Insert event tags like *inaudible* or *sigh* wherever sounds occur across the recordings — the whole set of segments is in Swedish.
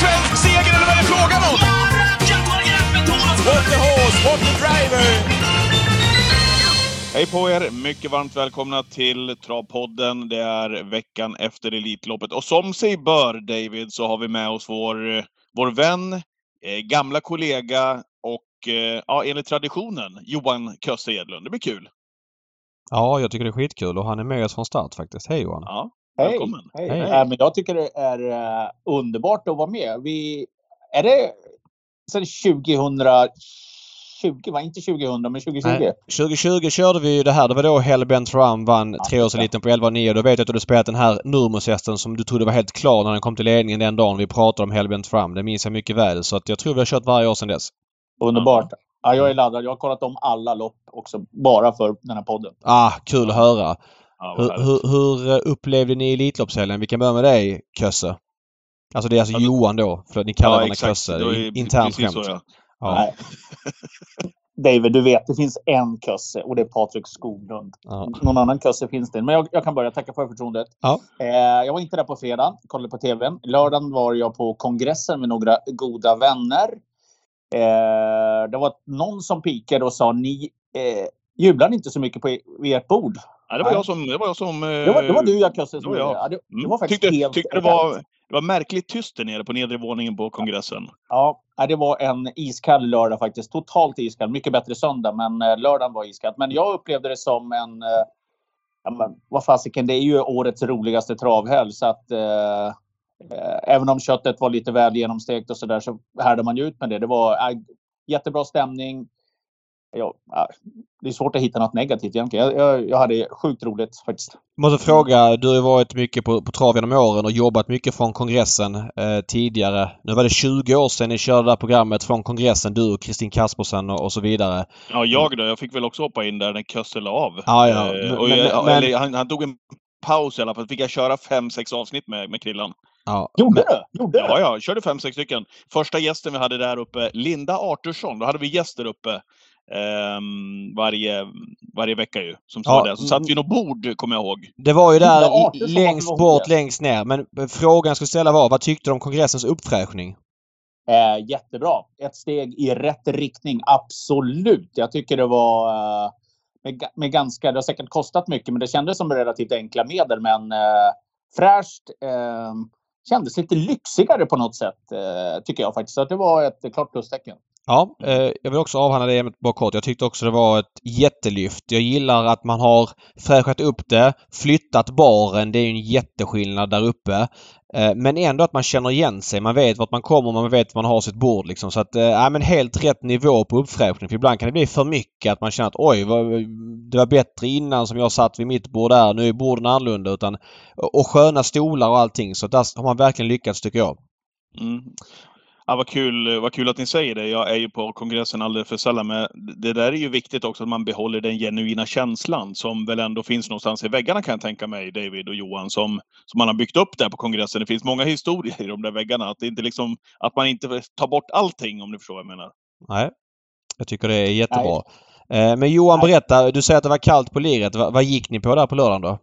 svensk seger eller vad är det frågan om? What the horse, what the driver! Hej på er! Mycket varmt välkomna till Travpodden. Det är veckan efter Elitloppet. Och som sig bör, David, så har vi med oss vår, vår vän, eh, gamla kollega och eh, ja, enligt traditionen, Johan Kösse Edlund. Det blir kul! Ja, jag tycker det är skitkul och han är med oss från start faktiskt. Hej Johan! Ja, Hej! välkommen! Hej. Hej. Äh, men jag tycker det är uh, underbart att vara med. Vi, är det sen 2020, va? Inte 2000 men 2020? Nej. 2020 körde vi ju det här. Det var då Hellbent Ram vann treårseliten på 11,9 och då vet jag att du hade spelat den här Nurmos-hästen som du trodde var helt klar när den kom till ledningen den dagen vi pratade om Hellbent Ram. Det minns jag mycket väl. Så att jag tror vi har kört varje år sedan dess. Underbart. Ja, jag är laddad. Jag har kollat om alla lopp också, bara för den här podden. Ah, kul att höra! Ja, Hur, hur, hur eh, upplevde ni Elitloppshelgen? Vi kan börja med dig, Kösse. Alltså det är alltså Ja, Johan då, för ni kallar Ja, exakt. Kösse. Internt skämt. så, ja. Ja. Nej. *laughs* David, du vet, det finns en kusse och det är Patrik Skoglund. Ja. Någon annan kusse finns det inte. Men jag, jag kan börja. Tacka för förtroendet. Ja. Eh, jag var inte där på fredag. Kollade på TVn. Lördagen var jag på kongressen med några goda vänner. Eh, det var någon som pikade och sa ni eh, jublar inte så mycket på e- ert bord. Ja, det var Nej. jag som... Det var, jag som eh, Det var, det var du, jag kusse. det Som var jag. Ja, det, det mm, var faktiskt tyckte, helt tyckte det, var, det var märkligt tyst där nere på nedre våningen på kongressen. Ja, nej, det var en iskall lördag faktiskt. Totalt iskall. Mycket bättre söndag, men eh, lördagen var iskall. Men jag upplevde det som en... Eh, ja, men, vad fasiken, det är ju årets roligaste travhelg. Så att, eh, eh, även om köttet var lite väl genomstekt och så där så härdade man ju ut med det. Det var eh, jättebra stämning. Ja, ja, det är svårt att hitta något negativt egentligen. Jag, jag, jag hade sjukt roligt faktiskt. Måste fråga, du har ju varit mycket på, på trav genom åren och jobbat mycket från kongressen eh, tidigare. Nu var det 20 år sedan ni körde det här programmet från kongressen, du och Kristin Kaspersen och, och så vidare. Ja, jag då. Jag fick väl också hoppa in där när Kösse la av. Ja, ja. Eh, Men- och men- jag, men- eller, han, han tog en paus i alla fall. Fick jag köra fem, sex avsnitt med, med Krillan. Ja. Gjorde du? Gjorde? Ja, ja. Körde fem, sex stycken. Första gästen vi hade där uppe, Linda Artursson. Då hade vi gäster uppe. Ehm, varje, varje vecka ju. Som Ja, sa det. Så satt vi något bord, kommer jag ihåg. Det var ju där var längst bort, längst ner. Men frågan jag skulle ställa var, vad tyckte du om kongressens uppfräschning? Eh, jättebra. Ett steg i rätt riktning. Absolut. Jag tycker det var eh, med, med ganska, det har säkert kostat mycket, men det kändes som relativt enkla medel. Men eh, fräscht. Eh, kändes lite lyxigare på något sätt, eh, tycker jag faktiskt. Så att det var ett klart plustecken. Ja, eh, jag vill också avhandla det ämnet bara kort. Jag tyckte också det var ett jättelyft. Jag gillar att man har fräschat upp det, flyttat baren. Det är ju en jätteskillnad där uppe. Eh, men ändå att man känner igen sig. Man vet vart man kommer, man vet var man har sitt bord liksom. Så att, äh, men helt rätt nivå på uppfräschning. För ibland kan det bli för mycket att man känner att oj, vad, det var bättre innan som jag satt vid mitt bord där. Nu är borden annorlunda. Utan, och sköna stolar och allting. Så där har man verkligen lyckats tycker jag. Mm. Ja, vad, kul, vad kul att ni säger det. Jag är ju på kongressen alldeles för sällan. Men det där är ju viktigt också att man behåller den genuina känslan som väl ändå finns någonstans i väggarna kan jag tänka mig, David och Johan, som, som man har byggt upp där på kongressen. Det finns många *laughs* historier i de där väggarna. Att, det inte liksom, att man inte tar bort allting om du förstår vad jag menar. Nej. Jag tycker det är jättebra. Eh, Men Johan, Nej. berätta. Du säger att det var kallt på liret. Va- vad gick ni på där på lördagen då?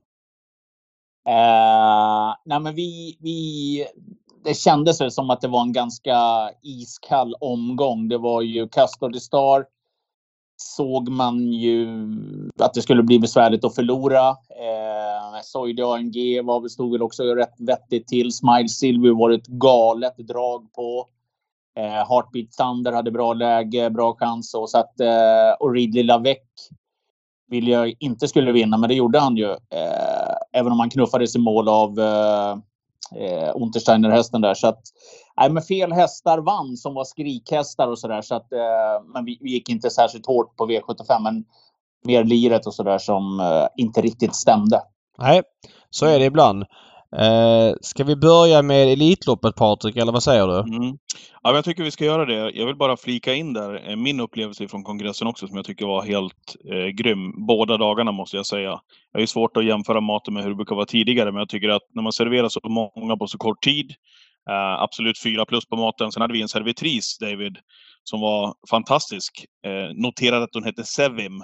Eh, nej, men vi, vi, det kändes som att det var en ganska iskall omgång. Det var ju Castro de Star. Såg man ju att det skulle bli besvärligt att förlora. Eh, Soide AMG var, väl- stod väl också rätt vettigt till. Smile Silver var ett galet drag på. Eh, Heartbeat Thunder hade bra läge, bra chans. Och, så att, eh, och Ridley Lavec ville jag inte skulle vinna, men det gjorde han ju. Eh, även om han knuffades i mål av eh, eh, Untersteiner-hästen där. Så att, nej, men fel hästar vann som var skrikhästar och sådär. Så att, eh, men vi, vi gick inte särskilt hårt på V75, men mer liret och sådär som eh, inte riktigt stämde. Nej, så är det ibland. Eh, ska vi börja med Elitloppet Patrik, eller vad säger du? Mm. Ja, jag tycker vi ska göra det. Jag vill bara flika in där eh, min upplevelse från kongressen också som jag tycker var helt eh, grym. Båda dagarna måste jag säga. Jag har svårt att jämföra maten med hur det brukar vara tidigare men jag tycker att när man serverar så många på så kort tid. Eh, absolut fyra plus på maten. Sen hade vi en servitris, David, som var fantastisk. Eh, noterade att hon hette Sevim.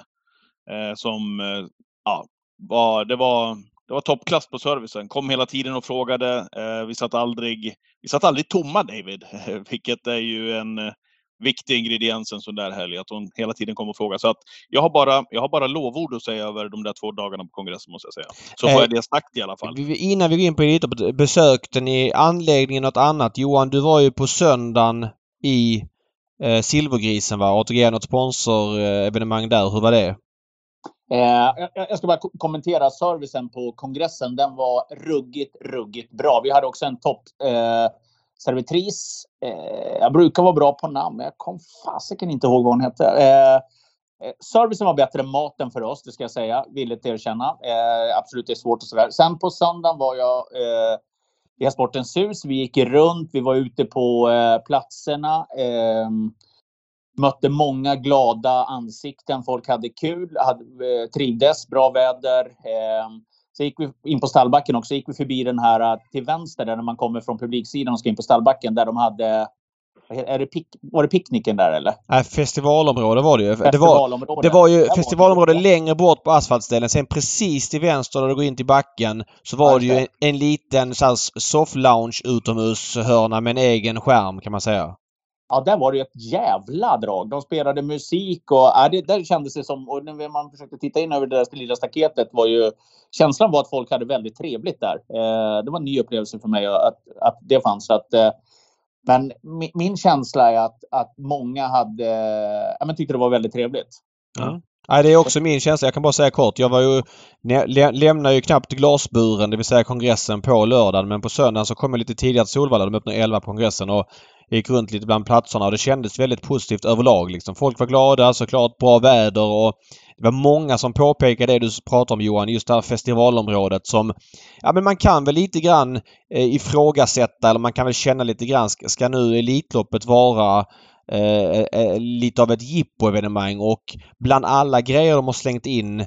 Eh, som, eh, ja, var, det var det var toppklass på servicen. Kom hela tiden och frågade. Eh, vi satt aldrig, vi satt aldrig tomma David, *laughs* vilket är ju en eh, viktig ingrediens en sån där helg. Att hon hela tiden kom och frågade. Så att jag har bara, jag har bara lovord att säga över de där två dagarna på kongressen måste jag säga. Så får Eh, jag det sagt i alla fall. Innan vi går in på lite besökte ni anläggningen något annat? Johan, du var ju på söndagen i eh, Silvergrisen va? ATG något sponsorevenemang där. Hur var det? Eh, jag, ska bara kommentera servicen på kongressen. Den var ruggigt, ruggigt bra. Vi hade också en topp eh, servitris. Eh, jag brukar vara bra på namn, men jag kom fasiken inte ihåg vad hon hette. Eh, eh, servicen var bättre än maten för oss, det ska jag säga. Villigt erkänna. Eh, absolut, det är svårt och sådär. Sen på söndagen var jag eh, i Sportens hus. Vi gick runt, vi var ute på eh, platserna. Ehm, ehm, mötte många glada ansikten. Folk hade kul, hade, eh, trivdes, bra väder. Eh, så gick vi in på stallbacken också. gick vi förbi den här eh, till vänster där när man kommer från publiksidan och ska in på stallbacken där de hade är det pick, var det picknicken där eller? Nej, festivalområde var det ju. Det var, det var ju festivalområde längre bort på asfaltställen. Sen precis till vänster där du går in till backen så var Ja, det ju en, en liten så här soft lounge utomhushörna med en egen skärm kan man säga. Ja, där var det ju ett jävla drag. De spelade musik och ja, det, där kändes det som, och när man försökte titta in över det där lilla staketet var ju känslan var att folk hade väldigt trevligt där. Eh, det var en ny upplevelse för mig att, att det fanns. Att, eh, men min, min känsla är att, att många hade, ja, men tyckte det var väldigt trevligt. Ja. Nej, det är också min känsla. Jag kan bara säga kort. Jag var ju, lä, lämnade ju knappt glasburen, det vill säga kongressen, på lördagen. Men på söndagen så kom jag lite tidigare till Solvalla. De öppnade 11 på kongressen och gick runt lite bland platserna och det kändes väldigt positivt överlag. Liksom. Folk var glada, såklart bra väder och det var många som påpekade det du pratar om Johan, just det här festivalområdet som... Ja men man kan väl lite grann eh, ifrågasätta eller man kan väl känna lite grann, ska, ska nu Elitloppet vara eh, eh, lite av ett jippoevenemang och bland alla grejer de har slängt in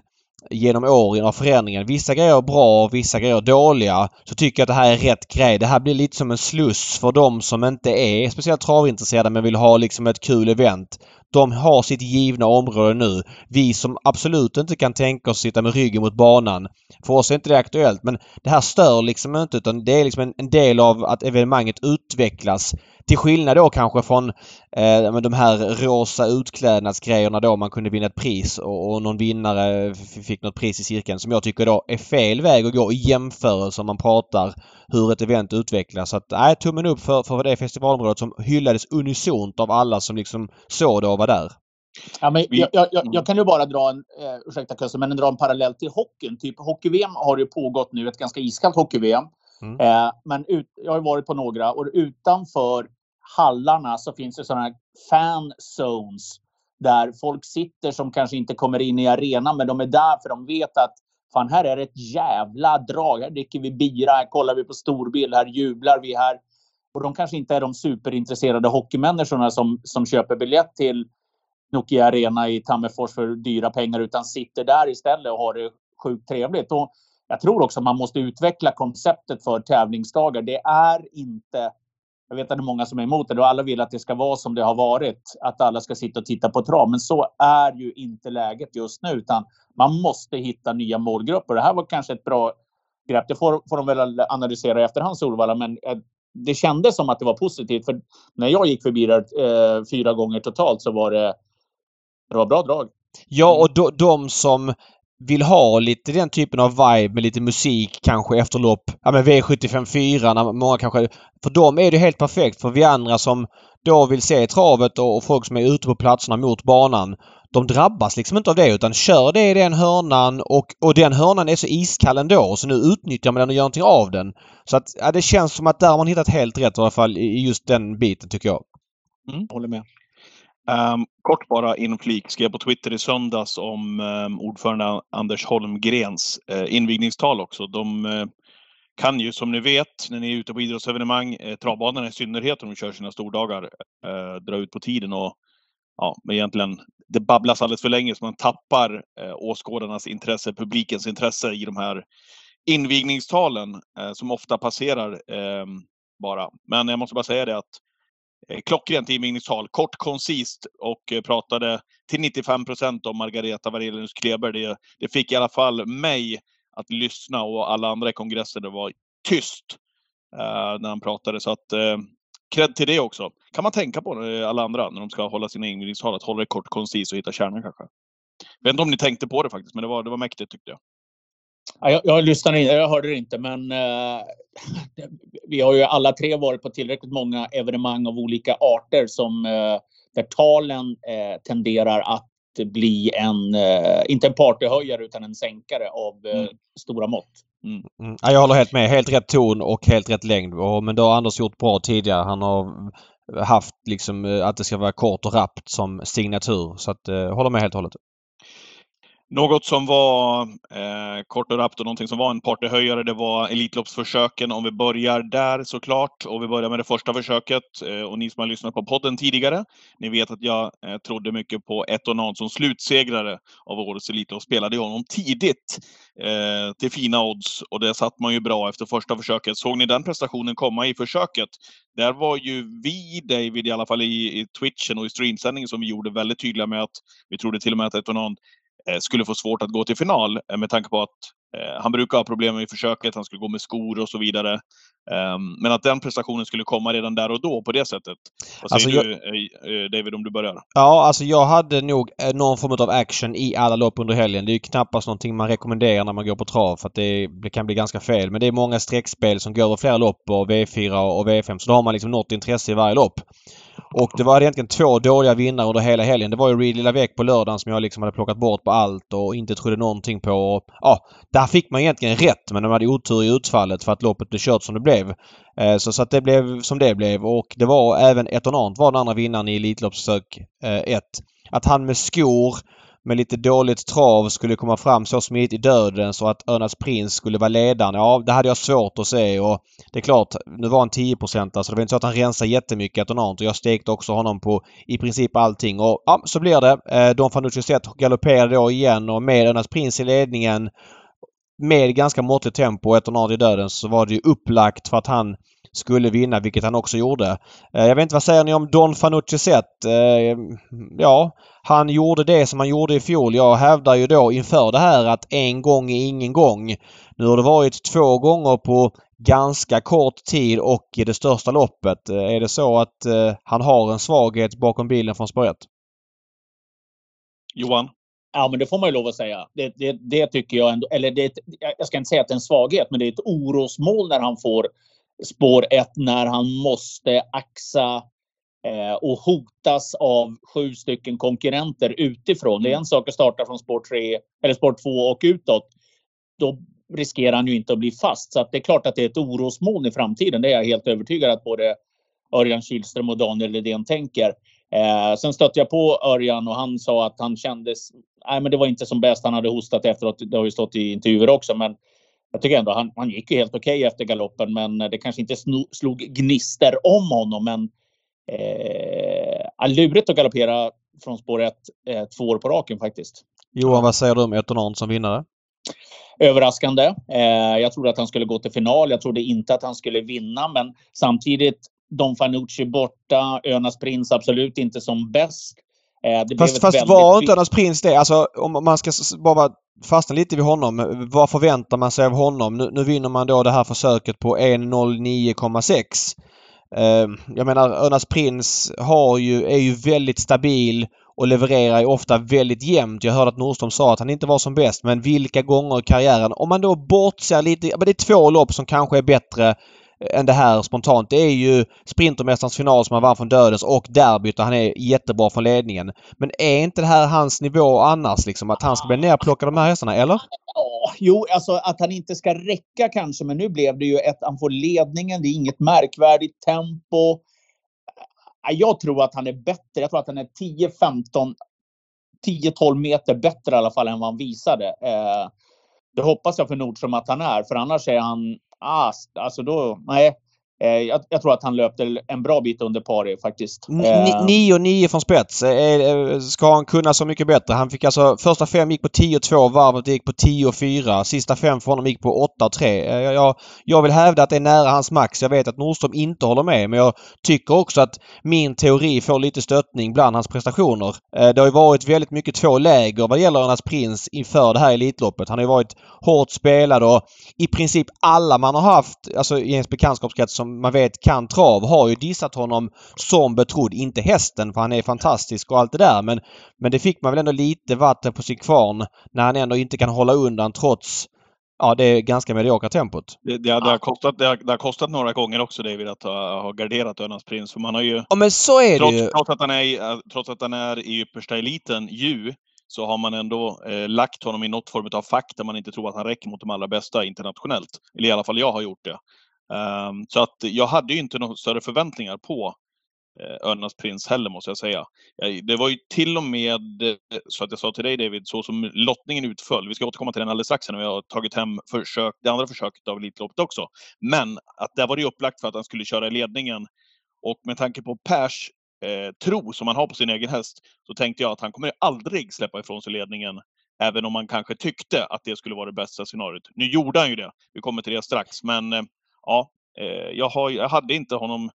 genom åren av förändringen. Vissa grejer är bra och vissa grejer är dåliga. Så tycker jag att det här är rätt grej. Det här blir lite som en sluss för de som inte är speciellt travintresserade men vill ha liksom ett kul event. De har sitt givna område nu. Vi som absolut inte kan tänka oss sitta med ryggen mot banan. För oss är inte det aktuellt men det här stör liksom inte utan det är liksom en, en del av att evenemanget utvecklas. Till skillnad då kanske från eh, de här rosa utklädnadsgrejerna då man kunde vinna ett pris och, och någon vinnare fick något pris i cirkeln som jag tycker då är fel väg att gå i jämförelse om man pratar hur ett event utvecklas. Så att, nej, tummen upp för, för det festivalområdet som hyllades unisont av alla som liksom såg det och var där. Ja, men jag, jag, jag, jag kan ju bara dra en, eh, ursäkta Kusse, men dra en parallell till hockeyn. Typ hockey-VM har ju pågått nu, ett ganska iskallt hockey-VM. Mm. Eh, men ut, jag har varit på några och utanför hallarna så finns det sådana här fan zones där folk sitter som kanske inte kommer in i arenan, men de är där för de vet att fan, här är det ett jävla drag. Här dricker vi bira, här kollar vi på storbild, här jublar vi här. Och de kanske inte är de superintresserade hockeymänniskorna som, som köper biljett till Nokia Arena i Tammerfors för dyra pengar utan sitter där istället och har det sjukt trevligt. Och jag tror också att man måste utveckla konceptet för tävlingsdagar. Det är inte jag vet att det är många som är emot det och alla vill att det ska vara som det har varit. Att alla ska sitta och titta på trav. Men så är ju inte läget just nu. Utan man måste hitta nya målgrupper. Det här var kanske ett bra grepp. Det får, får de väl analysera i efterhand Solvalla. Men eh, det kändes som att det var positivt. För när jag gick förbi där eh, fyra gånger totalt så var det, det var bra drag. Ja, och de, de som vill ha lite den typen av vibe med lite musik kanske efter lopp. Ja men V75 4 när många kanske... För dem är det helt perfekt. För vi andra som då vill se travet och, och folk som är ute på platserna mot banan. De drabbas liksom inte av det utan kör det i den hörnan och, och den hörnan är så iskall ändå så nu utnyttjar man den och gör någonting av den. Så att ja, det känns som att där har man hittat helt rätt i alla fall i i just den biten tycker jag. Mm. Håller med. Um, kort bara inflik, skrev på Twitter i söndags om um, ordförande Anders Holmgrens uh, invigningstal också. De uh, kan ju som ni vet när ni är ute på idrottsevenemang, uh, travbanorna i synnerhet om de kör sina stordagar, uh, dra ut på tiden och ja, men egentligen det babblas alldeles för länge så man tappar uh, åskådarnas intresse, publikens intresse i de här invigningstalen eh, som ofta passerar ehm, bara. Men jag måste bara säga det att Eh, klockrent invigningstal, kort, koncist och eh, pratade till 95 procent om Margareta Varelius Kleber. Det, det fick i alla fall mig att lyssna och alla andra i kongressen, det var tyst eh, när han pratade. Så att eh, cred till det också. Kan man tänka på det, alla andra när de ska hålla sina invigningstal, att hålla det kort, koncist och hitta kärnan kanske. Jag vet inte om ni tänkte på det faktiskt, men det var, det var mäktigt tyckte jag. Ja, jag, jag lyssnade inte, jag hörde det inte, men eh, vi har ju alla tre varit på tillräckligt många evenemang av olika arter som eh, där talen eh, tenderar att bli en, eh, inte en partyhöjare utan en sänkare av eh, mm. stora mått. Mm. Mm. Ja, jag håller helt med. Helt rätt ton och helt rätt längd. men det har Anders gjort bra tidigare. Han har haft liksom eh, att det ska vara kort och rappt som signatur. Så att, eh, håller med helt och hållet. Något som var eh, kort och rappt och någonting som var en partyhöjare, det var Elitloppsförsöken. Om vi börjar där såklart och vi börjar med det första försöket. Eh, och ni som har lyssnat på podden tidigare, ni vet att jag eh, trodde mycket på Etonan som slutsegrare av årets Elitlopp. Spelade jag honom tidigt eh, till fina odds och det satt man ju bra efter första försöket. Såg ni den prestationen komma i försöket? Där var ju vi, David, i alla fall i, i Twitchen och i streamsändningen som vi gjorde väldigt tydliga med att vi trodde till och med att Etonan skulle få svårt att gå till final eh, med tanke på att eh, han brukar ha problem med försöket, han skulle gå med skor och så vidare. Ehm, men att den prestationen skulle komma redan där och då på det sättet. Vad säger alltså du jag... David om du börjar? Ja, alltså jag hade nog någon form av action i alla lopp under helgen. Det är ju knappast någonting man rekommenderar när man går på trav för att det kan bli ganska fel. Men det är många streckspel som går över flera lopp och V4 och V5 så då har man liksom något intresse i varje lopp. Och det var egentligen två dåliga vinnare under hela helgen. Det var ju Reed Lilla på lördagen som jag liksom hade plockat bort på allt och inte trodde någonting på. Ja, där fick man egentligen rätt men de hade otur i utfallet för att loppet blev kört som det blev. Eh, så, så att det blev som det blev och det var även Etonant var den andra vinnaren i Elitloppsförsök 1. Eh, att han med skor med lite dåligt trav skulle komma fram så smidigt i döden så att Örnas Prins skulle vara ledaren. Ja, det hade jag svårt att se och det är klart, nu var han 10% så det var inte så att han rensade jättemycket Etonant och jag stekte också honom på i princip allting och ja, så blir det. Eh, Don Fanucci Zet galopperade då igen och med Örnas Prins i ledningen med ganska måttligt tempo och Etonant i döden så var det ju upplagt för att han skulle vinna, vilket han också gjorde. Eh, jag vet inte, vad säger ni om Don Fanucci Zet? Eh, ja, han gjorde det som han gjorde i fjol. Jag hävdar ju då inför det här att en gång är ingen gång. Nu har det varit två gånger på ganska kort tid och i det största loppet. Eh, är det så att han har en svaghet bakom bilen från spår Johan? Ja, men det får man ju lov att säga. Det, det, det tycker jag ändå. Eller det, jag ska inte säga att det är en svaghet, men det är ett orosmål när han får spår 1 när han måste axa eh, och hotas av sju stycken konkurrenter utifrån. Det är en sak att starta från spår 3 eller spår 2 och utåt. Då riskerar han ju inte att bli fast. Så det är klart att det är ett orosmoln i framtiden. Det är jag helt övertygad att både Örjan Kihlström och Daniel Redén tänker. Eh, sen stötte jag på Örjan och han sa att han kändes... Nej, men det var inte som bäst. Han hade hostat efteråt. Det har ju stått i intervjuer också, men jag tycker ändå han, han gick ju helt okej okay efter galoppen, men det kanske inte slog gnister om honom. Men eh, lurigt att galoppera från spår 1 eh, två år på raken faktiskt. Johan, vad säger du om Etonan som vinnare? Överraskande. Eh, jag trodde att han skulle gå till final. Jag trodde inte att han skulle vinna, men samtidigt Don Fanucci borta. Önas prins absolut inte som bäst. Eh, fast, fast var inte Önas prins det? Alltså om man ska bara fastna lite vid honom. Vad förväntar man sig av honom? Nu, nu vinner man då det här försöket på 1.09,6. Eh, jag menar Örnas Prins har ju, är ju väldigt stabil och levererar ju ofta väldigt jämnt. Jag hörde att Nordström sa att han inte var som bäst men vilka gånger i karriären, om man då bortser lite, men det är två lopp som kanske är bättre än det här spontant. Det är ju Sprintermästarens final som han vann från Dödens och derbyt där han är jättebra från ledningen. Men är inte det här hans nivå annars liksom? Att han ska bli nerplockad av de här hästarna, eller? Jo, alltså att han inte ska räcka kanske, men nu blev det ju att han får ledningen. Det är inget märkvärdigt tempo. Jag tror att han är bättre. Jag tror att han är 10, 15, 10-12 meter bättre i alla fall än vad han visade. Eh, det hoppas jag för Nordström att han är, för annars är han ah, alltså då, nej. Eh, jag, jag, tror att han löpte en bra bit under pari faktiskt. 9-9 från spets. Ska han kunna så mycket bättre? Han fick alltså första fem gick på 10-2, varvet gick på 10-4. Sista fem för honom gick på 8-3. Jag, jag vill hävda att det är nära hans max. Jag vet att Nordström inte håller med men jag tycker också att min teori får lite stöttning bland hans prestationer. Det har ju varit väldigt mycket två läger vad gäller Önas Prins inför det här Elitloppet. Han har ju varit hårt spelad och i princip alla man har haft alltså i ens bekantskapskrets som man vet kan trav har ju dissat honom som betrodd. Inte hästen för han är fantastisk och allt det där men, men det fick man väl ändå lite vatten på sin kvarn när han ändå inte kan hålla undan trots ja, det är ganska mediokra tempot. Det, det, det, har kostat, det, har, det har kostat några gånger också David att ha, ha garderat Önas Prins. För man har ju, ja men så är trots, det ju. Trots att, han är, trots att han är i yppersta eliten ju så har man ändå eh, lagt honom i något form av fack där man inte tror att han räcker mot de allra bästa internationellt. Eller i alla fall jag har gjort det. Um, så att jag hade ju inte några större förväntningar på Örnarnas Örnas prins heller måste jag säga. Det var ju till och med eh, så att jag sa till dig David, så som lottningen utföll, vi ska återkomma till den alldeles strax när vi har tagit hem försök, det andra försöket av Elitloppet också. Men att där var det upplagt för att han skulle köra i ledningen och med tanke på Pers eh, tro som han har på sin egen häst så tänkte jag att han kommer aldrig släppa ifrån sig ledningen även om man kanske tyckte att det skulle vara det bästa scenariot. Nu gjorde han ju det. Vi kommer till det strax, men eh, ja, eh, jag, har, jag hade inte honom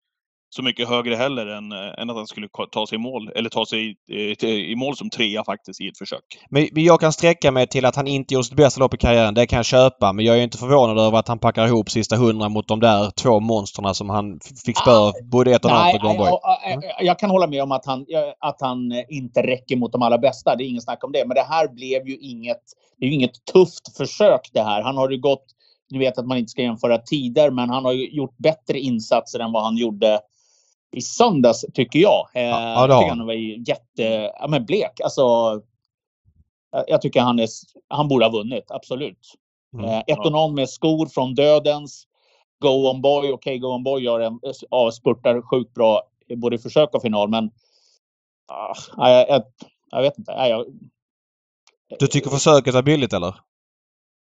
så mycket högre heller än, eh, än att han skulle ta sig i mål, eller ta sig i, eh, i mål som trea faktiskt i ett försök. Men, men jag kan sträcka mig till att han inte gjorde sitt bästa lopp i karriären. Det kan jag köpa. Men jag är inte förvånad över att han packar ihop sista hundra mot de där två monsterna som han fick spö ah, både ett och annat och Gone jag, jag, jag kan hålla med om att han, att han inte räcker mot de allra bästa. Det är ingen snack om det. Men det här blev ju inget, det är ju inget tufft försök det här. Han har ju gått nu vet att man inte ska jämföra tider, men han har gjort bättre insatser än vad han gjorde i söndags tycker jag. Eh, ja, jag tycker han var jätte, ja, men blek. Alltså, jag tycker han, är, han borde ha vunnit, absolut. Mm, eh, Etonom med skor från dödens. Go on boy, okej okay, Go on boy gör en, ja, spurtar sjukt bra både i försök och final men ah, jag, jag, jag, vet inte. Jag, du tycker försöket är billigt eller?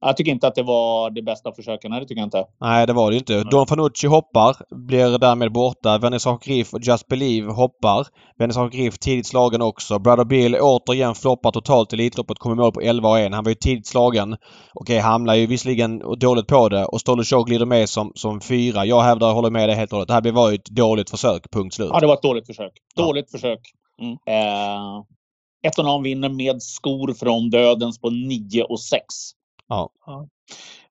Jag tycker inte att det var det bästa försöken. Det tycker jag inte. Nej, det var det inte. Don Fanucci hoppar. Blir därmed borta. Vernissage Griff och Just Believe hoppar. Vernissage Griff tidigt slagen också. Brother Bill återigen floppar totalt i Elitloppet. Kommer mål på 11 1. Han var ju tidigt slagen. Okej, hamnar ju visserligen dåligt på det. Och Stollo Show glider med som, som fyra. Jag hävdar, håller med dig helt och hållet. Det här var ju ett dåligt försök. Punkt slut. Ja, det var ett dåligt försök. Dåligt ja. försök. Mm. Eh, ett vinner med skor från dödens på 9 och 6. Ja. ja.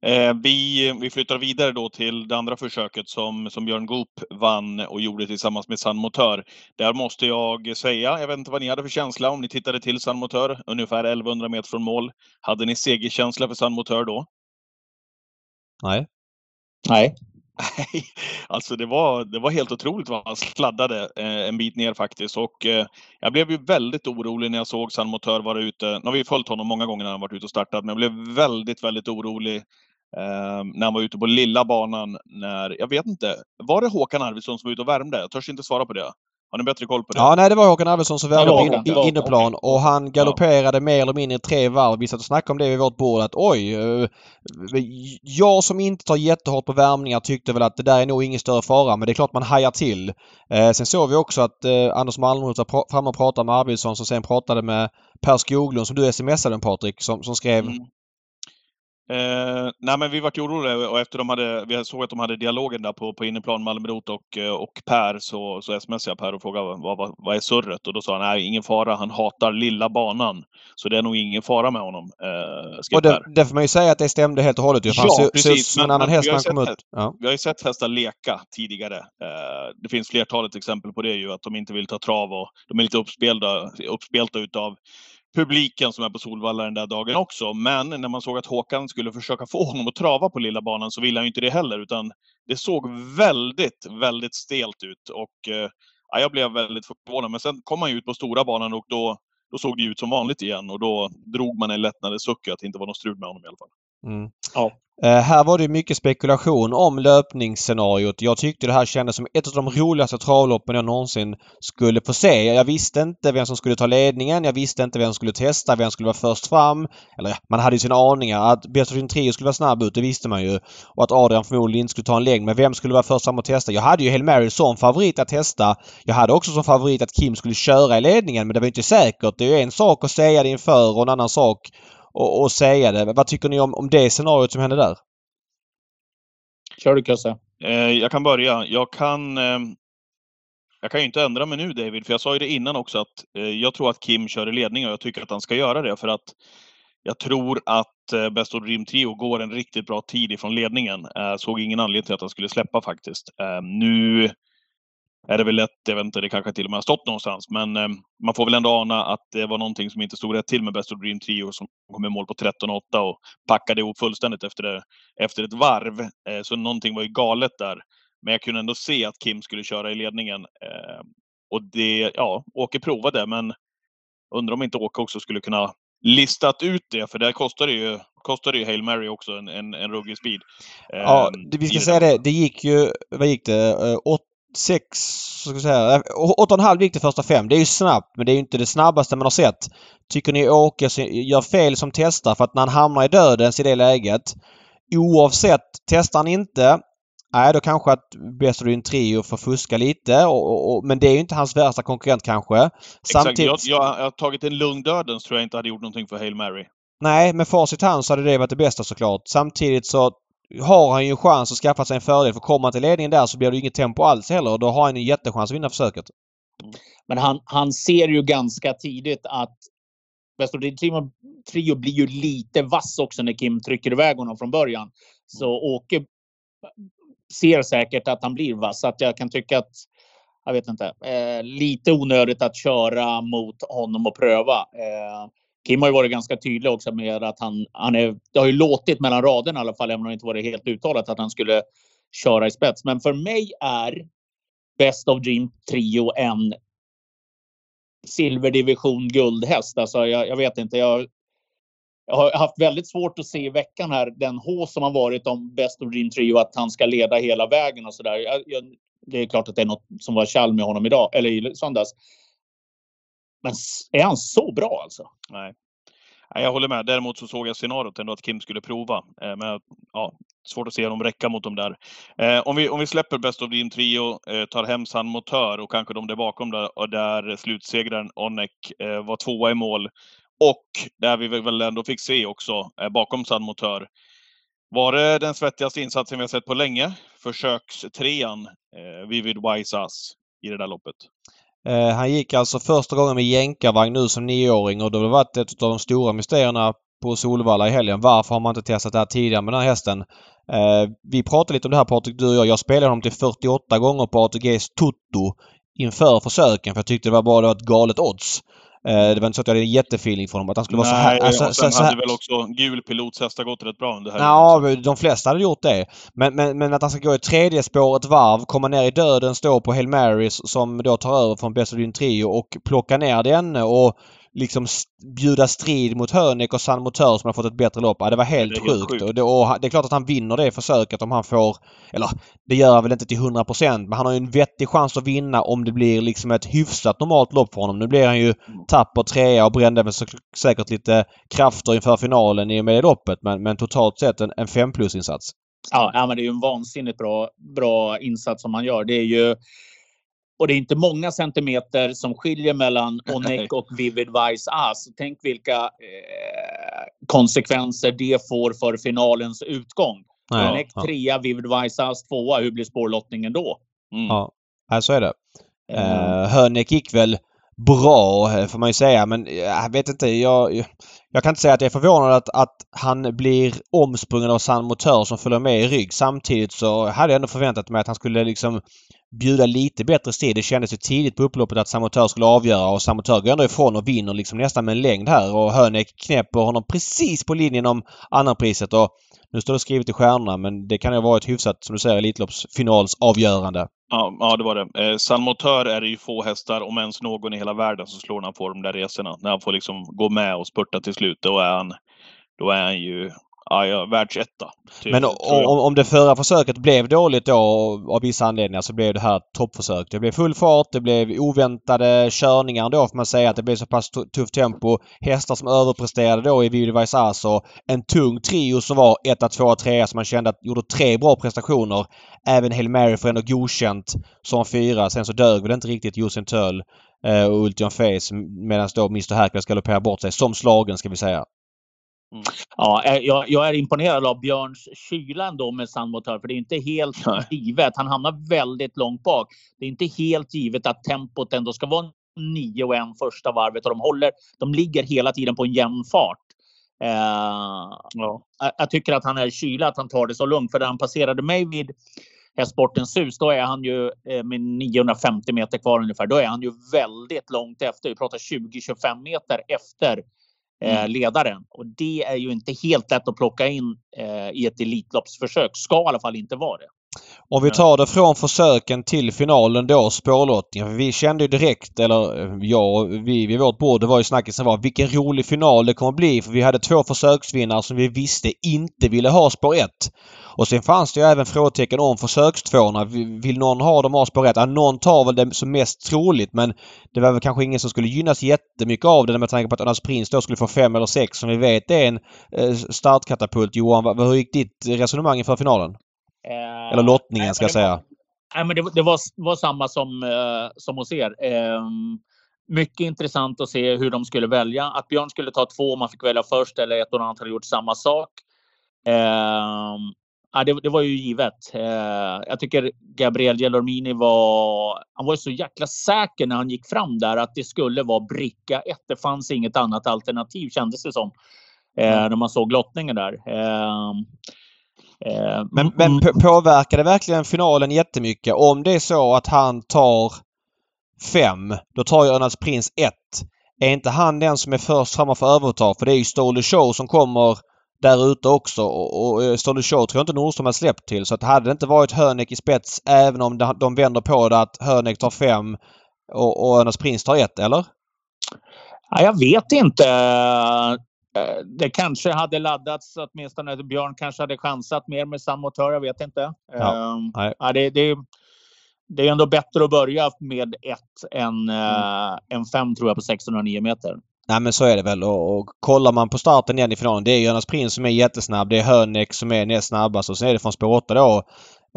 Eh, vi, vi flyttar vidare då till det andra försöket som, som Björn Goop vann och gjorde tillsammans med San Motör. Där måste jag säga, jag vet inte vad ni hade för känsla om ni tittade till San Motör, ungefär 1100 meter från mål. Hade ni segerkänsla för San Motör då? Nej. Nej. Nej, alltså det var, det var helt otroligt vad han sladdade eh, en bit ner faktiskt. Och eh, jag blev ju väldigt orolig när jag såg San Motör vara ute. Nu har vi följt honom många gånger när han varit ute och startat, men jag blev väldigt, väldigt orolig eh, när han var ute på lilla banan. När, jag vet inte, var det Håkan Arvidsson som var ute och värmde? Jag törs inte svara på det. Har ni bättre koll på det? Ja, nej det var Håkan Arvidsson som värmde på in, inneplan okay. och han galopperade ja. mer eller mindre tre varv. Vi satt och snackade om det vid vårt bord att oj. Eh, jag som inte tar jättehårt på värmningar tyckte väl att det där är nog ingen större fara men det är klart man hajar till. Eh, sen såg vi också att eh, Anders Malmroth var framme och pratade med Arvidsson som sen pratade med Per Skoglund som du smsade Patrik som, som skrev mm. Eh, nej men vi vart ju oroliga och efter de hade, vi såg att de hade dialogen där på, på inneplan Malmrot och, eh, och Per så, så smsade jag Per och frågade vad, vad, vad är surret? Och då sa han nej ingen fara, han hatar lilla banan. Så det är nog ingen fara med honom. Eh, och det, det får man ju säga att det stämde helt och hållet. Ja, precis. Men, en annan häst han kom ut. Ja. Vi har ju sett hästar leka tidigare. Eh, det finns flertalet exempel på det ju, att de inte vill ta trav och de är lite uppspelta, uppspelta utav publiken som är på Solvalla den där dagen också. Men när man såg att Håkan skulle försöka få *laughs* honom att trava på lilla banan så ville han ju inte det heller utan det såg väldigt, väldigt stelt ut och eh, ja, jag blev väldigt förvånad. Men sen kom han ju ut på stora banan och då, då såg det ut som vanligt igen och då drog man en lättnadens suck att det inte var något strul med honom i alla fall. Mm. Ja. Uh, här var det mycket spekulation om löpningsscenariot. Jag tyckte det här kändes som ett av de roligaste travloppen jag någonsin skulle få se. Jag visste inte vem som skulle ta ledningen. Jag visste inte vem som skulle testa, vem som skulle vara först fram. Eller man hade ju sina aningar. Att Bertolin Trio skulle vara snabb ut, det visste man ju. Och att Adrian förmodligen inte skulle ta en längd. Men vem skulle vara först fram och testa? Jag hade ju Hail Mary som favorit att testa. Jag hade också som favorit att Kim skulle köra i ledningen men det var inte säkert. Det är ju en sak att säga det inför och en annan sak och, och säga det. Vad tycker ni om, om det scenariot som hände där? Kör du Kusse. Eh, jag kan börja. Jag kan eh, jag kan ju inte ändra mig nu David, för jag sa ju det innan också att eh, jag tror att Kim kör i ledning och jag tycker att han ska göra det för att jag tror att eh, Best of Dream Trio går en riktigt bra tid ifrån ledningen. Eh, såg ingen anledning till att han skulle släppa faktiskt. Eh, nu är det väl lätt, jag vet inte, det kanske till och med har stått någonstans, men eh, man får väl ändå ana att det var någonting som inte stod rätt till med Best of Dream Trio som kom i mål på 13-8 och packade ihop fullständigt efter, det, efter ett varv. Eh, så någonting var ju galet där. Men jag kunde ändå se att Kim skulle köra i ledningen. Eh, och det, ja, Åke provade, men undrar om inte Åke också skulle kunna listat ut det, för där kostar det ju, kostar det ju Hail Mary också en, en, en ruggig speed. Ja, det, vi ska säga det. Det gick ju, vad gick det? 6, ska jag säga, 8,5 gick det första fem. Det är ju snabbt men det är ju inte det snabbaste man har sett. Tycker ni Åke gör fel som testar för att när han hamnar i dödens i det läget oavsett, testar han inte Nej, då kanske att of Trio får fuska lite. Och, och, och, men det är ju inte hans värsta konkurrent kanske. Exakt. Samtidigt... Jag, jag, jag har tagit en lugn dödens tror jag inte hade gjort någonting för Hail Mary. Nej, med facit hand så hade det varit det bästa såklart. Samtidigt så har han ju en chans att skaffa sig en fördel. För kommer han till ledningen där så blir det inget tempo alls heller. Och då har han en jättechans att vinna försöket. Men han, han ser ju ganska tidigt att Västerlid Trio, Trio blir ju lite vass också när Kim trycker iväg honom från början. Så Åke ser säkert att han blir vass. Så att jag kan tycka att, jag vet inte, eh, lite onödigt att köra mot honom och pröva. Eh, Kim har ju varit ganska tydlig också med att han, han är, det har ju låtit mellan raderna i alla fall, även om det inte varit helt uttalat att han skulle köra i spets. Men för mig är Best of Dream Trio en silverdivision guldhäst. Alltså jag, jag vet inte. Jag, jag har haft väldigt svårt att se i veckan här den H som har varit om Best of Dream Trio att han ska leda hela vägen och sådär. Det är klart att det är något som var kall med honom idag eller i söndags. Men är han så bra alltså? Nej. Jag håller med. Däremot så såg jag scenariot ändå att Kim skulle prova. Eh, men ja, svårt att se honom räcka mot dem där. Eh, om vi, om vi släpper Best of Dream Trio, eh, tar hem San Motör och kanske de där bakom där, där slutsegraren Onek eh, var tvåa i mål. Och där vi väl ändå fick se också eh, bakom San Motör. Var det den svettigaste insatsen vi har sett på länge? Försökstrean, eh, Vivid Wise Us, i det där loppet. Eh, han gick alltså första gången med jänkarvagn nu som nioåring och det har varit ett av de stora mysterierna på Solvalla i helgen. Varför har man inte testat det här tidigare med den här hästen? Eh, vi pratade lite om det här Patrik, du och jag. Jag spelade honom till 48 gånger på ATGs Toto inför försöken för jag tyckte det var bara ett galet odds. Eh, det var inte så att jag hade en jättefeeling för honom att han skulle Nej, vara så här. Alltså, och sen så, hade väl också gul pilothästar gått rätt bra under här. Ja, de flesta hade gjort det. Men, men, men att han ska gå i tredje spår ett varv, komma ner i döden, stå på Hail Marys som då tar över från Best of Trio och plocka ner den och liksom bjuda strid mot Hönek och San Motör som har fått ett bättre lopp. Ja, det var helt, det sjukt. sjukt. Och, det, och det är klart att han vinner det försöket om han får... Eller det gör han väl inte till 100% men han har ju en vettig chans att vinna om det blir liksom ett hyfsat normalt lopp för honom. Nu blir han ju mm. tapper trea och brände väl säkert lite krafter inför finalen i och med det loppet. Men, men totalt sett en, en 5 plus-insats. Ja, ja, men det är ju en vansinnigt bra, bra insats som han gör. Det är ju och det är inte många centimeter som skiljer mellan Onek och Vivid Vice As. Tänk vilka eh, konsekvenser det får för finalens utgång. Ja, Onek ja. trea, Vivid Vice As tvåa. Hur blir spårlottningen då? Mm. Ja, så är det. Uh, Hönek gick väl bra får man ju säga men jag vet inte. Jag, jag kan inte säga att jag är förvånad att, att han blir omsprungen av San Motör som följer med i rygg. Samtidigt så hade jag ändå förväntat mig att han skulle liksom bjuda lite bättre stil. Det kändes ju tidigt på upploppet att Samotör skulle avgöra och Samotör går ändå ifrån och vinner liksom nästan med en längd här och Hönek knäpper honom precis på linjen om annanpriset. och nu står det skrivet i stjärnorna men det kan ju ha varit hyfsat, som du säger, Elitloppsfinalsavgörande. Ja, ja, det var det. Eh, Salmotör är det ju få hästar, om ens någon i hela världen, som slår när han får de där resorna. När han får liksom gå med och spurta till slut, då är han, då är han ju ja, ja, världsetta. Typ, Men om, om det förra försöket blev dåligt då av vissa anledningar så blev det här toppförsök. Det blev full fart, det blev oväntade körningar då får man säga att det blev så pass tufft tempo. Hästar som överpresterade då i Vivi Vaisas en tung trio som var 1, 2, 3 som man kände att gjorde tre bra prestationer. Även Hail Mary får ändå godkänt som fyra. Sen så dög väl inte riktigt Josin Töll eh, och Ultion Face medan då Mr Hercules galopperar bort sig som slagen ska vi säga. Mm. Ja, eh, jag, jag, är imponerad av Björns kyla ändå med Sandmotör, för det är inte helt givet. Han hamnar väldigt långt bak. Det är inte helt givet att tempot ändå ska vara 9 och en första varvet och de håller. De ligger hela tiden på en jämn fart. Eh, ja. Jag tycker att han är kyla, att han tar det så lugnt. För när han passerade mig vid Hästsportens hus, då är han ju eh, med 950 meter kvar ungefär. Då är han ju väldigt långt efter. Vi pratar 20-25 meter efter eh, mm. ledaren. Och det är ju inte helt lätt att plocka in eh, i ett Elitloppsförsök. Ska i alla fall inte vara det. Om vi tar det från försöken till finalen då, spårlottningen. Vi kände ju direkt, eller eh, ja, vi vid vårt bord, det var ju snackisen var vilken rolig final det kommer bli. För vi hade två försöksvinnare som vi visste inte ville ha spår 1. Och sen fanns det ju även frågetecken om försökstvåorna. Vill någon ha dem av spår 1? Ja, någon tar väl det som mest troligt men det var väl kanske ingen som skulle gynnas jättemycket av det med tanke på att Önas Prins då skulle få fem eller sex som vi vet är en eh, startkatapult. Johan, hur gick ditt resonemang inför finalen? Eh, Eller lottningen ska jag säga. Nej, men det, det var, var, samma som, eh, som hos er. Eh, mycket intressant att se hur de skulle välja. Att Björn skulle ta två om man fick välja först eller ett och annat hade gjort samma sak. Eh, ja, det, det, var ju givet. Eh, jag tycker Gabriel Gelormini var, han var så jäkla säker när han gick fram där att det skulle vara bricka ett. Det fanns inget annat alternativ kändes det som. Eh, när man såg lottningen där. Eh, men, men mm. påverkar det verkligen finalen jättemycket? Om det är så att han tar fem, då tar ju Örnals Prins ett. Är inte han den som är först framme för överta? För det är ju Stole Show som kommer där ute också och, och eh, Stole Show tror jag inte Nordström har släppt till. Så att hade det inte varit Hönek i spets även om de vänder på det att Hönek tar fem och, och Örnals Prins tar ett, eller? Ja, jag vet inte. Eh, det kanske hade laddats åtminstone. Björn kanske hade chansat mer med samma motör. Jag vet inte. Ja, um, ja, det, det, det, är ändå bättre att börja med ett än, mm. än fem tror jag på 1609 meter. Nej men så är det väl och, och kollar man på starten igen i finalen. Det är Jonas Prins som är jättesnabb. Det är Hönek som är näst snabbast och sen är det från spår 8 då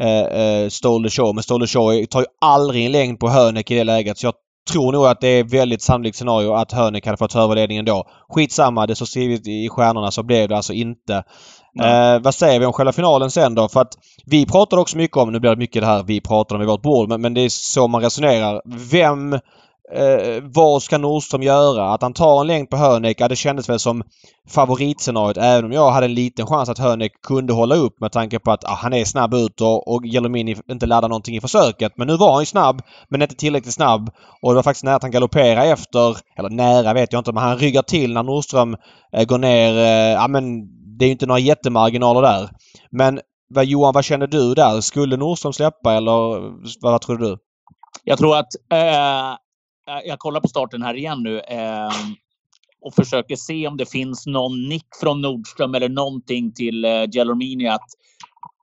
eh, eh, Show. Men Stole Show tar ju aldrig en längd på Hönek i det läget. Så jag tror nog att det är väldigt sannolikt scenario att Hönek hade fått överledningen då. Skitsamma, det står skrivet i stjärnorna så blev det alltså inte. Eh, vad säger vi om själva finalen sen då? För att vi pratade också mycket om, nu blir det mycket det här vi pratar om i vårt bord, men, men det är så man resonerar. Vem Eh, vad ska Nordström göra? Att han tar en längd på Hönek, ja, det kändes väl som favoritscenariot även om jag hade en liten chans att Hönek kunde hålla upp med tanke på att ah, han är snabb ut och, och Jelomini inte laddar någonting i försöket. Men nu var han ju snabb men inte tillräckligt snabb. Och det var faktiskt nära att han galopperade efter, eller nära vet jag inte, men han ryggar till när Nordström eh, går ner. Eh, ja men det är ju inte några jättemarginaler där. Men vad, Johan, vad känner du där? Skulle Nordström släppa eller vad, vad tror du? Jag tror att eh, Eh, jag kollar på starten här igen nu eh, och försöker se om det finns någon nick från Nordström eller någonting till eh, Gelormini att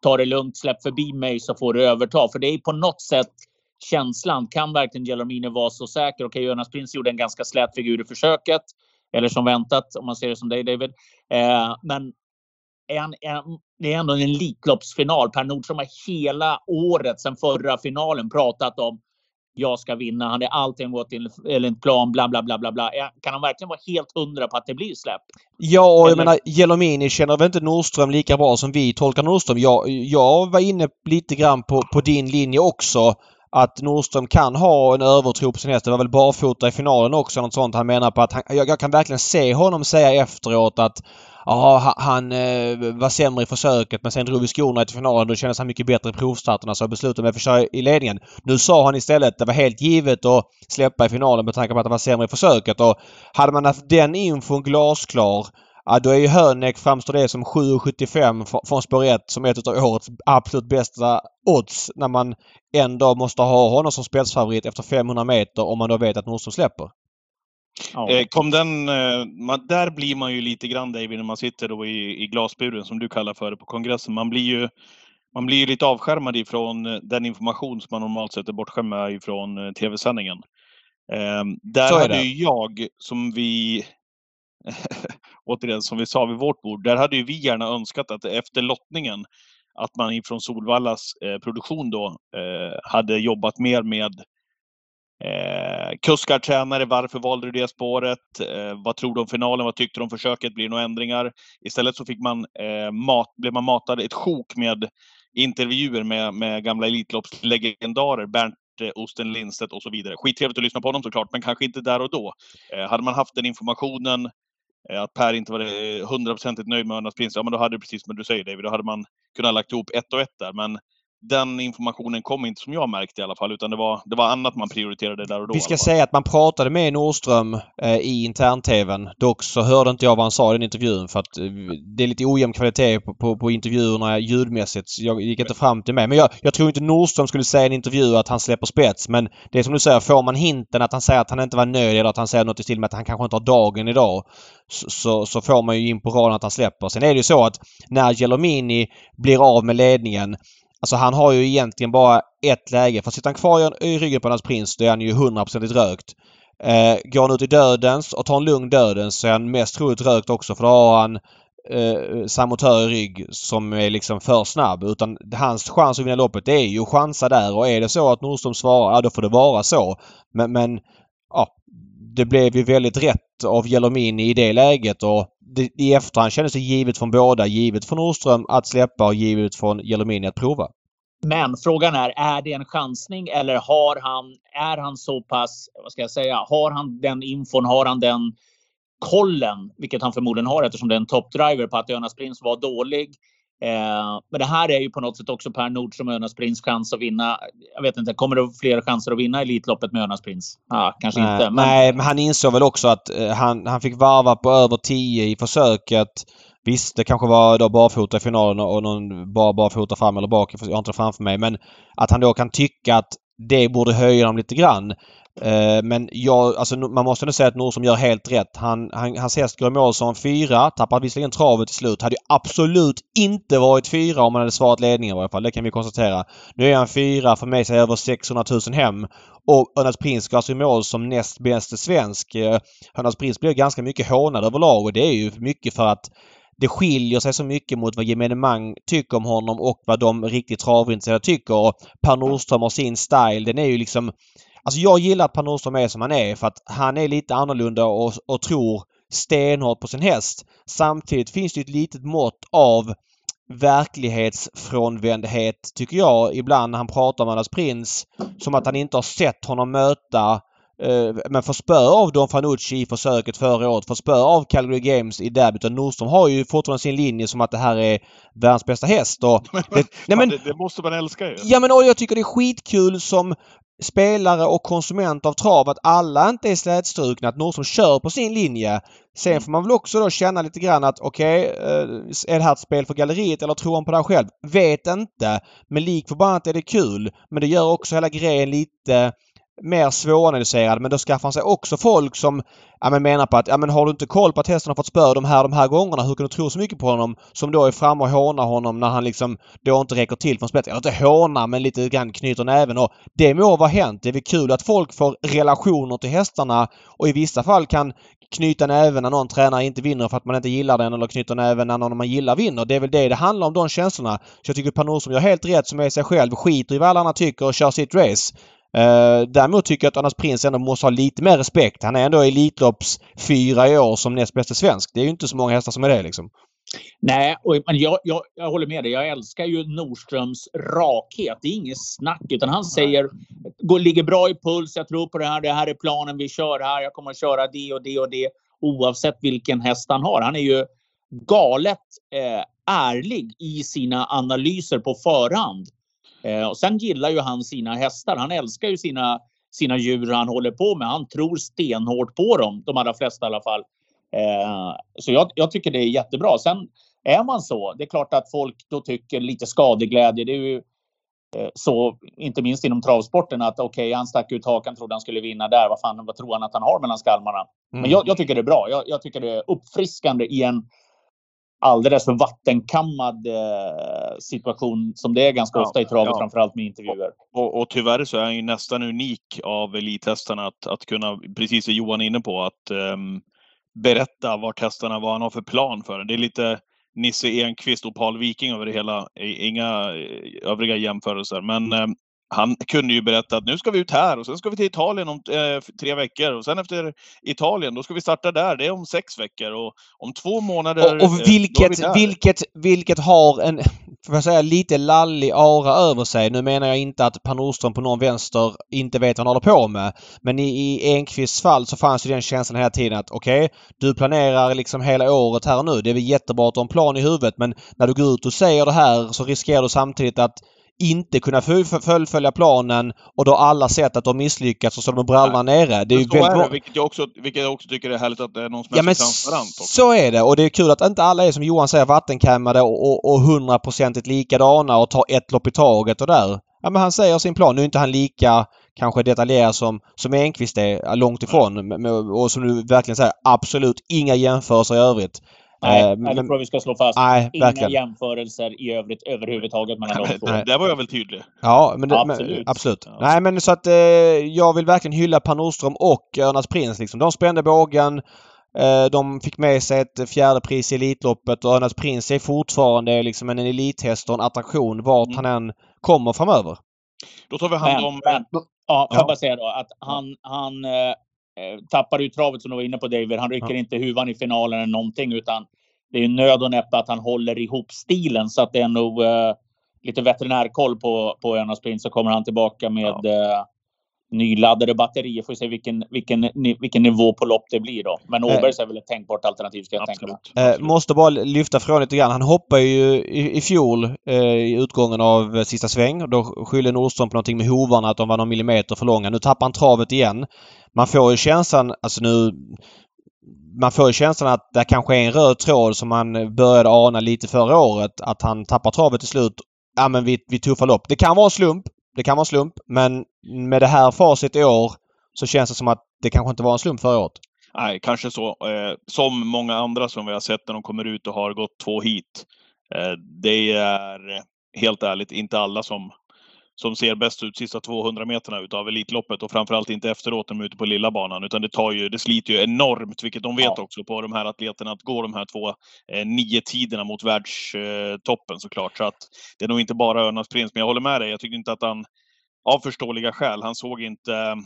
ta det lugnt, släpp förbi mig så får du överta. För det är på något sätt känslan. Kan verkligen Gelormini vara så säker? Okej, Jonas Prins gjorde en ganska slät figur i försöket. Eller som väntat, om man ser det som dig David. Eh, men en, en, det är ändå en Elitloppsfinal. Per Nordström har hela året sedan förra finalen pratat om jag ska vinna. Han är allting gått enligt plan, bla bla bla bla bla. Kan han verkligen vara helt hundra på att det blir släpp? Ja, och Eller... jag menar Jelomini känner väl inte Nordström lika bra som vi tolkar Nordström. Jag, jag var inne lite grann på, på din linje också. Att Nordström kan ha en övertro på sin häst. Det var väl barfota i finalen också. Något sånt. Han menar på att han, jag, jag kan verkligen se honom säga efteråt att ja, han eh, var sämre i försöket men sen drog vi skorna till finalen. Då kändes han mycket bättre i provstarterna så beslutade mig för att köra i ledningen. Nu sa han istället att det var helt givet att släppa i finalen med tanke på att han var sämre i försöket. Och hade man haft den infon glasklar Ja, då är ju Hönek framstår det som 7,75 från spår 1 som ett av årets absolut bästa odds när man ändå måste ha honom som spetsfavorit efter 500 meter om man då vet att Nordström släpper. Ja. Eh, kom den, eh, där blir man ju lite grann David när man sitter då i, i glasburen som du kallar för det på kongressen. Man blir ju man blir lite avskärmad ifrån den information som man normalt sett är bortskämd med ifrån tv-sändningen. Eh, där hade ju jag, som vi *laughs* återigen, som vi sa vid vårt bord, där hade ju vi gärna önskat att efter lottningen att man ifrån Solvallas eh, produktion då eh, hade jobbat mer med eh, kuskar, tränare, varför valde du det spåret? Eh, vad tror du om finalen? Vad tyckte du om försöket? Blir det några ändringar? Istället så fick man, eh, mat, blev man matad ett sjok med intervjuer med, med gamla Elitloppslegendarer. Bernt eh, Osten Lindstedt och så vidare. Skittrevligt att lyssna på honom såklart, men kanske inte där och då. Eh, hade man haft den informationen Eh, att Per inte var eh, hundraprocentigt nöjd med Örnas prins, ja men då hade det precis som du säger David, då hade man kunnat lagt ihop ett och ett där. Men den informationen kom inte som jag märkte i alla fall utan det var, det var annat man prioriterade där och då. Vi ska säga att man pratade med Nordström eh, i intern-TVn. Dock så hörde inte jag vad han sa i den intervjun för att eh, det är lite ojämn kvalitet på, på, på intervjuerna ljudmässigt. Så jag gick inte fram till mig. Men jag, jag tror inte Nordström skulle säga i en intervju att han släpper spets. Men det är som du säger, får man hinten att han säger att han inte var nöjd eller att han säger något i stil med att han kanske inte har dagen idag. Så, så, får man ju in på raden att han släpper. Sen är det ju så att när Gelomini blir av med ledningen Alltså han har ju egentligen bara ett läge. För sitter han kvar i ryggen på hans prins då är han ju hundraprocentigt rökt. Eh, går han ut i dödens och tar en lugn dödens så är han mest troligt rökt också för då har han eh, samotör i rygg som är liksom för snabb. Utan hans chans att vinna loppet det är ju att chansa där och är det så att Nordström svarar, ja då får det vara så. Men, men ja, det blev ju väldigt rätt av Jelomini i det läget och det, i efterhand kändes det givet från båda. Givet från Nordström att släppa och givet från Jelomini att prova. Men frågan är, är det en chansning eller har han, är han så pass, vad ska jag säga, har han den infon, har han den kollen, vilket han förmodligen har eftersom det är en toppdriver på att Önas Prins var dålig. Eh, men det här är ju på något sätt också Per Nordström och Önas Prins chans att vinna. Jag vet inte, kommer det fler chanser att vinna Elitloppet med Önas Prins? Ah, kanske nej, inte. Men... Nej, men han insåg väl också att eh, han, han fick varva på över 10 i försöket. Visst, det kanske var då barfota i finalen och någon bara barfota fram eller bak. Jag har inte det framför mig. Men att han då kan tycka att det borde höja dem lite grann. Eh, men jag, alltså, man måste ändå säga att Nordström gör helt rätt. Han, han, hans häst går i mål som fyra. Tappar visserligen travet till slut. Hade absolut inte varit fyra om han hade svarat ledningen i varje fall. Det kan vi konstatera. Nu är han fyra, för med sig över 600 000 hem. Och Önas Prins går alltså i mål som näst bäste svensk. Eh, Önas Prins blir ganska mycket hånad överlag och det är ju mycket för att det skiljer sig så mycket mot vad gemene man tycker om honom och vad de riktigt travintresserade tycker. Och per Nordström har sin style. Den är ju liksom Alltså jag gillar att Per Nordström är som han är för att han är lite annorlunda och, och tror stenhårt på sin häst. Samtidigt finns det ett litet mått av verklighetsfrånvändhet tycker jag ibland när han pratar om Anders Prins. Som att han inte har sett honom möta Eh, men får spö av Don Fanucci i försöket förra året, får spö av Calgary Games i derbyt. Och Nordström har ju fortfarande sin linje som att det här är världens bästa häst. Och *laughs* det, nej men, det, det, måste man älska ju. Ja men och jag tycker det är skitkul som spelare och konsument av trav att alla inte är slätstrukna, att Nordström kör på sin linje. Sen mm. får man väl också då känna lite grann att okej, okay, eh, är det här ett spel för galleriet eller tror han på det här själv? Vet inte. Men lik förbannat är det kul. Men det gör också hela grejen lite mer svåranalyserad men då skaffar han sig också folk som ja, men menar på att ja, men har du inte koll på att hästen har fått spö de här de här gångerna, hur kan du tro så mycket på honom? Som då är framme och hånar honom när han liksom då inte räcker till från spetsen. Eller inte hånar men lite grann knyter näven och det må vara hänt. Det är väl kul att folk får relationer till hästarna och i vissa fall kan knyta näven när någon tränare inte vinner för att man inte gillar den eller knyta näven när någon man gillar vinner. Det är väl det det handlar om, de känslorna. Så jag tycker Per Nordström gör helt rätt som är sig själv, skiter i vad alla andra tycker och kör sitt race. Uh, däremot tycker jag att Anders Prins ändå måste ha lite mer respekt. Han är ändå Elitlopps fyra i år som näst bästa svensk. Det är ju inte så många hästar som är det liksom. Nej, och, jag, jag, jag håller med dig. Jag älskar ju Nordströms rakhet. Det är inget snack, utan han säger går, ligger bra i puls. Jag tror på det här. Det här är planen. Vi kör här. Jag kommer att köra det och det och det oavsett vilken häst han har. Han är ju galet eh, ärlig i sina analyser på förhand. Eh, och sen gillar ju han sina hästar. Han älskar ju sina, sina djur han håller på med. Han tror stenhårt på dem, de allra flesta i alla fall. Eh, så jag, jag, tycker det är jättebra. Sen är man så, det är klart att folk då tycker lite skadeglädje. Det är ju eh, så, inte minst inom travsporten, att okej, okay, han stack ut hakan, trodde han skulle vinna där. Vad fan, vad tror han att han har mellan skalmarna? Mm. Men jag, jag, tycker det är bra. Jag, jag, tycker det är uppfriskande i en alldeles för vattenkammad eh, situation som det är ganska ja, ofta i travet, ja. framförallt med intervjuer. Och, och, tyvärr så är han ju nästan unik av elithästarna att, att kunna, precis som Johan är inne på, att um, berätta vart hästarna, vad han har för plan för Det är lite Nisse Enqvist och Paul Viking över det hela. Inga eh, övriga jämförelser. Men um, han kunde ju berätta att nu ska vi ut här och sen ska vi till Italien om eh, tre veckor och sen efter Italien då ska vi starta där. Det är om sex veckor och om två månader. Och, och vilket, eh, vilket, vilket har en, får jag säga, lite lallig aura över sig. Nu menar jag inte att Per Nordström på någon vänster inte vet vad han håller på med. Men i, i Enqvists fall så fanns ju den känslan hela tiden att okej, okay, du planerar liksom hela året här nu. Det är väl jättebra att ha en plan i huvudet men när du går ut och säger det här så riskerar du samtidigt att inte kunna fullfölja planen och då alla sett att de misslyckats och så de brallorna nere. Det är ju väldigt är det, vilket, jag också, vilket jag också tycker är härligt att det är någon som är ja, så transparent. Också. Så är det och det är kul att inte alla är som Johan säger vattenkammade och hundraprocentigt likadana och tar ett lopp i taget och där. Ja men han säger sin plan. Nu är inte han lika kanske detaljerad som, som Enqvist är, långt ifrån. Och som du verkligen säger, absolut inga jämförelser i övrigt. Nej, eh, men, det tror jag vi ska slå fast. Nej, Inga verkligen. jämförelser i övrigt överhuvudtaget mellan de två. Där var jag väl tydlig. Ja, men det, absolut. Men, absolut. Ja. Nej, men så att eh, jag vill verkligen hylla Per Nordström och Örnas Prins. Liksom. De spände bågen. Eh, de fick med sig ett fjärde pris i Elitloppet och Örnas Prins är fortfarande liksom en elithäst och en attraktion vart mm. han än kommer framöver. Då tar vi hand om... Men, men, ja, får jag bara säga då att han, han Eh, tappar ju travet som du var inne på David. Han rycker ja. inte huvan i finalen eller någonting utan det är nöd och näppe att han håller ihop stilen så att det är nog uh, lite veterinärkoll på, på Önas Prins så kommer han tillbaka med ja. uh, nyladdade batterier. Får se vilken, vilken, vilken nivå på lopp det blir då. Men Åbergs är väl ett tänkbart alternativ ska jag Absolut. tänka mig. Eh, måste bara lyfta från lite grann. Han hoppade ju i, i fjol eh, i utgången av sista sväng. Då skyller Nordström på någonting med hovarna att de var någon millimeter för långa. Nu tappar han travet igen man får ju känslan, alltså nu man får ju känslan att det kanske är en röd tråd som man började ana lite förra året. Att han tappar travet till slut. Ja men vi, vi tuffar lopp. Det kan vara en slump. Det kan vara en slump. Men med det här facit i år så känns det som att det kanske inte var en slump förra året. Nej, kanske så. Eh, som många andra som vi har sett när de kommer ut och har gått två hit. Eh, det är helt ärligt inte alla som som ser bäst ut sista 200 meterna utav Elitloppet och framförallt inte efteråt när de är ute på lilla banan. Utan det, tar ju, det sliter ju enormt, vilket de vet ja. också på de här atleterna, att gå de här två eh, nio tiderna mot världstoppen såklart. Så att det är nog inte bara Örnas prins, men jag håller med dig. Jag tycker inte att han, av förståeliga skäl, han såg inte,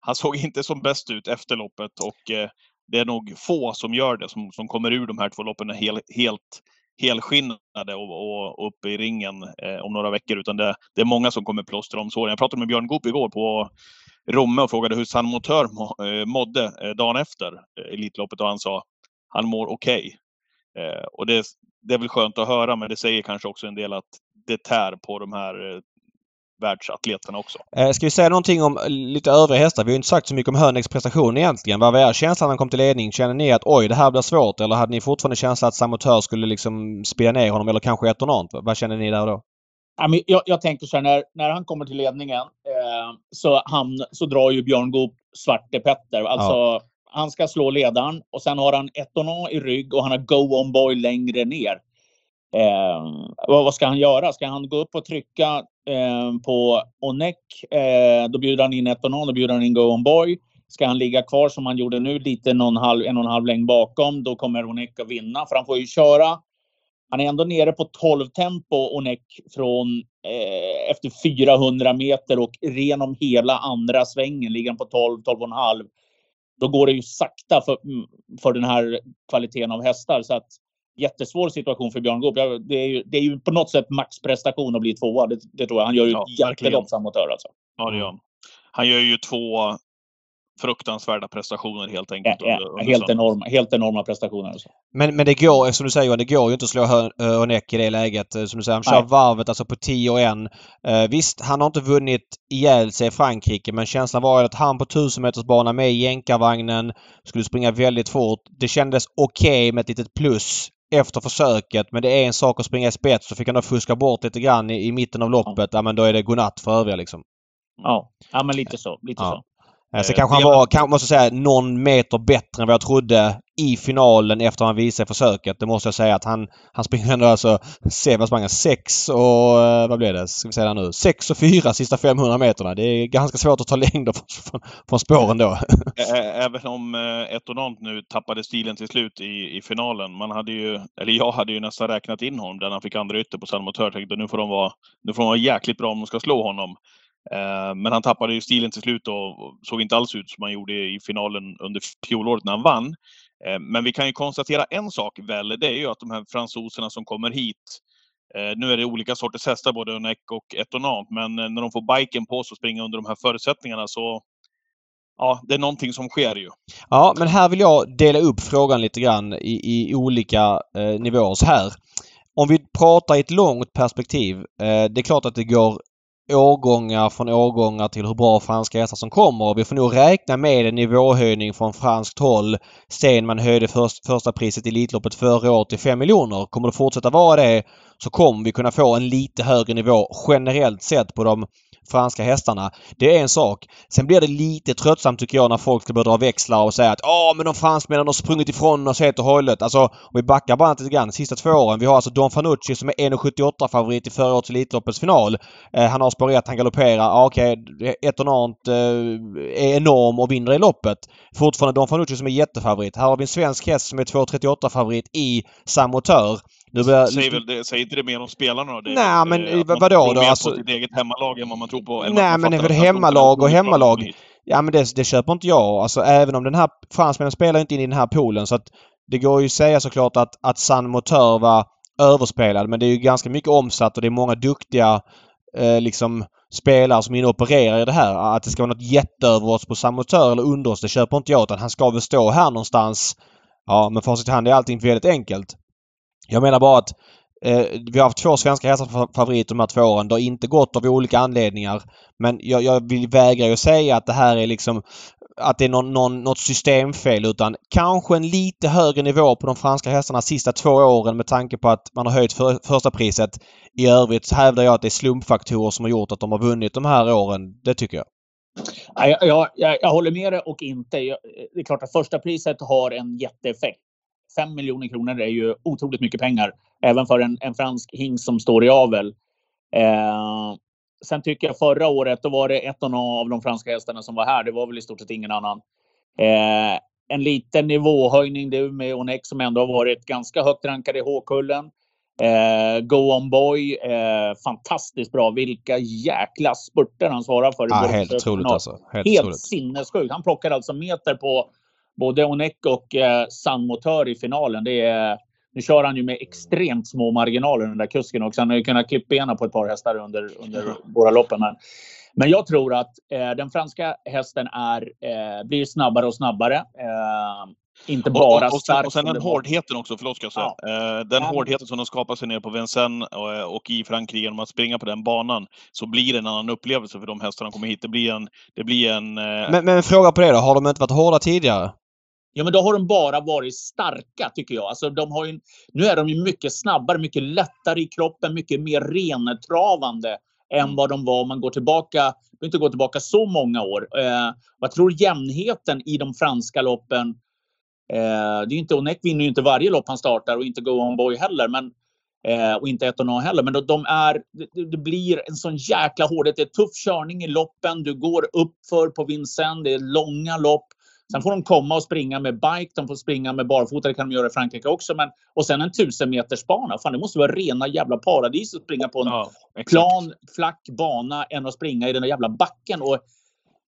han såg inte som bäst ut efter loppet och eh, det är nog få som gör det, som, som kommer ur de här två loppen helt, helt helskinnade och, och, uppe i ringen eh, om några veckor. Utan det, det, är många som kommer plåstra om såren. Jag pratade med Björn Goop igår på Romme och frågade hur San Motör eh, mådde eh, dagen efter eh, Elitloppet och han sa han mår okej. Okay. Eh, och det, det är väl skönt att höra men det säger kanske också en del att det tär på de här världsatleterna också. Eh, ska vi säga någonting om lite övriga hästar? Vi har inte sagt så mycket om Hörneks prestation egentligen. Vad var er känsla när han kom till ledning? Känner ni att oj, det här blir svårt? Eller hade ni fortfarande känslan att Samotör skulle liksom spela ner honom eller kanske Etonant? Vad känner ni där då? Jag, jag tänker så här, när, när han kommer till ledningen eh, så, han, så drar ju Björn Goop Svarte Petter. Alltså, ja. han ska slå ledaren och sen har han Etona i rygg och han har Go On Boy längre ner. Eh, vad, vad, ska han göra? Ska han gå upp och trycka eh, på Onek? Eh, då bjuder han in ett och någon, då bjuder han in Go On Boy. Ska han ligga kvar som han gjorde nu, lite någon halv, en och en halv längd bakom, då kommer Onek att vinna. För han får ju köra. Han är ändå nere på 12 tempo, Onek, från eh, efter 400 meter och genom hela andra svängen ligger han på 12, 12,5. Då går det ju sakta för, mm, för den här kvaliteten av hästar. Så att jättesvår situation för Björn Goop. Det är, ju, det är ju på något sätt maxprestation att bli tvåa. Det, det tror jag. Han gör ju ja, jättelopp samotör alltså. Ja, det gör han. Han gör ju två fruktansvärda prestationer helt enkelt. Ja, ja, helt, enorma, helt enorma prestationer. Alltså. Men, men det går, som du säger det går ju inte att slå Örnek i det läget. Eh, som du säger, han kör Nej. varvet alltså på 10 och 1. Uh, visst, han har inte vunnit ihjäl sig i Frankrike men känslan var att han på 1000 meters bana med jänkarvagnen skulle springa väldigt fort. Det kändes okej okay med ett litet plus efter försöket men det är en sak att springa i spets så fick han då fuska bort lite grann i, i mitten av loppet. Ja. ja men då är det godnatt för övriga liksom. Ja, ja men lite så. Lite ja. så. Eh, sen kanske han var, kan, måste säga, någon meter bättre än vad jag trodde i finalen efter han visade försöket. Det måste jag säga att han, han springer ändå alltså, se vad sprang 6 och, eh, vad blev det, ska vi säga nu, 6 och 4 sista 500 meterna. Det är ganska svårt att ta längder från, från spåren då. Även om eh, Etonant nu tappade stilen till slut i, i finalen. Man hade ju, eller jag hade ju nästan räknat in honom där han fick andra ytter på San Motör. Tänkte nu får de vara, nu får de vara jäkligt bra om de ska slå honom. Eh, men han tappade ju stilen till slut och såg inte alls ut som han gjorde i finalen under fjolåret när han vann. Eh, men vi kan ju konstatera en sak väl, det är ju att de här fransoserna som kommer hit eh, nu är det olika sorters hästar, både Unek och Etonant, men eh, när de får biken på sig och springer under de här förutsättningarna så Ja, det är någonting som sker ju. Ja, men här vill jag dela upp frågan lite grann i, i olika eh, nivåer så här. Om vi pratar i ett långt perspektiv. Eh, det är klart att det går årgångar från årgångar till hur bra franska hästar som kommer. Vi får nog räkna med en nivåhöjning från franskt håll sen man höjde först, första priset i Elitloppet förra året till 5 miljoner. Kommer det fortsätta vara det så kommer vi kunna få en lite högre nivå generellt sett på de franska hästarna. Det är en sak. Sen blir det lite tröttsamt tycker jag när folk ska börja dra växlar och säga att ja men de fransmännen har sprungit ifrån oss helt och hållet. Alltså om vi backar bara lite grann. Sista två åren. Vi har alltså Don Fanucci som är 1,78 favorit i förra årets Elitloppets final. Eh, han har spår 1, han galopperar. Ja, Okej, okay. Etonant eh, är enorm och vinner i loppet. Fortfarande Don Fanucci som är jättefavorit. Här har vi en svensk häst som är 2,38 favorit i Samotör. Nu börjar... säger, väl det, säger inte det mer om spelarna då? Nej men eh, vadå då? Man alltså... på sitt eget hemmalag än vad man tror på. Nej men det är väl hemmalag och hemmalag. Ja men det, det köper inte jag. Alltså även om den här fransmännen spelar inte in i den här poolen så att det går ju att säga såklart att, att San Motör var överspelad men det är ju ganska mycket omsatt och det är många duktiga eh, liksom spelare som är inne och opererar i det här. Att det ska vara något jätteöver oss på San Motör eller under oss det köper inte jag utan han ska väl stå här någonstans. Ja men facit i hand är allting väldigt enkelt. Jag menar bara att eh, vi har haft två svenska hästar favoriter de här två åren. Det har inte gått av olika anledningar. Men jag, jag vill vägra ju säga att det här är liksom att det är någon, någon, något systemfel utan kanske en lite högre nivå på de franska hästarna sista två åren med tanke på att man har höjt för, första priset. I övrigt hävdar jag att det är slumpfaktorer som har gjort att de har vunnit de här åren. Det tycker jag. Jag, jag, jag, jag håller med dig och inte. det är klart att första priset har en jätteeffekt. 5 miljoner kronor är ju otroligt mycket pengar. Även för en, en fransk hingst som står i avel. Eh, sen tycker jag förra året, då var det ett av de franska hästarna som var här. Det var väl i stort sett ingen annan. Eh, en liten nivåhöjning det med Onex som ändå har varit ganska högt rankad i H-kullen. Eh, Go On Boy, eh, fantastiskt bra. Vilka jäkla spurter han svarar för. Ja, helt otroligt alltså. Helt, helt sinnessjukt. Han plockar alltså meter på både Onek och eh, San Motör i finalen. Det är, nu kör han ju med extremt små marginaler den där kusken också. Han har ju kunnat klippa benen på ett par hästar under, under båda loppen. Men, men jag tror att eh, den franska hästen är, eh, blir snabbare och snabbare. Eh, inte bara och, och, stark. Och sen den hårdheten också, förlåt ska jag säga. Ja. Eh, den ja. hårdheten som de skapar sig nere på Vincennes och, eh, och, i Frankrike genom att springa på den banan. Så blir det en annan upplevelse för de hästarna som kommer hit. Det blir en... Det blir en eh... men, men fråga på det då. Har de inte varit hårda tidigare? Ja, men då har de bara varit starka tycker jag. Alltså, de har ju, nu är de ju mycket snabbare, mycket lättare i kroppen, mycket mer rentravande än mm. vad de var om man går tillbaka. Inte gå tillbaka så många år. Eh, jag tror jämnheten i de franska loppen. Eh, det är inte Onek vinner ju inte varje lopp han startar och inte Go On Boy heller, men eh, och inte Etonå heller. Men de, de är. Det, det, blir en sån jäkla hårdhet. Det är tuff körning i loppen. Du går upp för på Vincennes. Det är långa lopp. Sen får de komma och springa med bike, de får springa med barfota, det kan de göra i Frankrike också. Men, och sen en tusen meters bana. Fan, det måste vara rena jävla paradis att springa på en ja, plan, flack bana än att springa i den där jävla backen. Och,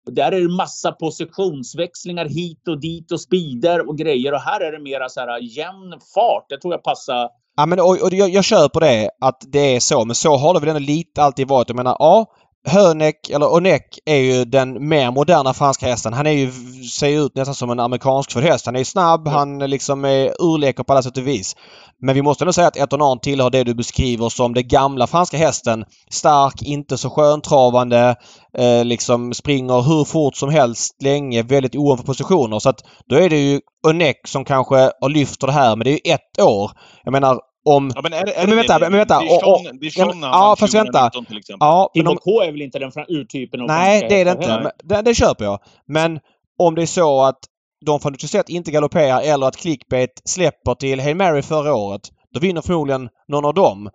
och där är det massa positionsväxlingar hit och dit och speeder och grejer. Och här är det mera så här jämn fart. Det tror jag passar Ja men och, och jag, jag köper det att det är så men så har det väl ändå lite alltid varit. Jag menar ja Hönek, eller Onek, är ju den mer moderna franska hästen. Han är ju, ser ut nästan som en amerikansk för häst. Han är snabb, ja. han liksom är urleker på alla sätt och vis. Men vi måste ändå säga att Etonan tillhör det du beskriver som det gamla franska hästen. Stark, inte så sköntravande, eh, liksom springer hur fort som helst länge, väldigt ovan för positioner. Så att då är det ju Onek som kanske har lyft det här, men det är ju ett år. Jag menar om... Ja, men är, är men vänta, det, men vänta. Dijon, Dijon ja, ja fast vänta. Till exempel. Ja, Timo K är väl inte den urtypen av Nej, det är det inte. Men, det, det köper jag. Men om det är så att de från Duchesset inte galopperar eller att clickbait släpper till Hail Mary förra året. Då vinner förmodligen någon av dem.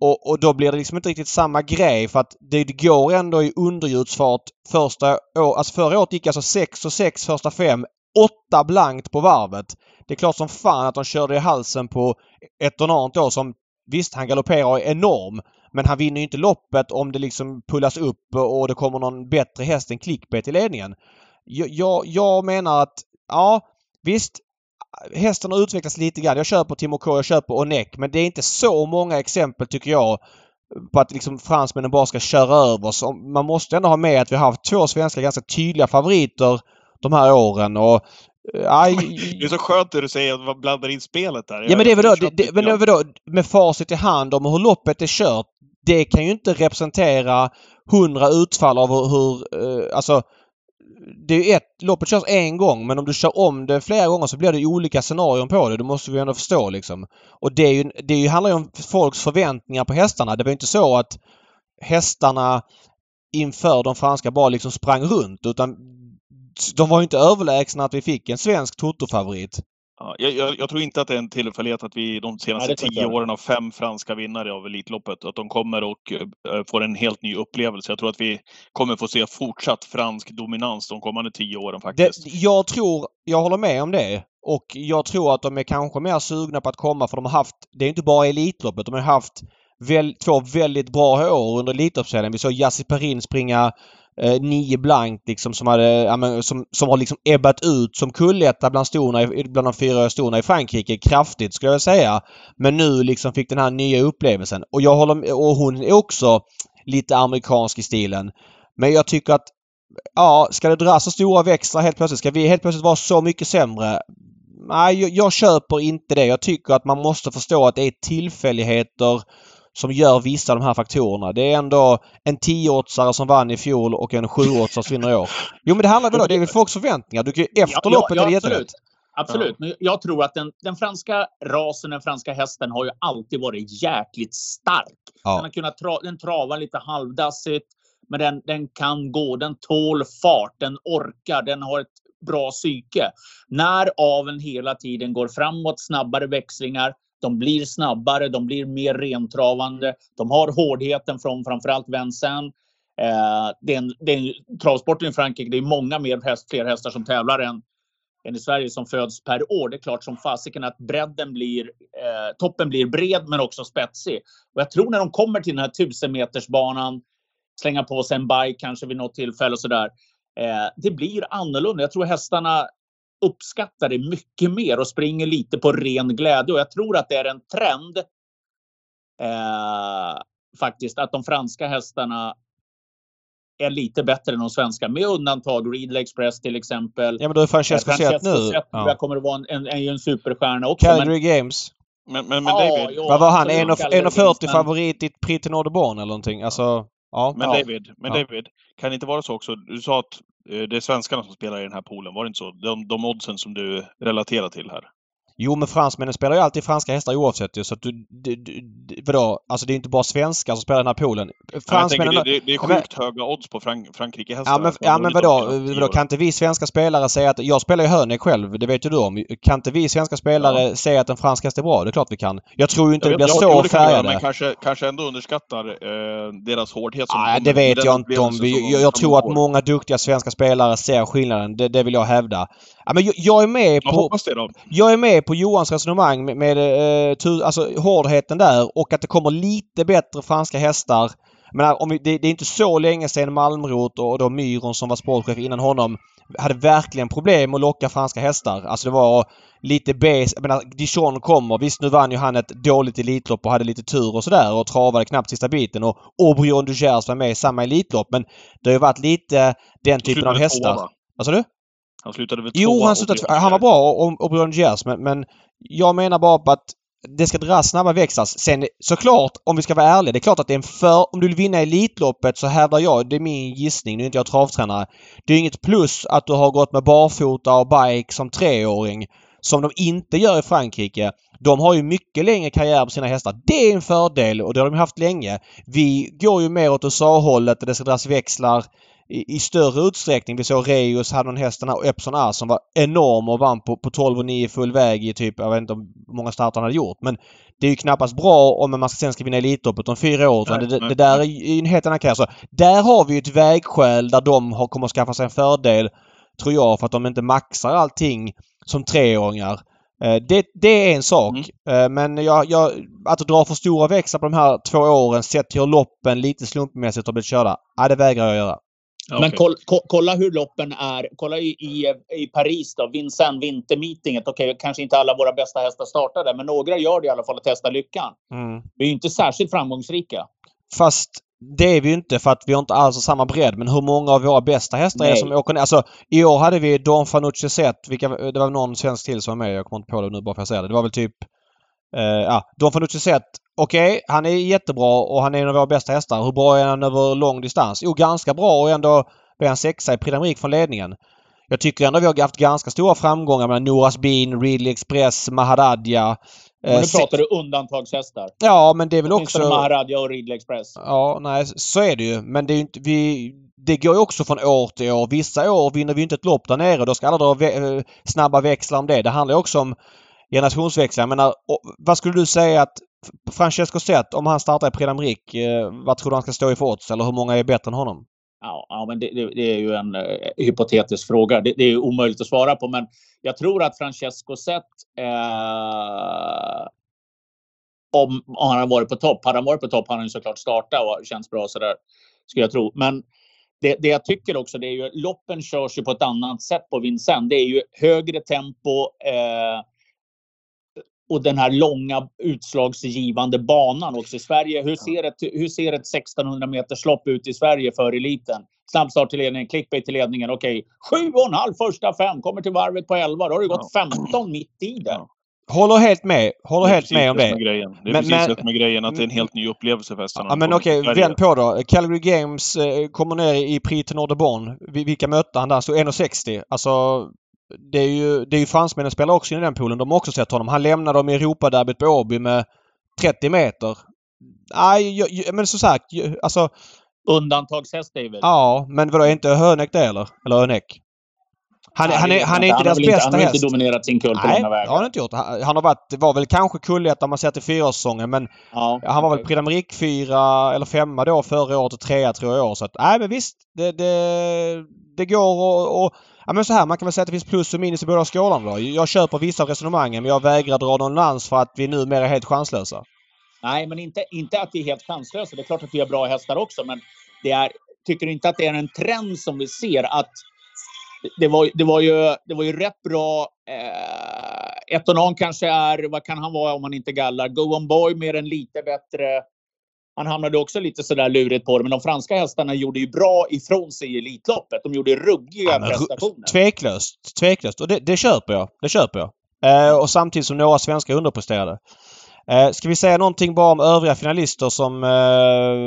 Och, och då blir det liksom inte riktigt samma grej för att det går ändå i underljudsfart första året. Alltså förra året gick alltså 6 och 6 första fem åtta blankt på varvet. Det är klart som fan att de körde i halsen på ett annat då som Visst, han galopperar enorm. Men han vinner ju inte loppet om det liksom pullas upp och det kommer någon bättre häst än clickbait i ledningen. Jag, jag, jag menar att, ja visst. Hästen har utvecklats lite grann. Jag köper Timo K, jag köper Onek. Men det är inte så många exempel tycker jag på att liksom fransmännen bara ska köra över Så Man måste ändå ha med att vi har haft två svenska ganska tydliga favoriter de här åren. Och Aj. *laughs* Det är så skönt det du säger att man blandar in spelet där. Ja men det är väl då, det, det, men det är då med facit i hand om hur loppet är kört. Det kan ju inte representera hundra utfall av hur, hur uh, alltså det är ju ett, loppet körs en gång men om du kör om det flera gånger så blir det olika scenarion på det. Det måste vi ändå förstå liksom. Och det, är ju, det handlar ju om folks förväntningar på hästarna. Det var ju inte så att hästarna inför de franska bara liksom sprang runt utan de var ju inte överlägsna att vi fick en svensk Toto-favorit. Ja, jag, jag, tror inte att det är en tillfällighet att vi de senaste Nej, tio åren har fem franska vinnare av Elitloppet. Att de kommer och äh, får en helt ny upplevelse. Jag tror att vi kommer få se fortsatt fransk dominans de kommande tio åren faktiskt. Det, jag tror, jag håller med om det. Och jag tror att de är kanske mer sugna på att komma för de har haft, det är inte bara Elitloppet, de har haft väl, två väldigt bra år under Elitloppsserien. Vi såg Jassi Perin springa eh, nio blankt liksom som hade, ja, som, som har liksom ebbat ut som kulletta bland, storna, bland de fyra storna i Frankrike kraftigt skulle jag säga. Men nu liksom fick den här nya upplevelsen. Och jag håller och hon är också lite amerikansk i stilen. Men jag tycker att Ja, ska det dras så stora växlar helt plötsligt? Ska vi helt plötsligt vara så mycket sämre? Nej, jag, jag köper inte det. Jag tycker att man måste förstå att det är tillfälligheter som gör vissa av de här faktorerna. Det är ändå en 10-åtsare som vann i fjol och en 7-åtsare som vinner i år. Jo men det handlar väl om, det är väl folks förväntningar. Du kan, efter ja, loppet ja, ja, är det jättelätt. Absolut. Men jag tror att den, den, franska rasen, den franska hästen har ju alltid varit jäkligt stark. Ja. Den, har kunnat tra, den travar lite halvdassigt, men den, den kan gå, den tål fart, den orkar, den har ett bra psyke. När aven hela tiden går framåt, snabbare växlingar, de blir snabbare, de blir mer rentravande. De har hårdheten från framförallt Vincennes. Eh, det är en, det är en, travsporten i Frankrike, det är många mer häst, fler hästar som tävlar än, än i Sverige som föds per år. Det är klart som fasiken att bredden blir, eh, toppen blir bred men också spetsig. Och jag tror när de kommer till den här 1000 metersbanan, slänga på sig en bike kanske vid något tillfälle och sådär. Eh, det blir annorlunda. Jag tror hästarna uppskattar det mycket mer och springer lite på ren glädje. Och jag tror att det är en trend eh, faktiskt att de franska hästarna är lite bättre än de svenska med undantag Readly Express till exempel. Ja men då är Francesco Zet nu. Zet ja. kommer att vara en, en, en, en superstjärna också. Calgary men... Games. Men, men, men David. Ja, Vad var han? 1,40 favorit i Prix de Nordborn eller någonting? Alltså, ja. Men David, men David, kan det inte vara så också? Du sa att Eh, det är svenskarna som spelar i den här poolen, var det inte så? De, de oddsen som du relaterar till här. Jo men fransmännen spelar ju alltid franska hästar oavsett ju. Så att du, du, du, vadå? Alltså det är inte bara svenskar som spelar den här poolen. Fransmännen... Ja, det, det, är sjukt men, höga odds på Frank, Frankrike-hästar. Ja men, ja, men vadå? vadå? Kan inte vi svenska spelare säga att... Jag spelar ju Hönek själv, det vet ju du om. Kan inte vi svenska spelare ja. säga att en fransk häst är bra? Det är klart vi kan. Jag tror ju inte det blir jag, så jag, färgade. Men kanske, kanske ändå underskattar eh, deras hårdhet. Som Nej, det vet jag inte om. Vi, jag, jag tror att många duktiga svenska spelare ser skillnaden. Det, det vill jag hävda. Ja, men jag, jag är med på... Jag är med på Johans resonemang med, med eh, tu, alltså hårdheten där och att det kommer lite bättre franska hästar Men om vi, det, det, är inte så länge sedan Malmrot och då Myron som var sportchef innan honom hade verkligen problem att locka franska hästar. Alltså det var lite base. Jag menar, Dijon kommer. Visst nu vann ju han ett dåligt Elitlopp och hade lite tur och sådär och travade knappt sista biten. Och Aubryon du Gers var med i samma Elitlopp. Men det har ju varit lite den typen av hästar. Vad sa du? Han slutade väl Jo, han, slutade, han var bra, Aubryon Gers. Men, men jag menar bara på att det ska dras snabba växlar. Sen såklart, om vi ska vara ärliga, det är klart att det är en för... Om du vill vinna Elitloppet så hävdar jag, det är min gissning, nu är inte jag travtränare. Det är inget plus att du har gått med barfota och bike som treåring. Som de inte gör i Frankrike. De har ju mycket längre karriär på sina hästar. Det är en fördel och det har de haft länge. Vi går ju mer åt USA-hållet där det ska dras växlar i, i, större utsträckning. Vi såg Reus hade en häst, den här Epson A som var enorm och vann på, på 12 och 9 full väg i typ, jag vet inte hur många starter han hade gjort. Men det är ju knappast bra om man sen ska vinna Elitloppet om fyra år. Nej, det, det, där är ju en helt annan karriär. Så där har vi ett vägskäl där de har, kommer att skaffa sig en fördel, tror jag, för att de inte maxar allting som treåringar. Eh, det, det är en sak. Mm. Eh, men jag, jag, att dra för stora växlar på de här två åren sett till hur loppen lite slumpmässigt har blivit körda. Ja, det vägrar jag göra. Men okay. kolla, kolla hur loppen är. Kolla i, i, i Paris då, Vincennes vintermeetinget. Okej, okay, kanske inte alla våra bästa hästar startade, men några gör det i alla fall och testar lyckan. Mm. Vi är ju inte särskilt framgångsrika. Fast det är vi ju inte för att vi har inte alls samma bredd. Men hur många av våra bästa hästar Nej. är som åker ner? Alltså i år hade vi Don Fanucci Zet. Vilka, det var någon svensk till som var med. Jag kommer inte på det nu bara för att säga det. Det var väl typ... Uh, ja, Don Fanucci Zet Okej, okay, han är jättebra och han är en av våra bästa hästar. Hur bra är han över lång distans? Jo, ganska bra och ändå blev han sexa i Prix från ledningen. Jag tycker ändå vi har haft ganska stora framgångar med Noras Bean, Ridley Express, Maharadja. Men nu eh, pratar du undantagshästar. Ja, men det är väl också... Maharadja och Ridley Express. Ja, nej, så är det ju. Men det är inte... Vi, det går ju också från år till år. Vissa år vinner vi inte ett lopp där nere. Då ska alla dra vä snabba växlar om det. Det handlar också om generationsväxlingar. Jag menar, vad skulle du säga att Francesco Zet, om han startar i Prix eh, vad tror du han ska stå i för odds? Eller hur många är bättre än honom? Ja, men det, det, det, är ju en uh, hypotetisk fråga. Det, det, är omöjligt att svara på, men jag tror att Francesco sett uh, eh, om, om han har varit på topp. Hade han varit på topp hade han såklart startat och känns bra sådär, skulle jag tro. Men det, det jag tycker också, det är ju loppen körs ju på ett annat sätt på Vincennes. Det är ju högre tempo. Uh, och den här långa utslagsgivande banan också i Sverige. Hur ser ett, hur ser ett 1600 meters lopp ut i Sverige för eliten? Snabbstart till ledningen, clickbait till ledningen. Okej, sju och en halv första fem, kommer till varvet på 11. Då har det gått 15 mitt i det. Håller helt med. Håller helt med om det. det. Grejen. Det är men, precis men, det med grejen, att det är en helt ny upplevelse för hästarna. Ja, men okej, okay, vänd på då. Calgary Games eh, kommer ner i Prix de Nordebon. Vilka mötte han där? Så 1,60. Alltså det är ju, det är ju fransmännen spelar också i den poolen. De har också sett honom. Han lämnade dem i Europaderbyt på Åby med 30 meter. Nej, men som sagt, alltså... Undantagshäst David. Ja, men vadå, är inte Hönek det eller? Eller Hönek? Han, Nej, han, är, han är inte deras bästa häst. Han har inte dominerat sin kull på Nej, långa vägar. det har han inte gjort. Han, han har varit, var väl kanske kulletta om man ser till fyraårssäsongen men ja, han var väl Prix d'Amérique fyra eller femma då förra året och trea tror jag år. Så att, nej men visst. Det, det, det går och, Ja men så här, man kan väl säga att det finns plus och minus i båda skålarna då. Jag köper vissa av resonemangen men jag vägrar dra någon lans för att vi numera är helt chanslösa. Nej, men inte, inte att vi är helt chanslösa. Det är klart att vi har bra hästar också, men det är, tycker du inte att det är en trend som vi ser att det var, det var, ju, det var ju rätt bra. Eh, Etonan kanske är, vad kan han vara om han inte gallar? Go on boy mer en lite bättre. Han hamnade också lite sådär lurigt på det, men de franska hästarna gjorde ju bra ifrån sig i Elitloppet. De gjorde ruggiga ja, prestationer. Tveklöst. Tveklöst. Och det, det köper jag. Det köper jag. Eh, och samtidigt som några svenskar underpresterade. Eh, ska vi säga någonting bara om övriga finalister som eh,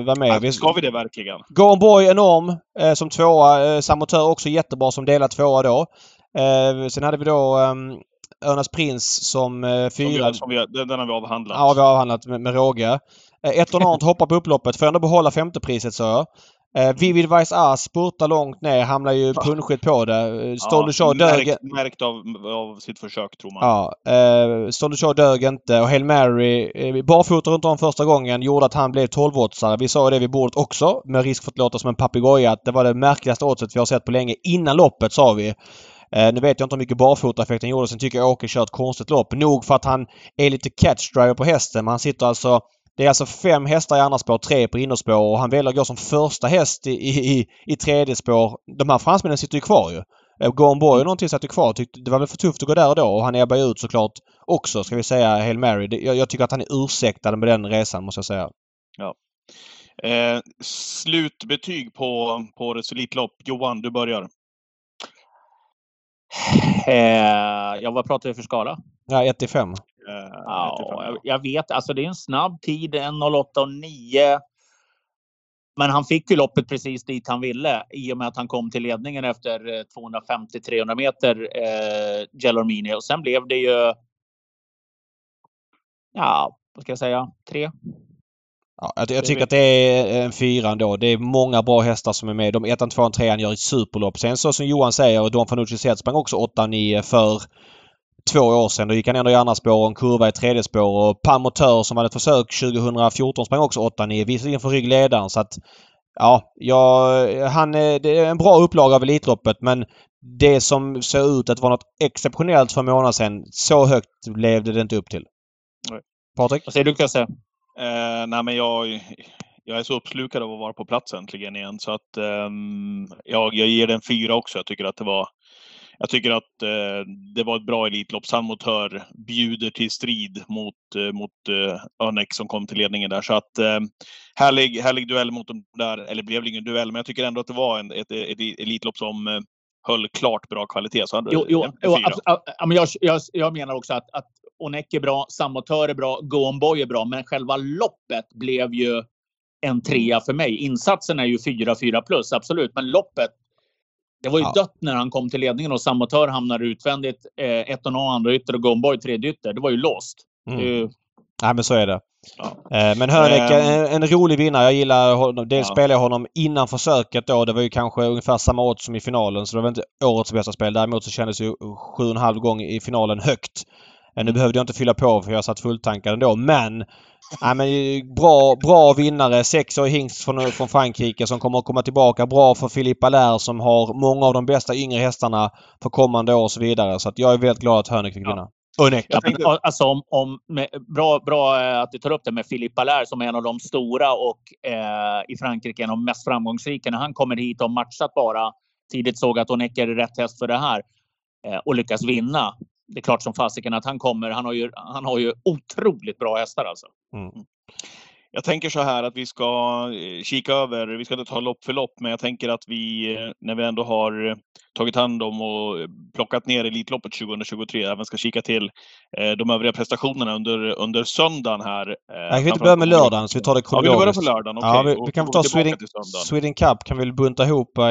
var med? Ja, ska vi det verkligen? Gone Boy enorm eh, som tvåa. Eh, Samotör också jättebra som delad tvåa då. Eh, sen hade vi då um, Örnas Prins som eh, fyra. Som vi, som vi, den har vi avhandlat. Ja, vi har avhandlat med, med råge. Eh, ett och hoppar på upploppet. Får ändå behålla femtepriset så jag. Eh, Vivid Vice A spurtar långt ner, hamnar ju punschigt på det. Stolde ja, dög... Märkt, av, av sitt försök tror man. Ja. Eh, Stolde dög inte och Hail Mary eh, barfota runt om första gången gjorde att han blev 12-oddsare. Vi sa det vid bordet också med risk för att låta som en papegoja att det var det märkligaste oddset vi har sett på länge. Innan loppet sa vi. Eh, nu vet jag inte hur mycket barfota gjorde. Sen tycker jag Åke kör ett konstigt lopp. Nog för att han är lite catchdriver på hästen men han sitter alltså Det är alltså fem hästar i andra spår, tre på innerspår och han väljer att gå som första häst i, i, i tredje spår. De här fransmännen sitter ju kvar ju. Eh, Gordon Boy och någonting satt ju kvar. Tyckte det var väl för tufft att gå där och då och han ebbar ju ut såklart också, ska vi säga, Hail Mary. Jag, jag tycker att han är ursäktad med den resan, måste jag säga. Ja. Eh, slutbetyg på, på årets Elitlopp. Johan, du börjar. Eh, ja, vad pratar vi för skala? Ja, 1 till 5. Eh, Ja, 1-5, jag, vet. Alltså det är en snabb tid, en 08 och 9. Men han fick ju loppet precis dit han ville i och med att han kom till ledningen efter 250-300 meter, eh, Gelormini. Och sen blev det ju... Ja, vad ska jag säga? Tre. Ja, jag, jag tycker att det är en fyra ändå. Det är många bra hästar som är med. De ettan, tvåan, trean gör ett superlopp. Sen så som Johan säger, Don Fanucci Zet sprang också 8-9 för två år sedan. Då gick han ändå i andra spår och en kurva i tredje spår. Och Pamotör som hade ett försök 2014 sprang också 8-9. Visserligen för ryggledaren så att Ja, jag, han, är- det är en bra upplaga av Elitloppet men det som såg ut att vara något exceptionellt för en månad sedan, så högt levde det inte upp till. Nej. Patrik? Vad säger du Kusse? Eh, nej, men jag, jag är så uppslukad av att vara på plats äntligen igen så att ehm, jag, jag ger den fyra också. Jag tycker att det var jag tycker att eh, det var ett bra Elitlopp. Samotör bjuder till strid mot, eh, mot eh, Örnek som kom till ledningen där. Så att eh, härlig, härlig duell mot dem där. Eller blev ingen duell, men jag tycker ändå att det var en, ett, ett Elitlopp som eh, höll klart bra kvalitet. Så hade, Jo, jo, jo men jag, jag, jag menar också att, att Onek är bra, Samotör är bra, Go On Boy är bra, men själva loppet blev ju en trea för mig. Insatsen är ju 4-4 plus, absolut, men loppet det var ju Ja. dött när han kom till ledningen och Samotör hamnade utvändigt. Eh, ett och några andra ytter och Go On Boy tredje ytter. Det var ju låst. Mm. Det Nej men så är det. Ja. Eh, Men Hönek Ehm. en, en rolig vinnare. Jag gillar honom. Dels Ja. spelade jag honom innan försöket då. Det var ju kanske ungefär samma odds som i finalen så det var inte årets bästa spel. Däremot så kändes ju sju och en halv gång i finalen högt. Eh, Nu behövde jag inte fylla på för jag satt fulltankad ändå men *laughs* Nej, men eh, bra, bra vinnare. Sexårig hingst från, från Frankrike som kommer att komma tillbaka. Bra för Philippe Allaire som har många av de bästa yngre hästarna för kommande år och så vidare. Så jag är väldigt glad att Hönek fick Ja. vinna. Jag tänkte, alltså om, om med, bra, bra eh, att du tar upp det med Philippe Allaire som är en av de stora och eh, i Frankrike en av de mest framgångsrika. När han kommer hit och matchat bara tidigt såg att Onecker är rätt häst för det här eh, och lyckas vinna. Det är klart som fasiken att han kommer. Han har ju, han har ju otroligt bra hästar alltså. Jag tänker så här att vi ska eh, kika över, vi ska inte ta lopp för lopp, men jag tänker att vi, eh, när vi ändå har eh, tagit hand om och plockat ner Elitloppet 2023, även ska kika till de övriga prestationerna under, under söndagen här. eh, Jag vill inte börja med lördagen så vi tar det Ja, vill du börja kronologiskt. på lördagen? Okej. Ja, vi, vi kan få ta Sweden. Sweden Cup kan vi bunta ihop i,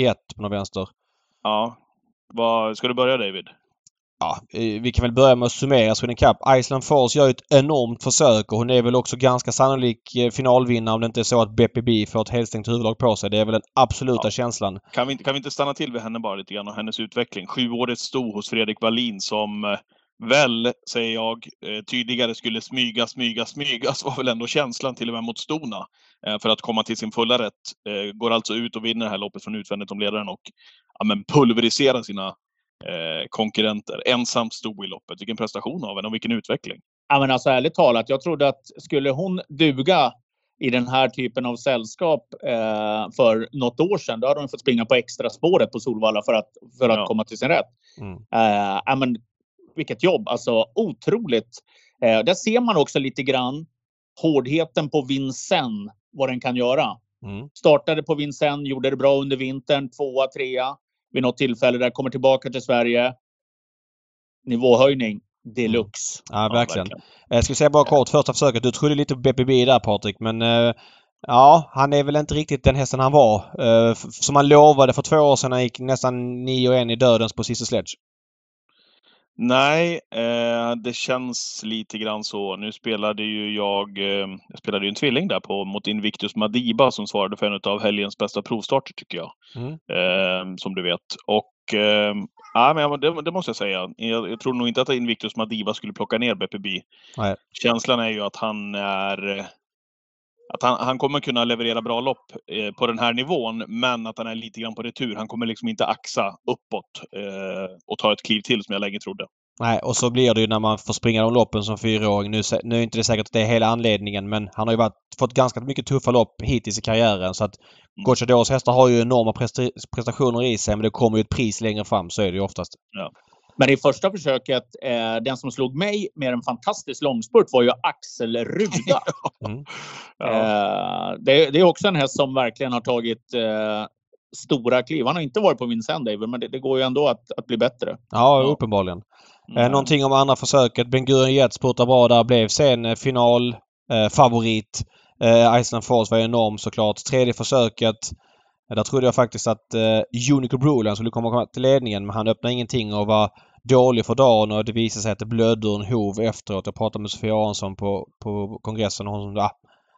i ett på något vänster. Ja. Vad, ska du börja David? Ja, eh, vi kan väl börja med att summera Sweden Cup. Iceland Falls gör ett enormt försök och hon är väl också ganska sannolik eh, finalvinnare om det inte är så att BPB får ett helstängt huvudlag på sig. Det är väl den absoluta Ja. känslan. Kan vi, inte- kan vi inte stanna till vid henne bara lite grann och hennes utveckling? Sjuårigt sto hos Fredrik Wallin som eh, väl, säger jag, tydligare skulle smyga, smyga, smygas var väl ändå känslan till och med mot stona. För att komma till sin fulla rätt. Går alltså ut och vinner det här loppet från utvändigt om ledaren och ja, men pulveriserar sina eh, konkurrenter. Ensam sto i loppet. Vilken prestation av henne och vilken utveckling. Ja, men alltså ärligt talat, jag trodde att skulle hon duga i den här typen av sällskap eh, för något år sedan, då hade hon fått springa på extra spåret på Solvalla för att, för att Ja. komma till sin rätt. Mm. Eh, ja, men, vilket jobb! Alltså otroligt. Eh, där ser man också lite grann hårdheten på Vincennes, vad den kan göra. Mm. Startade på Vincennes, gjorde det bra under vintern, tvåa, trea vid något tillfälle där, kommer tillbaka till Sverige. Nivåhöjning deluxe. Ja, verkligen. Jag ska säga bara kort första försöket. Du trodde lite på BPB där Patrik men eh, Ja, han är väl inte riktigt den hästen han var. Eh, som han lovade för två år sedan. Han gick nästan 9-1 i dödens på sista sledge. Nej, eh, det känns lite grann så. Nu spelade ju jag, eh, jag spelade ju en tvilling där på mot Invictus Madiba som svarade för en av helgens bästa provstarter tycker jag. Mm. Eh, som du vet. Och eh, ja, men det, det måste jag säga. Jag, jag tror nog inte att Invictus Madiba skulle plocka ner. Nej. Känslan är ju att han är att han, han kommer kunna leverera bra lopp eh, på den här nivån, men att han är lite grann på retur. Han kommer liksom inte axa uppåt eh, och ta ett kliv till som jag länge trodde. Nej, och så blir det ju när man får springa de loppen som fyraåring. Nu, nu är inte det säkert att det är hela anledningen men han har ju varit, fått ganska mycket tuffa lopp hittills i karriären så att mm. Gocciadoros hästar har ju enorma prestationer i sig men det kommer ju ett pris längre fram. Så är det ju oftast. Ja. Men i första försöket, eh, den som slog mig med en fantastisk långspurt var ju Axel Ruda. *laughs* mm. ja. eh, det, det, är också en häst som verkligen har tagit eh, stora kliv. Han har inte varit på min David, men det, det, går ju ändå att, att bli bättre. Ja, uppenbarligen. Mm. någonting om andra försöket. Ben Gurion Jet spurtade bra där. Blev sen eh, final. Eh, favorit. Eh, Iceland Falls var enorm såklart. Tredje försöket. Där trodde jag faktiskt att eh, Unico Broland skulle komma till ledningen men han öppnade ingenting och var dålig för dagen och det visade sig att det blödde ur en hov efteråt. Jag pratade med Sofia Aronsson på, på kongressen och hon ja,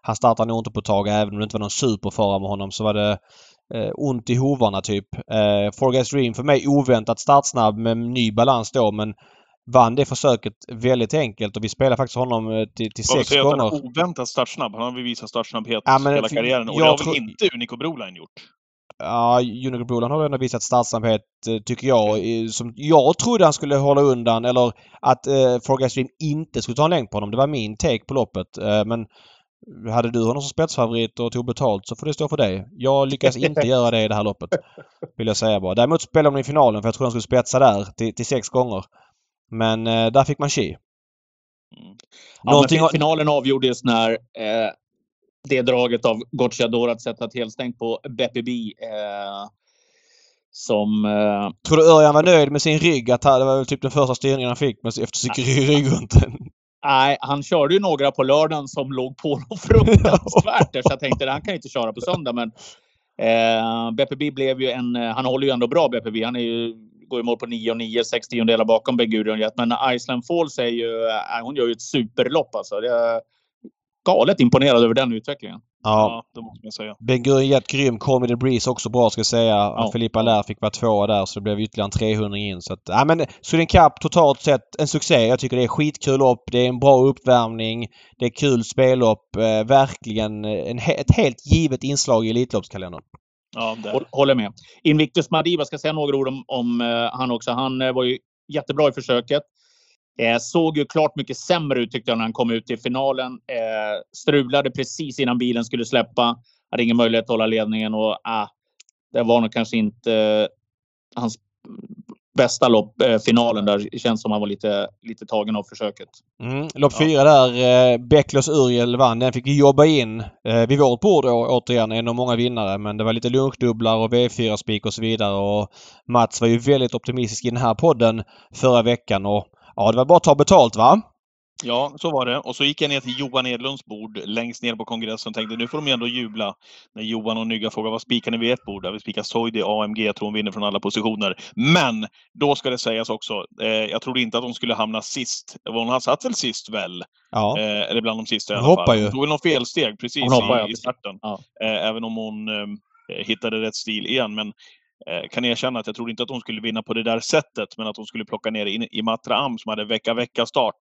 han startade nog inte på ett tag även om det inte var någon superfara med honom så var det eh, ont i hovarna typ. Eh, Four Guys Dream för mig oväntat startsnabb med ny balans då men vann det försöket väldigt enkelt och vi spelade faktiskt honom eh, till, till sex gånger. Oväntat startsnabb. Han har visat startsnabbhet ja, hela karriären och det har väl inte Unico Broline gjort? Ja, Unico Broline har ändå visat startsnabbhet eh, tycker jag. Som jag trodde han skulle hålla undan eller att eh, Four Dream inte skulle ta en längd på honom. Det var min take på loppet. Eh, men hade du honom som spetsfavorit och tog betalt så får det stå för dig. Jag lyckas inte *laughs* göra det i det här loppet. Vill jag säga bara. Däremot spelade de i finalen för jag trodde han skulle spetsa där till, till sex gånger. Men eh, där fick man chi. Mm. Ja, finalen avgjordes när eh, det draget av Gocciador att sätta ett helstängt på Beppe B. Eh, som... Eh... Tror du Örjan var nöjd med sin rygg? Att det var typ den första styrningen han fick efter sin ryggrunt? Nej, han körde ju några på lördagen som låg på honom *laughs* fruktansvärt. så jag tänkte att han kan inte köra på söndag. Men eh, BPB blev ju en... Han håller ju ändå bra BPB. Han är ju, går i mål på 9 och 9, 6 tiondelar bakom Ben Gurion Men Iceland Falls är ju... Eh, hon gör ju ett superlopp alltså. Det är galet imponerad över den utvecklingen. Ja, det måste man säga. Ben Gurion Jet grym. The Breeze också bra ska jag säga. Ja. Filippa Lär fick vara tvåa där så det blev ytterligare en 300 in. Så att, ja men Sweden Cup totalt sett en succé. Jag tycker det är skitkul lopp. Det är en bra uppvärmning. Det är kul spellopp. Eh, verkligen en, ett helt givet inslag i Elitloppskalendern. Ja, Håller med. Invictus Madiba ska säga några ord om, om uh, han också. Han uh, var ju jättebra i försöket. Eh, såg ju klart mycket sämre ut tyckte jag när han kom ut i finalen. Eh, strulade precis innan bilen skulle släppa. Hade ingen möjlighet att hålla ledningen och ah, det var nog kanske inte eh, hans bästa lopp, eh, finalen där. Det känns som han var lite, lite tagen av försöket. Mm, lopp ja. fyra där, eh, Bäcklös Uriel vann. Den fick vi jobba in eh, vid vårt bord då, återigen. En av många vinnare. Men det var lite lunchdubblar och V4-spik och så vidare. Och Mats var ju väldigt optimistisk i den här podden förra veckan. Och Ja, det var bara att ta betalt va? Ja, så var det. Och så gick jag ner till Johan Edlunds bord längst ner på kongressen och tänkte nu får de ju ändå jubla. När Johan och Nygga frågar vad spikar ni vid ett bord? Vi spikar Soidi AMG. Jag tror hon vinner från alla positioner. Men då ska det sägas också. Eh, jag trodde inte att hon skulle hamna sist. Hon har satt väl sist väl? Ja. Eh, eller bland de sista i alla fall. Hon tog väl något felsteg precis i, i, starten. Ja. Eh, även om hon eh, hittade rätt stil igen. Men Eh, kan erkänna att jag trodde inte att hon skulle vinna på det där sättet, men att hon skulle plocka ner in i Matra Am som hade vecka-vecka start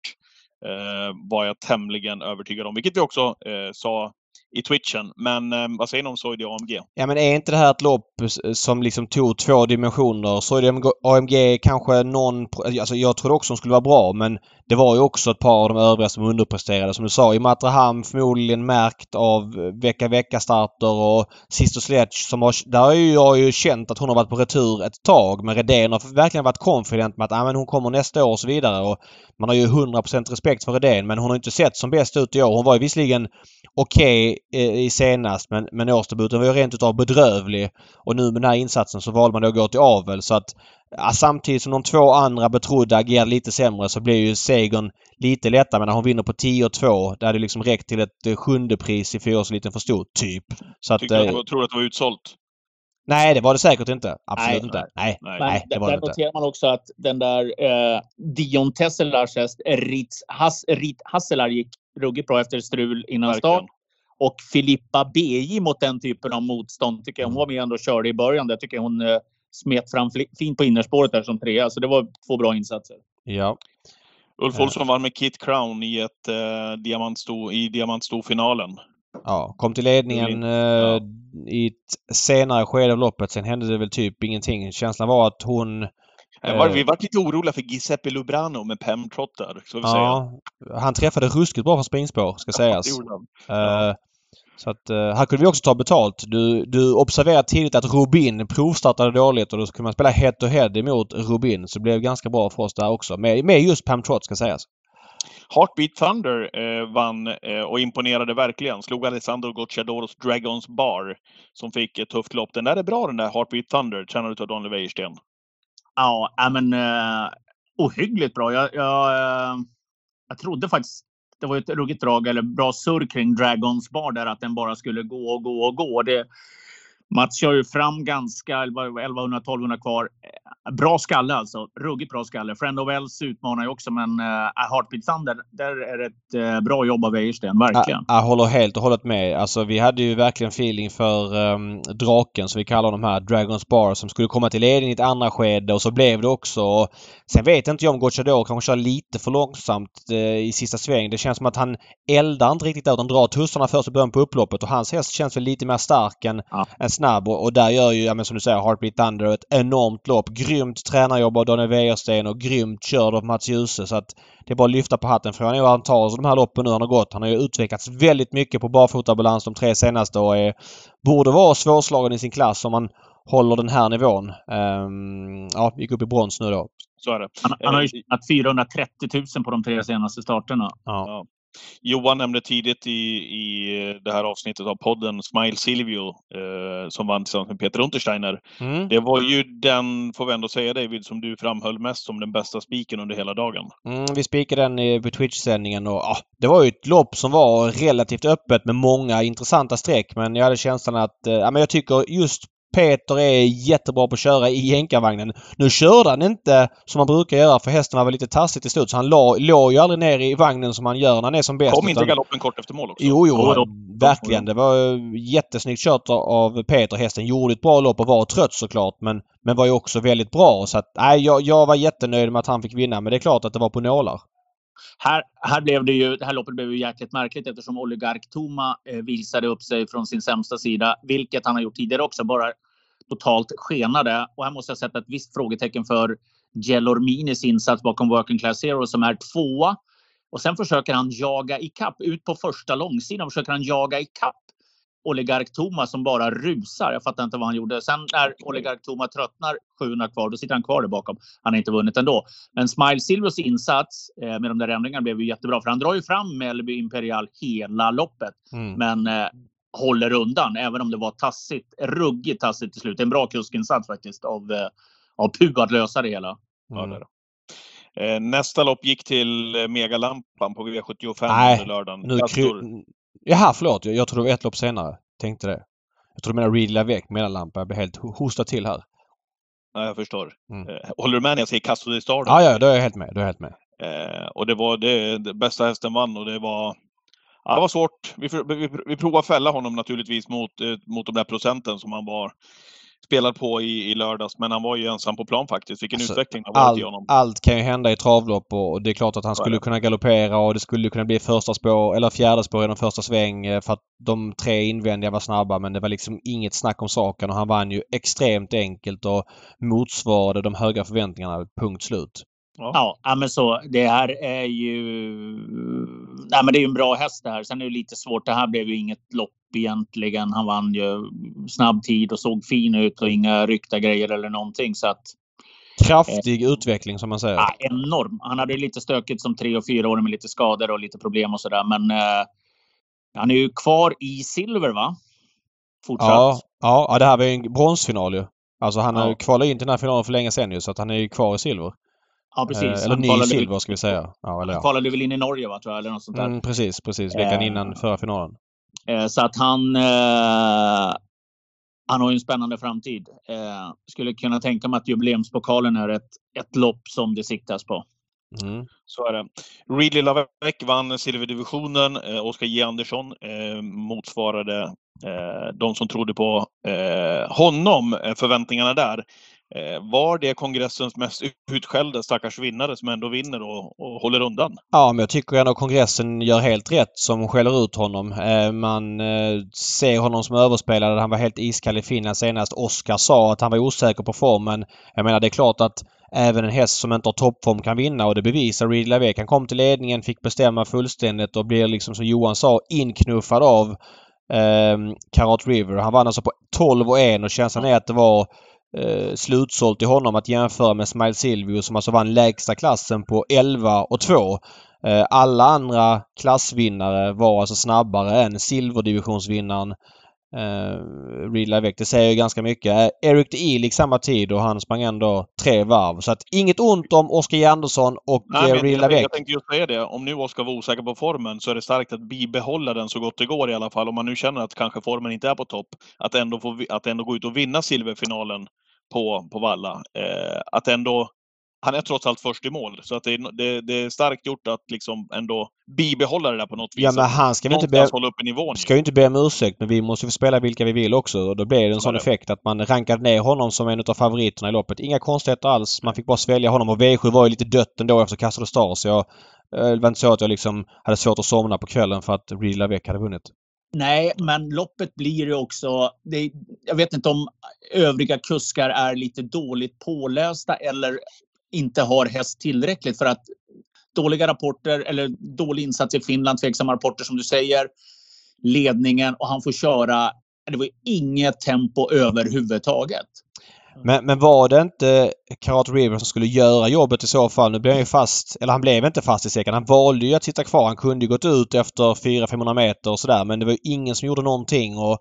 eh, var jag tämligen övertygad om, vilket vi också eh, sa i twitchen. Men eh, vad säger ni om Soidi AMG? Ja men är inte det här ett lopp som liksom tog två dimensioner? Soidi AMG kanske någon... Alltså jag trodde också de skulle vara bra men det var ju också ett par av de övriga som underpresterade. Som du sa, i Matrahamn förmodligen märkt av eh, vecka-vecka-starter och Sister Sledge som har... Där har ju jag ju känt att hon har varit på retur ett tag. Men Redén har verkligen varit confident med att ah, men hon kommer nästa år och så vidare. Och man har ju 100% respekt för Redén men hon har inte sett som bäst ut i år. Hon var ju visserligen okej okay i senast men, men årsdebuten var ju rent utav bedrövlig. Och nu med den här insatsen så valde man då att gå till avel så att ja, samtidigt som de två andra betrodda agerade lite sämre så blir ju segern lite lättare. Men när hon vinner på 10-2 det hade liksom räckt till ett eh, sjunde pris i fyraårsliten för stor, typ. Så att, Tyckte du, eh, tror att det var utsålt? Nej, det var det säkert inte. Absolut nej, inte. Nej, nej, nej det var det inte. Där noterar man också att den där eh, Dion Tesselars häst Ritz Has, Rit Hasselar gick ruggigt bra efter strul innan Verkligen. start. Och Filippa BJ mot den typen av motstånd tycker jag. Hon var med ändå och körde i början. Jag tycker hon eh, smet fram fint på innerspåret där som trea. Så det var två bra insatser. Ja. Ulf Olsson vann med Kit Crown i, ett, eh, diamantsto, i diamantstofinalen. Ja, kom till ledningen eh, i ett senare skede av loppet. Sen hände det väl typ ingenting. Känslan var att hon Var, vi var lite oroliga för Giuseppe Lubrano med Pemtrottar. Ja, säga. Han träffade ruskigt bra från springspår ska sägas. Ja, uh, så att uh, här kunde vi också ta betalt. Du, du observerade tidigt att Rubin provstartade dåligt och då kunde man spela head to head emot Rubin. Så det blev ganska bra för oss där också. Med, med just Pam Trott ska sägas. Heartbeat Thunder eh, vann eh, och imponerade verkligen. Slog Alessandro Gocciadoros Dragons Bar som fick ett tufft lopp. Den där är bra den där Heartbeat Thunder, känner du till Don Ja, Ja, men uh, ohyggligt bra. Jag, jag, uh, jag trodde faktiskt det var ett ruggigt drag eller bra surr kring Dragons bar där att den bara skulle gå och gå och gå. Det, Mats kör ju fram ganska 1100-1200 kvar. Bra skalle alltså. Ruggigt bra skalle. Friend of Wells utmanar ju också, men uh, Heartbeat Thunder, där är det ett uh, bra jobb av Wäjersten. Verkligen. Jag, jag håller helt och hållet med. Alltså, vi hade ju verkligen feeling för um, draken, som vi kallar de här, Dragons Bar, som skulle komma till ledning i ett andra skede och så blev det också. Sen vet inte jag om Gocciador kanske kör lite för långsamt uh, i sista sväng. Det känns som att han eldar inte riktigt där utan drar tussarna först i början på upploppet och hans häst känns väl lite mer stark än, ja. än snabb. Och, och, där gör ju, ja, men som du säger, Heartbeat Thunder ett enormt lopp. Grymt tränarjobb av Daniel Wäjersten och grymt körd av Mats Djuse. Så att det är bara att lyfta på hatten. Frågan är hur han tar de här loppen nu han har gått. Han har ju utvecklats väldigt mycket på barfotabalans de tre senaste och är, borde vara svårslagen i sin klass om han håller den här nivån. Um, ja, gick upp i brons nu då. Så är det. Han, han har ju tjänat 430 000 på de tre senaste starterna. Ja. Johan nämnde tidigt i, i det här avsnittet av podden Smile Silvio eh, som vann tillsammans med Peter Untersteiner. Mm. Det var ju den, får vi ändå säga David, som du framhöll mest som den bästa spiken under hela dagen. Mm, vi spikade den på Twitch-sändningen och ah, det var ju ett lopp som var relativt öppet med många intressanta streck men jag hade känslan att, eh, jag tycker just Peter är jättebra på att köra i jänkarvagnen. Nu körde han inte som han brukar göra för hästen var lite tassigt i slut så han låg ju aldrig ner i vagnen som han gör när han är som bäst. Kom inte galoppen kort efter mål också? Jo, jo. Ja, verkligen. Det var jättesnyggt kört av Peter. Hästen gjorde ett bra lopp och var trött såklart men, men var ju också väldigt bra. Så att, nej, jag, jag var jättenöjd med att han fick vinna men det är klart att det var på nålar. Här, här blev det ju, det här loppet blev ju jäkligt märkligt eftersom Oligark Toma eh, visade upp sig från sin sämsta sida, vilket han har gjort tidigare också. Bara totalt skenade. Och här måste jag sätta ett visst frågetecken för Gelorminis insats bakom Working Class Zero som är tvåa. Och sen försöker han jaga i kapp ut på första långsidan. Försöker han jaga i kapp Oligark Toma som bara rusar. Jag fattar inte vad han gjorde. Sen när Oligark Toma tröttnar 700 kvar, då sitter han kvar där bakom. Han har inte vunnit ändå. Men Smile Silvers insats eh, med de där ändringarna blev ju jättebra. För han drar ju fram Mellby Imperial hela loppet. Mm. Men eh, håller undan, även om det var tassigt, ruggigt tassigt till slut. En bra kuskinsats faktiskt av, eh, av Pu att lösa det hela. Mm. Eh, nästa lopp gick till eh, Megalampan på V75 Nej, under lördagen. Nu kry... Jaha, förlåt. Jag, jag tror det var ett lopp senare. Tänkte det. Jag tror du menar Reed Lavec, Megalampan. Jag blir helt hostad till här. Ja, jag förstår. Mm. Håller du med när jag säger Castro di Star? Ja, ja, då är jag helt med. Då är jag helt med. Eh, och det var det, det bästa hästen vann och det var Ja, det var svårt. Vi, vi, vi provade fälla honom naturligtvis mot, eh, mot de där procenten som han var spelad på i, i lördags. Men han var ju ensam på plan faktiskt. Vilken alltså, utveckling det har varit i honom. Allt kan ju hända i travlopp och det är klart att han skulle kunna galoppera och det skulle kunna bli första spår eller fjärde spår i den första sväng eh, för att de tre invändiga var snabba men det var liksom inget snack om saken och han vann ju extremt enkelt och motsvarade de höga förväntningarna. Punkt slut. Ja. ja, men så det här är ju. Nej, men det är ju en bra häst det här. Sen är det lite svårt. Det här blev ju inget lopp egentligen. Han vann ju snabb tid och såg fin ut och inga ryckta grejer eller någonting så att. Kraftig eh, utveckling som man säger. Ja, enorm. Han hade lite stökigt som tre och fyra år med lite skador och lite problem och så där. Men eh, han är ju kvar i silver va? Fortsatt. Ja, ja, det här var ju en bronsfinal ju. Alltså han ja. har ju kvalat in till den här finalen för länge sedan ju så att han är ju kvar i silver. Ja, precis. Eh, eller ny silver ska vi säga. Ja, eller, ja. Han kvalade väl in i Norge va, tror jag, eller något sånt där. Mm, precis, precis. Veckan eh, innan förra finalen. Eh, så att han... Eh, han har ju en spännande framtid. Eh, skulle kunna tänka mig att jubileumspokalen är ett, ett lopp som det siktas på. Mm. Så är det. Ridley Lavec vann silverdivisionen. Eh, Oskar J Andersson eh, motsvarade eh, de som trodde på eh, honom, förväntningarna där. Eh, var det kongressens mest utskällda stackars vinnare som ändå vinner och, och håller undan? Ja, men jag tycker ändå kongressen gör helt rätt som skäller ut honom. Eh, man eh, ser honom som överspelad. Han var helt iskall i Finland senast. Oskar sa att han var osäker på formen. Jag menar det är klart att även en häst som inte har toppform kan vinna och det bevisar Reed Lavec. Han kom till ledningen, fick bestämma fullständigt och blir liksom som Johan sa inknuffad av eh, Karat River. Han vann alltså på 12 och 1 och känslan är att det var eh, slutsålt i honom att jämföra med Smile Silvio som alltså vann lägsta klassen på 11 och 2. Eh, alla andra klassvinnare var alltså snabbare än silverdivisionsvinnaren eh, Reed Lavec. Det säger ju ganska mycket. Eh, Eric de Ilik samma tid och han sprang ändå tre varv. Så att inget ont om Oskar Andersson och Nej, eh, Reed Lavec. Jag tänkte just säga det. Om nu Oskar var osäker på formen så är det starkt att bibehålla den så gott det går i alla fall. Om man nu känner att kanske formen inte är på topp. Att ändå, få, att ändå gå ut och vinna silverfinalen på, på Valla. Eh, att ändå han är trots allt först i mål. Så att det, är, det, det är starkt gjort att liksom ändå bibehålla det där på något vis. Ja men han ska inte be, hålla uppe nivån. ska ju inte be om ursäkt men vi måste spela vilka vi vill också. Och då blir det en sån det. effekt att man rankade ner honom som en av favoriterna i loppet. Inga konstigheter alls. Man fick bara svälja honom och V7 var ju lite dött ändå efter Castro Star så jag eh, det var inte så att jag liksom hade svårt att somna på kvällen för att Reed Lavec hade vunnit. Nej, men loppet blir ju också... Det, jag vet inte om övriga kuskar är lite dåligt pålästa eller inte har häst tillräckligt för att dåliga rapporter eller dålig insats i Finland, tveksamma rapporter som du säger. Ledningen och han får köra. Det var inget tempo överhuvudtaget. Men, men var det inte Karat River som skulle göra jobbet i så fall? Nu blev han ju fast, eller han blev inte fast i säcken. Han valde ju att sitta kvar. Han kunde ju gått ut efter 400-500 meter och sådär men det var ju ingen som gjorde någonting och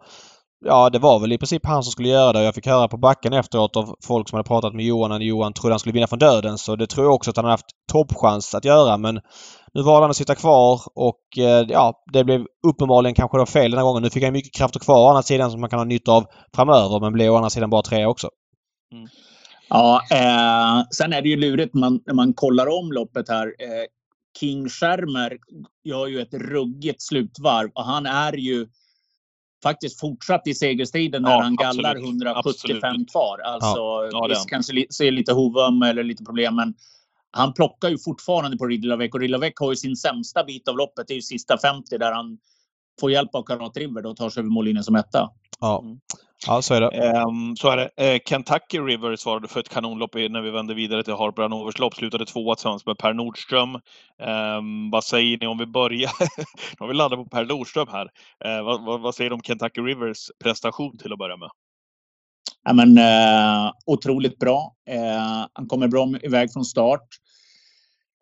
Ja, det var väl i princip han som skulle göra det. Jag fick höra på backen efteråt av folk som hade pratat med Johan att Johan trodde han skulle vinna från döden. Så det tror jag också att han har haft toppchans att göra. Men nu valde han att sitta kvar och eh, ja, det blev uppenbarligen kanske då fel den här gången. Nu fick han mycket krafter kvar å andra sidan som man kan ha nytta av framöver. Men blev å andra sidan bara tre också. Mm. Ja, eh, sen är det ju lurigt man, när man kollar om loppet här. Eh, King Schermer gör ju ett ruggigt slutvarv och han är ju faktiskt fortsatt i segerstriden när Ja, han gallar absolut. 175 Absolut. kvar. Alltså, Ja, det är visst kanske li- ser lite hovöm eller lite problem, men han plockar ju fortfarande på Ridderlavec och Ridderlavec har ju sin sämsta bit av loppet. Det är ju sista 50 där han får hjälp av Karat River och tar sig över mållinjen som etta. Ja, Mm. Ja så är det. Ehm, så är det. Eh, Kentucky River svarade för ett kanonlopp när vi vände vidare till Harper Hanovers lopp. Slutade tvåa tillsammans med Per Nordström. Ehm, vad säger ni om vi börjar? *laughs* nu har vi landat på Per Nordström här. Eh, vad, vad, vad säger du om Kentucky Rivers prestation till att börja med? Ja, men, eh, otroligt bra. Han kommer bra iväg från start.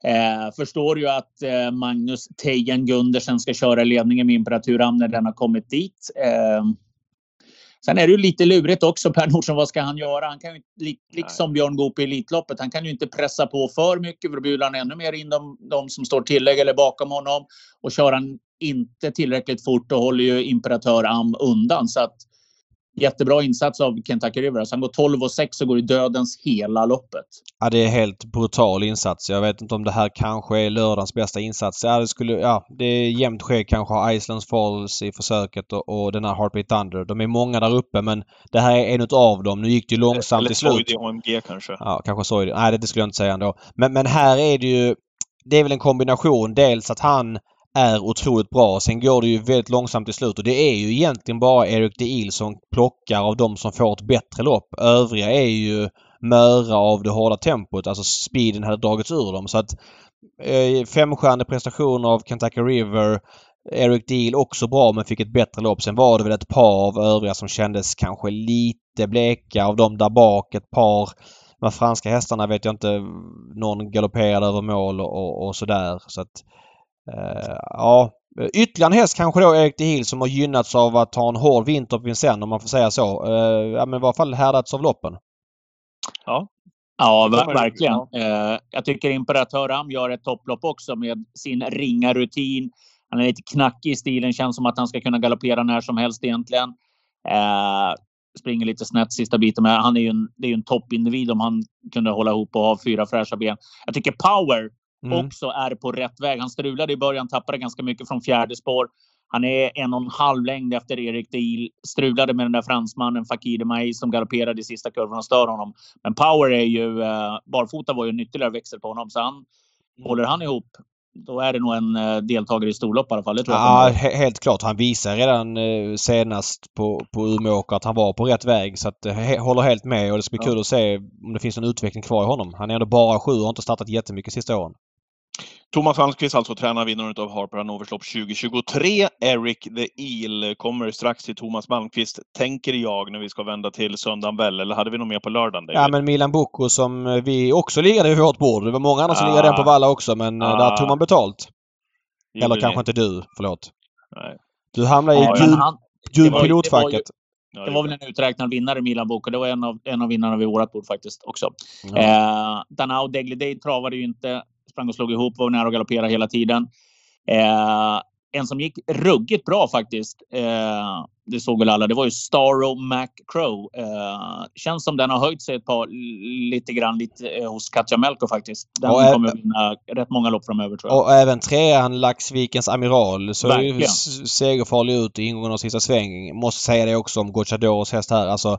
Eh, förstår ju att eh, Magnus Tejen Gundersen ska köra ledningen med Imperaturam när den har kommit dit. Eh, sen är det ju lite lurigt också Per Nordström. Vad ska han göra? Han kan ju, li, liksom Björn Goop i Elitloppet. Han kan ju inte pressa på för mycket för då bjuder han ännu mer in de, de som står tillägg eller bakom honom. Och kör han inte tillräckligt fort då håller ju Imperatör Am undan. Så att Jättebra insats av Kentucky River. Alltså han går 12 och 6 och går i dödens hela loppet. Ja, det är helt brutal insats. Jag vet inte om det här kanske är lördagens bästa insats. Ja, det, skulle, ja, det är jämnt ske kanske har Islands Falls i försöket och, och den här Heartbeat Thunder. De är många där uppe men det här är en av dem. Nu gick det ju långsamt Eller till slut. I AMG kanske. Ja, kanske det. Nej, det skulle jag inte säga ändå. Men, men här är det ju... Det är väl en kombination. Dels att han är otroligt bra. Sen går det ju väldigt långsamt till slut och det är ju egentligen bara Eric de Il som plockar av de som får ett bättre lopp. Övriga är ju möra av det hårda tempot. Alltså speeden hade dragits ur dem. Så att eh, femstjärnig prestation av Kentucky River. Eric Deal också bra men fick ett bättre lopp. Sen var det väl ett par av övriga som kändes kanske lite bleka. Av dem där bak ett par de franska hästarna vet jag inte. Någon galopperade över mål och, och, och sådär. Så att, eh, ja. Ytterligare en häst kanske då Erik de Hill som har gynnats av att ha en hård vinter på Vincennes om man får säga så. Eh, ja men i varje fall härdats av loppen. Ja, Ja, ver- verkligen. ja. Eh, jag tycker Imperatör Am gör ett topplopp också med sin ringa rutin. Han är lite knackig i stilen. Känns som att han ska kunna galoppera när som helst egentligen. Eh, springer lite snett sista biten, men han är ju en, det är ju en toppindivid om han kunde hålla ihop och ha fyra fräscha ben. Jag tycker Power Mm. också är på rätt väg. Han strulade i början, tappade ganska mycket från fjärde spår. Han är en och en halv längd efter Erik Deal. Strulade med den där fransmannen Fakir de Maïs som galopperade i sista kurvan och stör honom. Men Power är ju, eh, barfota var ju en ytterligare växel på honom. Så han, håller han ihop då är det nog en eh, deltagare i storlopp i alla fall. Det tror jag. Ja, he helt klart. Han visar redan eh, senast på, på Umeåker att han var på rätt väg. Så att, he håller helt med och det ska bli ja. kul att se om det finns någon utveckling kvar i honom. Han är ändå bara sju och har inte startat jättemycket sista åren. Thomas Almqvist alltså tränarvinnaren av Harper Hanovers lopp 2023. Eric the Eel kommer strax till Thomas Malmqvist, tänker jag, när vi ska vända till söndagen väl. Eller hade vi något mer på lördagen? David? Ja, men Milan Bocco som vi också ligade vid vårt bord. Det var många andra som ah. ligade den på Valla också, men ah. där tog man betalt. Eller kanske inte du, förlåt. Nej. Du hamnade i ja, gul, pilotfacket. Det var väl en uträknad vinnare, Milan Boko. Det var en av, en av vinnarna vid vårat bord faktiskt också. Ja. Eh, Danao Degley travade ju inte sprang och slog ihop, var nära att galoppera hela tiden. Eh, en som gick ruggigt bra faktiskt, eh, det såg väl alla, det var ju Starro McCrow. Eh, känns som den har höjt sig ett par lite grann lite, eh, hos Katja Melko faktiskt. Den och kommer även, vinna rätt många lopp framöver tror jag. Och även trean Laxvikens Amiral såg ju segerfarlig ut i ingången av sista sväng. Måste säga det också om Gocciadoros häst här. Alltså,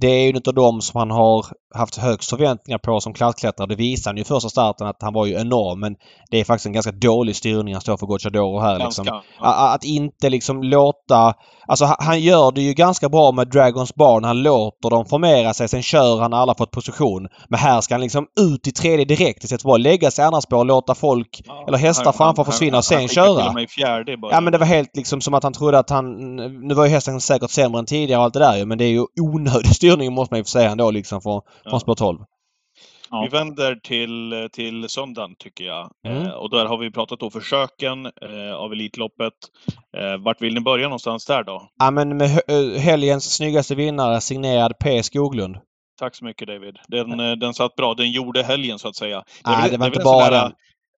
det är ju en av dem som han har haft högst förväntningar på som klassklättrare. Det visade han ju första starten att han var ju enorm men det är faktiskt en ganska dålig styrning han står för Gocciadoro här. Liksom. Ja. Att inte liksom låta... Alltså han gör det ju ganska bra med Dragons Barn. Han låter dem formera sig. Sen kör han när alla fått position. Men här ska han liksom ut i tredje direkt istället för att lägga sig i andra spår och låta folk ja, eller hästar han, framför han, försvinna och sen han, köra. Han fjärde bara. Ja men det var helt liksom som att han trodde att han... Nu var ju hästen säkert sämre än tidigare och allt det där ju men det är ju onödig styrning måste man ju få säga ändå liksom från, ja. från spår 12. Ja. Vi vänder till, till söndagen tycker jag. Mm. Eh, och där har vi pratat då försöken eh, av Elitloppet. Eh, vart vill ni börja någonstans där då? Ja men med eh, helgens snyggaste vinnare signerad P Skoglund. Tack så mycket David. Den, eh, den satt bra. Den gjorde helgen så att säga. Nej, det, det var inte bara den.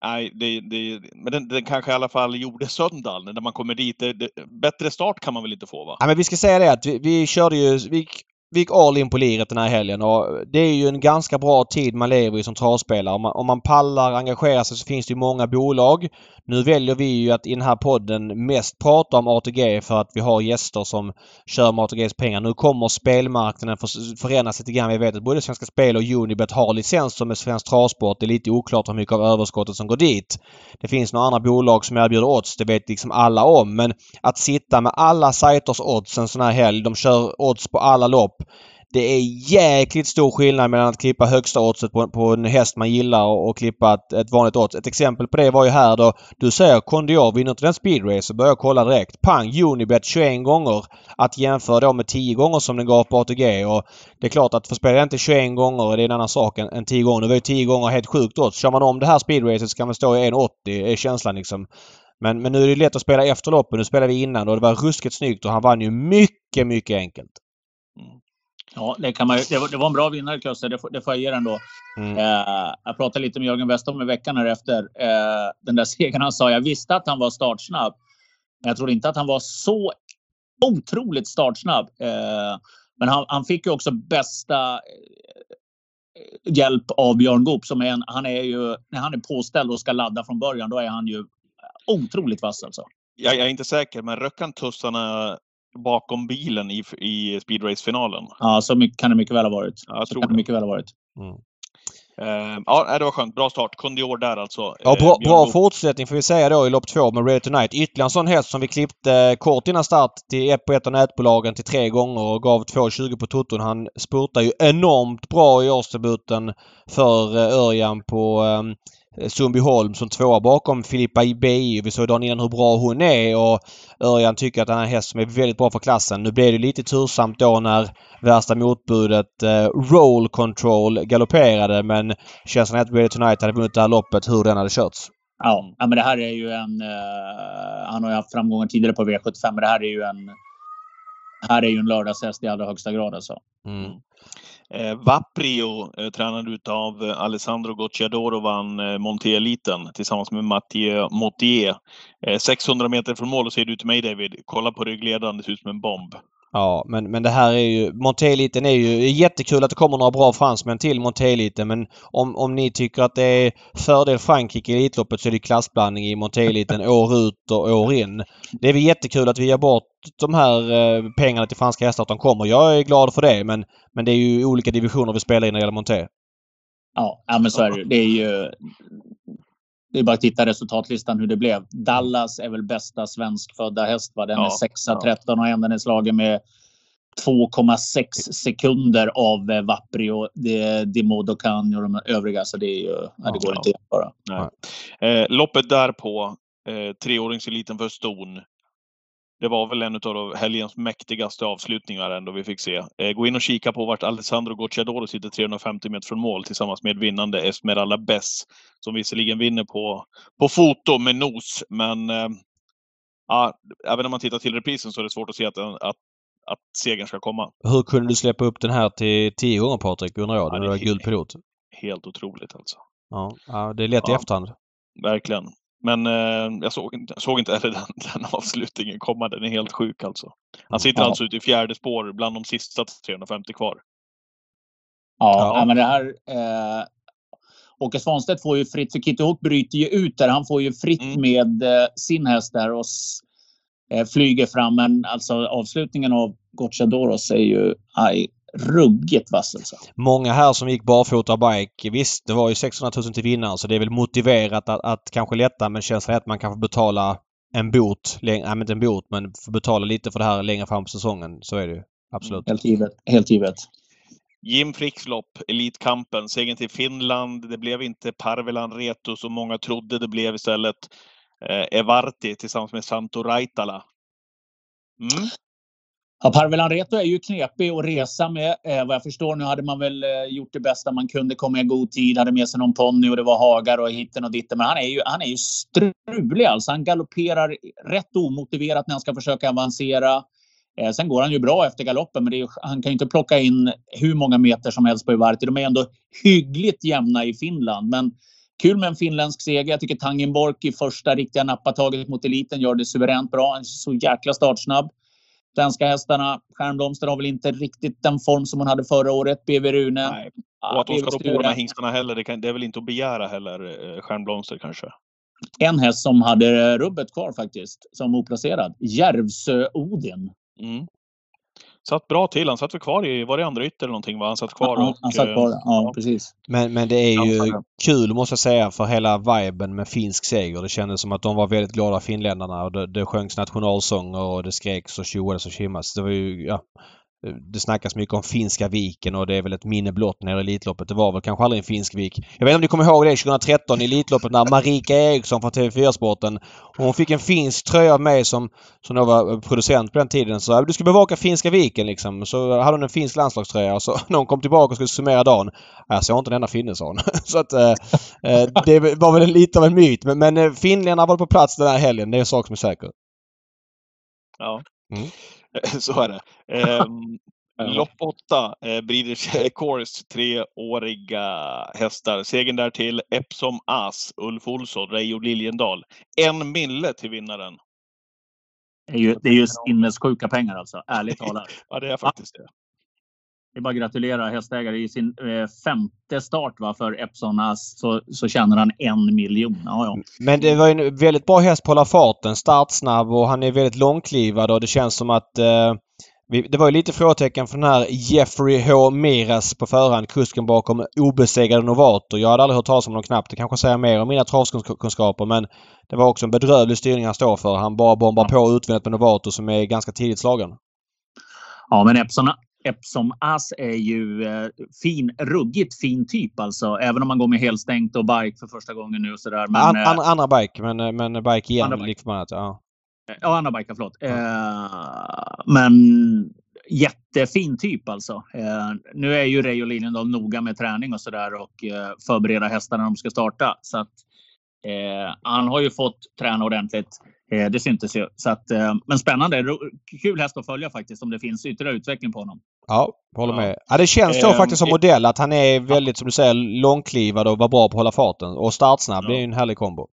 Nej, det, det, men den, den, kanske i alla fall gjorde söndagen när man kommer dit. Det, bättre start kan man väl inte få va? Ja, men vi ska säga det att vi, vi körde ju, vi vi gick all in på liret den här helgen och det är ju en ganska bra tid man lever i som travspelare. Om man, om man pallar engagera sig så finns det ju många bolag. Nu väljer vi ju att i den här podden mest prata om ATG för att vi har gäster som kör med ATGs pengar. Nu kommer spelmarknaden för, förändras lite grann. Vi vet att både Svenska Spel och Unibet har licens som är Svensk Travsport. Det är lite oklart hur mycket av överskottet som går dit. Det finns några andra bolag som erbjuder odds. Det vet liksom alla om. Men att sitta med alla sajters odds en sån här helg. De kör odds på alla lopp. Det är jäkligt stor skillnad mellan att klippa högsta oddset på, på en häst man gillar och, och klippa ett, ett, vanligt odds. Ett exempel på det var ju här då du säger Kondior vinner inte den speedrace så börjar jag kolla direkt. Pang! Unibet 21 gånger. Att jämföra då med 10 gånger som den gav på ATG och det är klart att för spelar inte 21 gånger det är en annan sak än, än 10 gånger. Nu var ju 10 gånger helt sjukt odds. Kör man om det här speedracet så kan man stå i 1,80 är känslan liksom. Men, men nu är det lätt att spela efter loppen. Nu spelar vi innan och det var ruskigt snyggt och han vann ju mycket, mycket enkelt. Mm. Ja, det, kan man, det, var, det var en bra vinnare, Klusse. Det, det får jag ge den då. Mm. Eh, jag pratade lite med Jörgen Westholm i veckan här efter eh, den där *laughs* segern. Han sa jag visste att han var startsnabb. Men jag trodde inte att han var så otroligt startsnabb. Eh, men han, han, fick ju också bästa eh, hjälp av Björn Goop. Som är en, han är ju, när han är påställd och ska ladda från början, då är han ju otroligt vass alltså. Jag, jag är inte säker, men röck han tussarna bakom bilen i, i speedrace-finalen. Ja, så mycket, kan det mycket väl ha varit. Ja, jag tror det. Kan det mycket väl ha varit. Mm. Uh, ja, det var skönt. Bra start. Kondior där alltså. Ja, bra, uh, bra fortsättning får vi säga då i lopp två med Ready Tonight. Ytterligare en sån häst som vi klippte kort innan start till ett på ett av nätbolagen till tre gånger och gav 2,20 på toton. Han spurtar ju enormt bra i årsdebuten för uh, Örjan på um, Sundbyholm som tvåa bakom Filippa Ibi. Vi såg dagen innan hur bra hon är och Örjan tycker att den här häst som är väldigt bra för klassen. Nu blev det lite tursamt då när värsta motbudet eh, Roll Control galopperade men känslan är att Ready Tonight hade vunnit det här loppet hur den hade körts. Ja, men det här är ju en... Uh, han har ju haft framgångar tidigare på V75 men det här är ju en... Här är ju en lördagshäst i allra högsta grad alltså. Mm. Eh, Vaprio, eh, tränad utav eh, Alessandro Gocciadoro, vann eh, Monté-eliten tillsammans med Mathieu Motier. Eh, 600 meter från mål och säger du till mig David, kolla på ryggledaren, det ser ut som en bomb. Ja, men, men det här är ju... Monteliten är ju... jättekul att det kommer några bra fransmän till Monteliten men om, om ni tycker att det är fördel Frankrike i Elitloppet så är det klassblandning i Monteliten *laughs* år ut och år in. Det är väl jättekul att vi ger bort de här eh, pengarna till franska hästar att de kommer. Jag är glad för det men, men det är ju olika divisioner vi spelar i när det gäller Monté. Ja, ja men så är det Det är ju det är bara att titta resultatlistan hur det blev. Dallas är väl bästa svenskfödda häst. Va? Den Ja, är 6 ja. 13 och den är slagen med 2,6 sekunder av eh, Vapri och det- Dimodo Khan och de övriga. Så det, är ju, ja, det går Ja. inte att jämföra. Eh, loppet därpå, eh, treåringseliten för ston. Det var väl en av helgens mäktigaste avslutningar ändå vi fick se. Eh, gå in och kika på vart Alessandro Gocciadoro sitter 350 meter från mål tillsammans med vinnande Esmeralda Bess. Som visserligen vinner på, på foto med nos, men eh, ja, även om man tittar till reprisen så är det svårt att se att, att, att segern ska komma. Hur kunde du släppa upp den här till tio gånger Patrik undrar jag? Ja, när det du var är guld pilot. Helt otroligt alltså. Ja, ja, det är lätt i Ja. efterhand. Verkligen. Men eh, jag såg inte, såg inte heller *laughs* den, den avslutningen komma. Den är helt sjuk alltså. Han sitter Ja. alltså ute i fjärde spår bland de sista 350 kvar. Ja, Ja. men det här... Eh, Åke Svanstedt får ju fritt, för Kitty Hawk bryter ju ut där. Han får ju fritt Mm. med eh, sin häst där och eh, flyger fram. Men alltså avslutningen av Gocciadoros är ju aj, ruggigt vass alltså. Många här som gick barfota bike. Visst, det var ju 600 000 till vinnaren så det är väl motiverat att, att kanske lätta men känns det att man kan få betala en bot, läng- nej men inte en bot men få betala lite för det här längre fram på säsongen. Så är det ju. Absolut. Helt givet. Helt givet. Jim Fricks lopp, Elitkampen, segern till Finland. Det blev inte Parvelan Reto som många trodde. Det blev istället eh, Evarti tillsammans med Santo Raitala. Mm. Ja, Parvelan Reto är ju knepig att resa med. Eh, vad jag förstår nu hade man väl eh, gjort det bästa man kunde, kom i god tid, hade med sig någon ponny och det var hagar och hitten och ditten. Men han är ju, han är ju strulig alltså. Han galopperar rätt omotiverat när han ska försöka avancera. Eh, sen går han ju bra efter galoppen, men det är, ju- han kan ju inte plocka in hur många meter som helst på Ivarti. De är ändå hyggligt jämna i Finland. Men kul med en finländsk seger. Jag tycker Tangenborg i första riktiga nappataget mot eliten gör det suveränt bra. Han är så jäkla startsnabb. Svenska hästarna, Stjärnblomster har väl inte riktigt den form som hon hade förra året. BV Rune. Nej. Och att de ska rå på de här hingstarna heller, det, kan, det är väl inte att begära heller. Eh, Stjärnblomster kanske. En häst som hade rubbet kvar faktiskt, som oplacerad. Järvsö-Odin. Mm. Satt bra till. Han satt väl kvar i, var det andra ytter eller någonting? Va? Han satt kvar. Ja, och, han satt kvar. Ja, precis. Men, men det är Ja, ju kul måste jag säga för hela viben med finsk seger. Det kändes som att de var väldigt glada finländarna och det, det sjöngs nationalsånger och det skreks och tjoades och tjimmas. Det var ju, ja, det snackas mycket om Finska viken och det är väl ett minne blott när Elitloppet. Det var väl kanske aldrig en finsk vik. Jag vet inte om ni kommer ihåg det 2013 i Elitloppet när Marika Eriksson från TV4-sporten hon fick en finsk tröja av mig som, som då var producent på den tiden. Så du ska bevaka Finska viken liksom. Så hade hon en finsk landslagströja och så *laughs* när hon kom tillbaka och skulle summera dagen. Jag såg inte en enda finne sa hon. *laughs* så att eh, eh, det var väl lite av en myt. Men, men eh, finländarna var på plats den här helgen. Det är en sak som är säker. Ja, Mm. *laughs* så är det. Ehm, *laughs* Lopp 8, eh, Breeders *laughs* Course, treåriga hästar. Segern där till Epsom As, Ulf Olsson, Reijo Liljendal. En mille till vinnaren. Det är ju, det är ju sinnessjuka pengar alltså, ärligt talat. Ja, det är faktiskt det. Det är bara att gratulera hästägare. I sin eh, femte start va, för Epson As så, så tjänar han en miljon. Ja, ja. Men det var en väldigt bra häst på hålla farten. Startsnabb och han är väldigt långklivad och det känns som att eh, vi, det var ju lite frågetecken för den här Jeffrey H. Miras på förhand. Kusken bakom obesegrade Novato. Jag hade aldrig hört talas om honom knappt. Det kanske säger mer om mina travkunskaper men det var också en bedrövlig styrning han står för. Han bara bombar på utvändigt med Novato som är ganska tidigt slagen. ja men Epson, Epsom As är ju eh, fin, ruggigt fin typ alltså. Även om man går med helstängt och bike för första gången nu och sådär. Men, An, eh, an, andra bike men, eh, men bike igen Andra bike. lik förbannat. Ja. Ja, Anna Bajka, förlåt. Eh, men jättefin typ alltså. Eh, nu är ju Reijo Liljendal noga med träning och sådär och eh, förbereda hästarna när de ska starta. Så att, eh, han har ju fått träna ordentligt. Eh, det syntes ju. Så att, eh, men spännande. Kul häst att följa faktiskt om det finns ytterligare utveckling på honom. Ja, håller med. Ja, det känns så Ehm, faktiskt som modell att han är väldigt, som du säger, långklivad och var bra på att hålla farten. Och startsnabb. Ja. Det är ju en härlig kombo.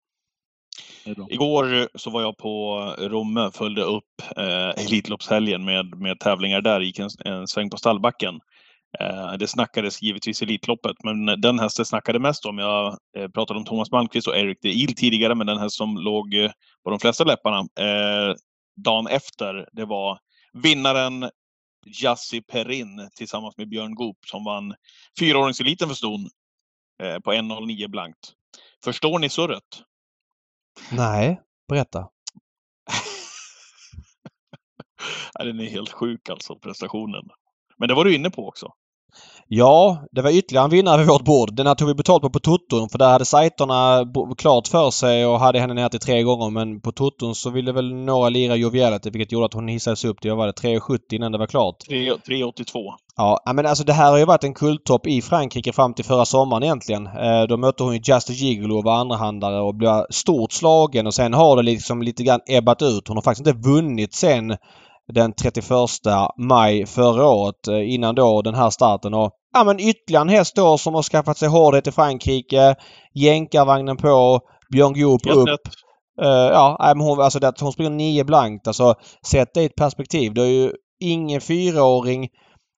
Igår så var jag på Romme, följde upp eh, Elitloppshelgen med, med tävlingar där, gick en, en sväng på stallbacken. Eh, det snackades givetvis Elitloppet, men den häst det snackade mest om, jag eh, pratade om Thomas Malmqvist och Eric de Il tidigare, men den häst som låg eh, på de flesta läpparna dagen efter, det var vinnaren Jassi Perin tillsammans med Björn Goop som vann fyraåringseliten för ston på 1.09 blankt. Förstår ni surret? Nej, berätta. *laughs* den är helt sjuk alltså, prestationen. Men det var du inne på också. Ja, det var ytterligare en vinnare vid vårt bord. Den här tog vi betalt på på Toton för där hade sajterna klart för sig och hade henne ner till tre gånger men på Toton så ville väl några lira Joviality vilket gjorde att hon hissades upp till, vad var det, 3,70 innan det var klart. 3,82. Ja, men alltså det här har ju varit en kulttopp i Frankrike fram till förra sommaren egentligen. Eh, då mötte hon ju Just Gigolo och var andrahandare och blev stort slagen och sen har det liksom lite grann ebbat ut. Hon har faktiskt inte vunnit sen den 31 maj förra året eh, innan då den här starten. Och, ja men ytterligare en häst då som har skaffat sig hårdhet i Frankrike. Jänkarvagnen på. Björn Goop upp. Uh, ja, men hon, alltså det, hon springer nio blankt. Alltså sätt det i ett perspektiv. Det är ju ingen fyraåring.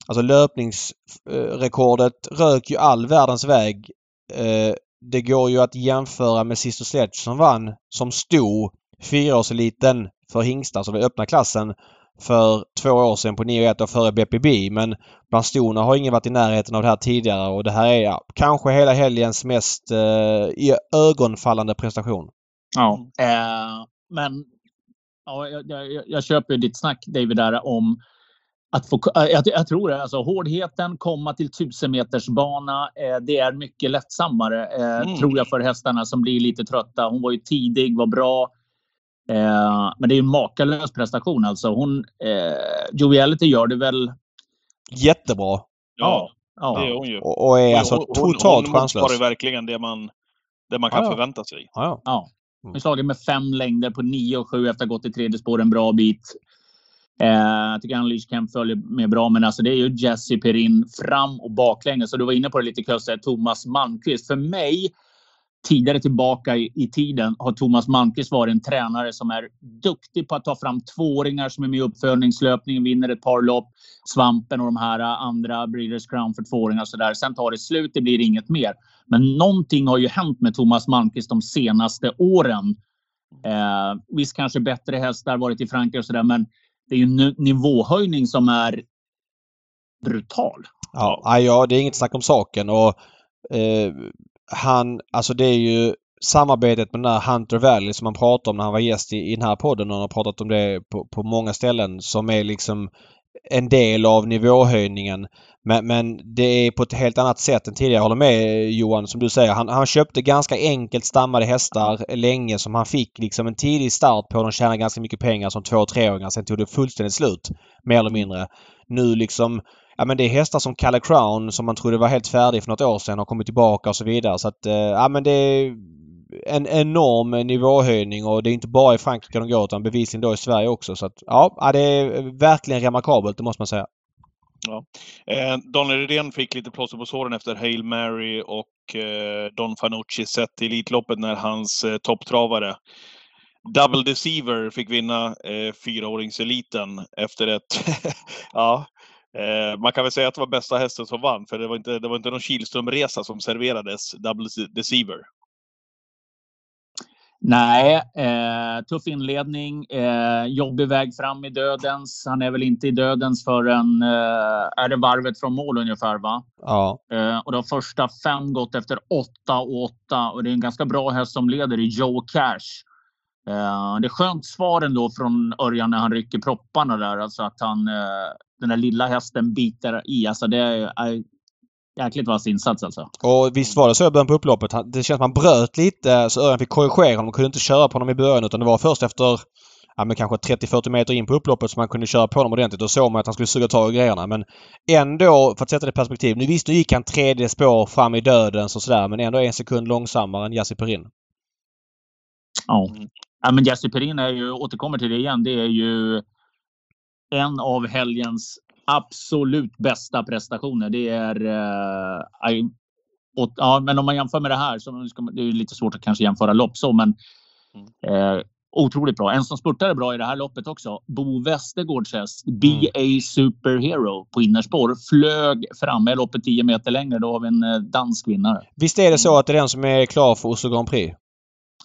Alltså löpningsrekordet uh, rök ju all världens väg. Uh, det går ju att jämföra med Sister Sledge som vann som stod fyraårseliten för hingstar, alltså den öppna klassen för två år sedan på 9-1 och före BPB. Men bland stona har ingen varit i närheten av det här tidigare och det här är ja, kanske hela helgens mest eh, ögonfallande prestation. Ja, eh, men ja, jag, jag, jag köper ditt snack David där om att få, eh, jag, jag tror det. Alltså, hårdheten, komma till 1000 meters bana, eh, det är mycket lättsammare eh, mm. tror jag för hästarna som blir lite trötta. Hon var ju tidig, var bra. Eh, men det är en makalös prestation alltså. Hon, eh, Joviality gör det väl... Jättebra. Ja, ja. det är hon ju. Och, och är alltså hon, totalt hon, chanslös. Hon motsvarar verkligen det man, det man kan ja, förvänta sig. Ja, ja. Hon har slagit med fem längder på 9 och 7 efter att ha gått i tredje spår en bra bit. Eh, jag tycker Unleash Camp följer med bra, men alltså det är ju Jesse Perin fram och baklänges. Så du var inne på det lite Kösse, Thomas Malmqvist. För mig tidigare tillbaka i, i, tiden har Thomas Malmqvist varit en tränare som är duktig på att ta fram tvååringar som är med i uppföljningslöpningen, vinner ett par lopp. Svampen och de här andra Breeders Crown för tvååringar och så där. Sen tar det slut, det blir inget mer. Men någonting har ju hänt med Thomas Malmqvist de senaste åren. Eh, visst kanske bättre hästar, varit i Frankrike och så där, men det är ju en nivåhöjning som är brutal. Ja, ja, det är inget snack om saken. Och eh, han, alltså det är ju samarbetet med den här Hunter Valley som han pratade om när han var gäst i, i den här podden och han har pratat om det på, på många ställen som är liksom en del av nivåhöjningen. Men, men det är på ett helt annat sätt än tidigare. Jag håller med Johan som du säger. Han, han köpte ganska enkelt stammade hästar länge som han fick liksom en tidig start på. De tjänade ganska mycket pengar som två och treåringar. Sen tog det fullständigt slut. Mer eller mindre. Nu liksom ja, men det är hästar som Calle Crown som man trodde var helt färdig för något år sedan har kommit tillbaka och så vidare. Så att, eh, ja men det är en enorm nivåhöjning och det är inte bara i Frankrike de går utan bevisligen då i Sverige också. Så att, ja, det är verkligen remarkabelt, det måste man säga. Ja. Eh, Daniel Redén fick lite plåster på såren efter Hail Mary och eh, Don Fanucci sett i Elitloppet när hans eh, topptravare Double Deceiver fick vinna eh, fyraåringseliten efter ett *laughs* ja, Eh, man kan väl säga att det var bästa hästen som vann, för det var inte, det var inte någon Kihlström-resa som serverades, Double Deceiver. Nej, eh, tuff inledning. Eh, jobbig väg fram i dödens. Han är väl inte i dödens förrän eh, är det varvet från mål ungefär, va? Ja. Eh, och de första fem gått efter åtta och åtta och det är en ganska bra häst som leder i Joe Cash. Eh, det är skönt svar ändå från Örjan när han rycker propparna där, alltså att han eh, den där lilla hästen biter i. Alltså det är jäkligt vass insats alltså. Och visst var det så i början på upploppet. Det känns som han bröt lite så Örjan fick korrigera honom. kunde inte köra på honom i början utan det var först efter ja, men kanske 30-40 meter in på upploppet som man kunde köra på honom ordentligt. Då såg man att han skulle suga tag i grejerna. Men ändå, för att sätta det i perspektiv. Nu visst, nu gick han tredje spår fram i dödens och sådär. Men ändå en sekund långsammare än Jassi Perin. Ja. ja men Jassi Perin är ju, återkommer till det igen, det är ju en av helgens absolut bästa prestationer. Det är... Eh, och, ja, men om man jämför med det här, så ska man, det är lite svårt att kanske jämföra lopp så, men eh, otroligt bra. En som spurtade bra i det här loppet också, Bo Westergårds häst, BA Superhero på innerspår, flög fram. Är loppet 10 meter längre, då har vi en eh, dansk vinnare. Visst är det så att det är den som är klar för Oslo Grand Prix?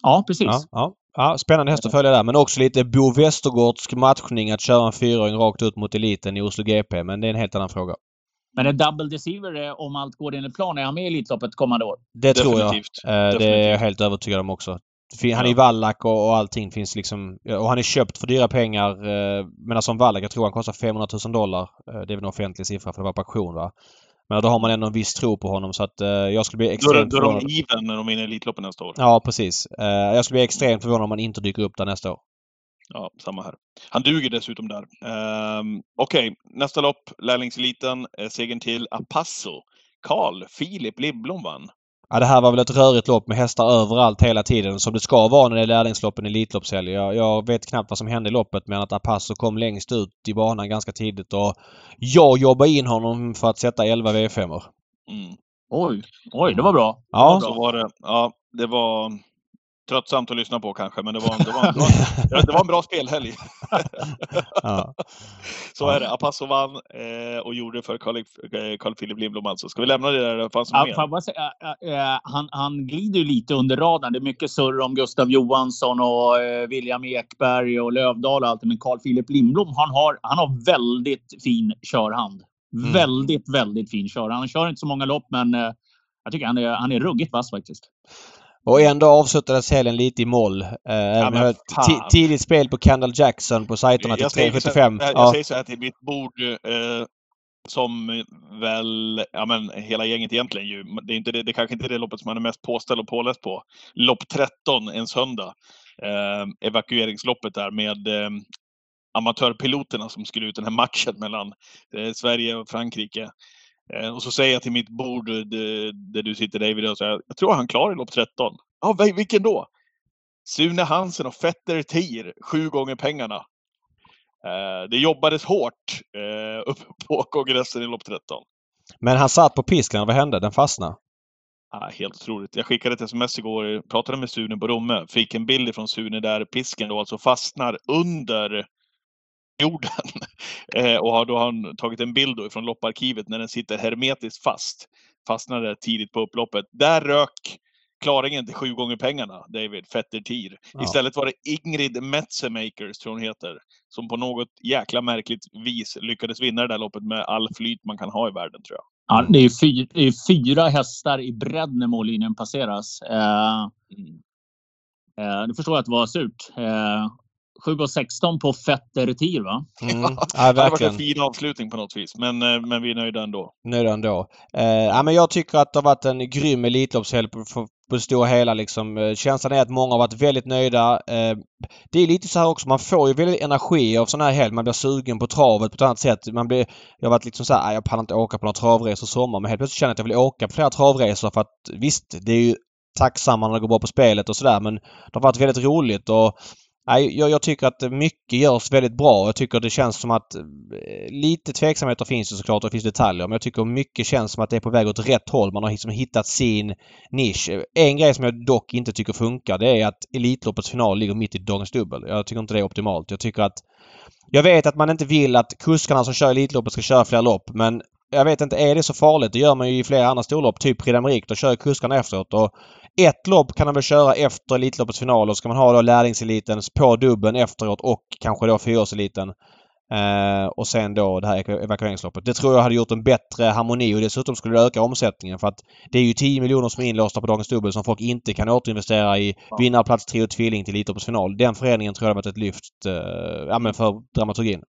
Ja, precis. Ja, ja. Ja, spännande häst att följa där. Men också lite Bo Westergårdsk matchning att köra en fyraåring rakt ut mot eliten i Oslo GP. Men det är en helt annan fråga. Men en double deceiver, eh, om allt går enligt plan, är han med i Elitloppet kommande år? Det tror jag. Definitivt. Eh, Det är jag Definitivt. helt övertygad om också. Han är ju Wallach och, och allting finns liksom... Och han är köpt för dyra pengar. Eh, men som Wallach, jag tror han kostar 500 000 dollar. Det är väl en offentlig siffra för det var på auktion va? Men då har man ändå en viss tro på honom så att eh, jag skulle bli Då extremt då är förvånad. de even när de vinner Elitloppet nästa år. Ja, precis. Eh, jag skulle bli extremt förvånad om han inte dyker upp där nästa år. Ja, samma här. Han duger dessutom där. Um, Okej, nästa lopp. Lärlingseliten. Eh, segern till Apasso. Karl Filip Lindblom vann. Ja, det här var väl ett rörigt lopp med hästar överallt hela tiden som det ska vara när det är lärlingsloppen i Elitloppshelg. Jag, jag vet knappt vad som hände i loppet men att Apasso kom längst ut i banan ganska tidigt och jag jobbade in honom för att sätta 11 V5 -or. Mm. Oj, oj, det var bra. Ja. Så var det. Ja, det var tröttsamt att lyssna på kanske, men det var, det var, det var, det var en bra spelhelg. *laughs* ja. *laughs* Så är det. Apasso vann eh, och gjorde för Carl, eh, Carl Philip Lindblom alltså. Ska vi lämna det där? Fanns Ja, mer? äh, äh, han, han glider ju lite under radarn. Det är mycket surr om Gustav Johansson och äh, William Ekberg och Lövdahl och allt. Men Carl Philip Lindblom, han har, han har väldigt fin körhand. Mm. Väldigt, väldigt fin körhand. Han kör inte så många lopp, men äh, jag tycker han är, han är ruggigt vass faktiskt. Och ändå avslutades helgen lite i moll. Eh, ti- tidigt spel på Kendall Jackson på sajterna till jag, säger så, 375. jag, jag Ja. säger så här till mitt bord eh, som väl, ja men hela gänget egentligen ju. Det är, inte det, det kanske inte är det loppet som man är mest påställd och påläst på. Lopp 13 en söndag. Eh, evakueringsloppet där med eh, amatörpiloterna som skulle ut den här matchen mellan eh, Sverige och Frankrike. Eh, och så säger jag till mitt bord eh, där, du sitter David och säger jag tror han klarar lopp 13. Ja, vil- vilken då? Sune Hansen och Fetter Tir, sju gånger pengarna. Eh, det jobbades hårt uppe *laughs* på kongressen i lopp 13. Men han satt på piskan. Vad hände? Den fastnade. Ah, helt otroligt. Jag skickade ett sms igår, pratade med Sune på Romme, fick en bild från Sune där pisken då alltså fastnar under jorden. *laughs* Eh, och har då har han tagit en bild då från lopparkivet när den sitter hermetiskt fast. Fastnade tidigt på upploppet. Där rök klaringen till sju gånger pengarna, David Fetter Tir. Ja. Istället var det Ingrid Metzemakers, tror hon heter, som på något jäkla märkligt vis lyckades vinna det där loppet med all flyt man kan ha i världen, tror jag. Ja, det, är fyra, det är fyra hästar i bredd när mållinjen passeras. Eh, eh, du förstår att det var surt. Eh, 7 och 16 på Fetter Tir, va? Mm. Ja, Det hade varit verkligen. en fin avslutning på något vis, men, eh, men vi är nöjda ändå. Nöjd ändå. Eh, ja, men jag tycker att det har varit en grym Elitloppshelg på, på, på det stora hela. Liksom. Eh, Känslan är att många har varit väldigt nöjda. Eh, det är lite så här också, man får ju väldigt energi av sån här helg. Man blir sugen på travet på ett annat sätt. Man blir, jag har varit liksom så här, "Aj, jag pallar inte åka på några travresor i sommar. Men helt plötsligt känner jag att jag vill åka på flera travresor för att visst, det är ju tacksamma när det går bra på spelet och sådär men det har varit väldigt roligt och Nej, jag, jag tycker att mycket görs väldigt bra. Jag tycker det känns som att eh, lite tveksamheter finns ju såklart och det finns detaljer. Men jag tycker mycket känns som att det är på väg åt rätt håll. Man har liksom hittat sin nisch. En grej som jag dock inte tycker funkar det är att Elitloppets final ligger mitt i dagens dubbel. Jag tycker inte det är optimalt. Jag tycker att... Jag vet att man inte vill att kuskarna som kör Elitloppet ska köra fler lopp men jag vet inte, är det så farligt? Det gör man ju i flera andra storlopp. Typ Prix d'Amérique. Då kör kuskarna efteråt. Och ett lopp kan man väl köra efter Elitloppets final och ska man ha då lärlingseliten på dubben efteråt och kanske då fyraårseliten. Eh, och sen då det här ev- evakueringsloppet. Det tror jag hade gjort en bättre harmoni och dessutom skulle det öka omsättningen för att det är ju 10 miljoner som är inlåsta på dagens dubbel som folk inte kan återinvestera i vinnarplats, trio, tvilling till Elitloppets final. Den förändringen tror jag hade varit ett lyft eh, ja, men för dramaturgin.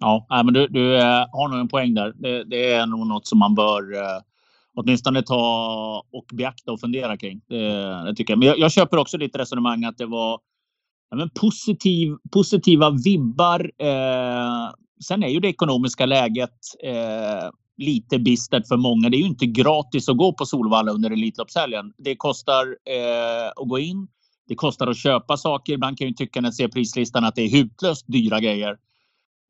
Ja, men du, du eh, har nog en poäng där. Det, det är nog något som man bör eh, åtminstone ta och beakta och fundera kring. Det, det tycker jag. Men jag, jag köper också ditt resonemang att det var ja, men positiv, positiva vibbar. Eh, sen är ju det ekonomiska läget eh, lite bistert för många. Det är ju inte gratis att gå på Solvalla under Elitloppshelgen. Det kostar eh, att gå in. Det kostar att köpa saker. Ibland kan jag ju tycka när jag ser prislistan att det är hutlöst dyra grejer.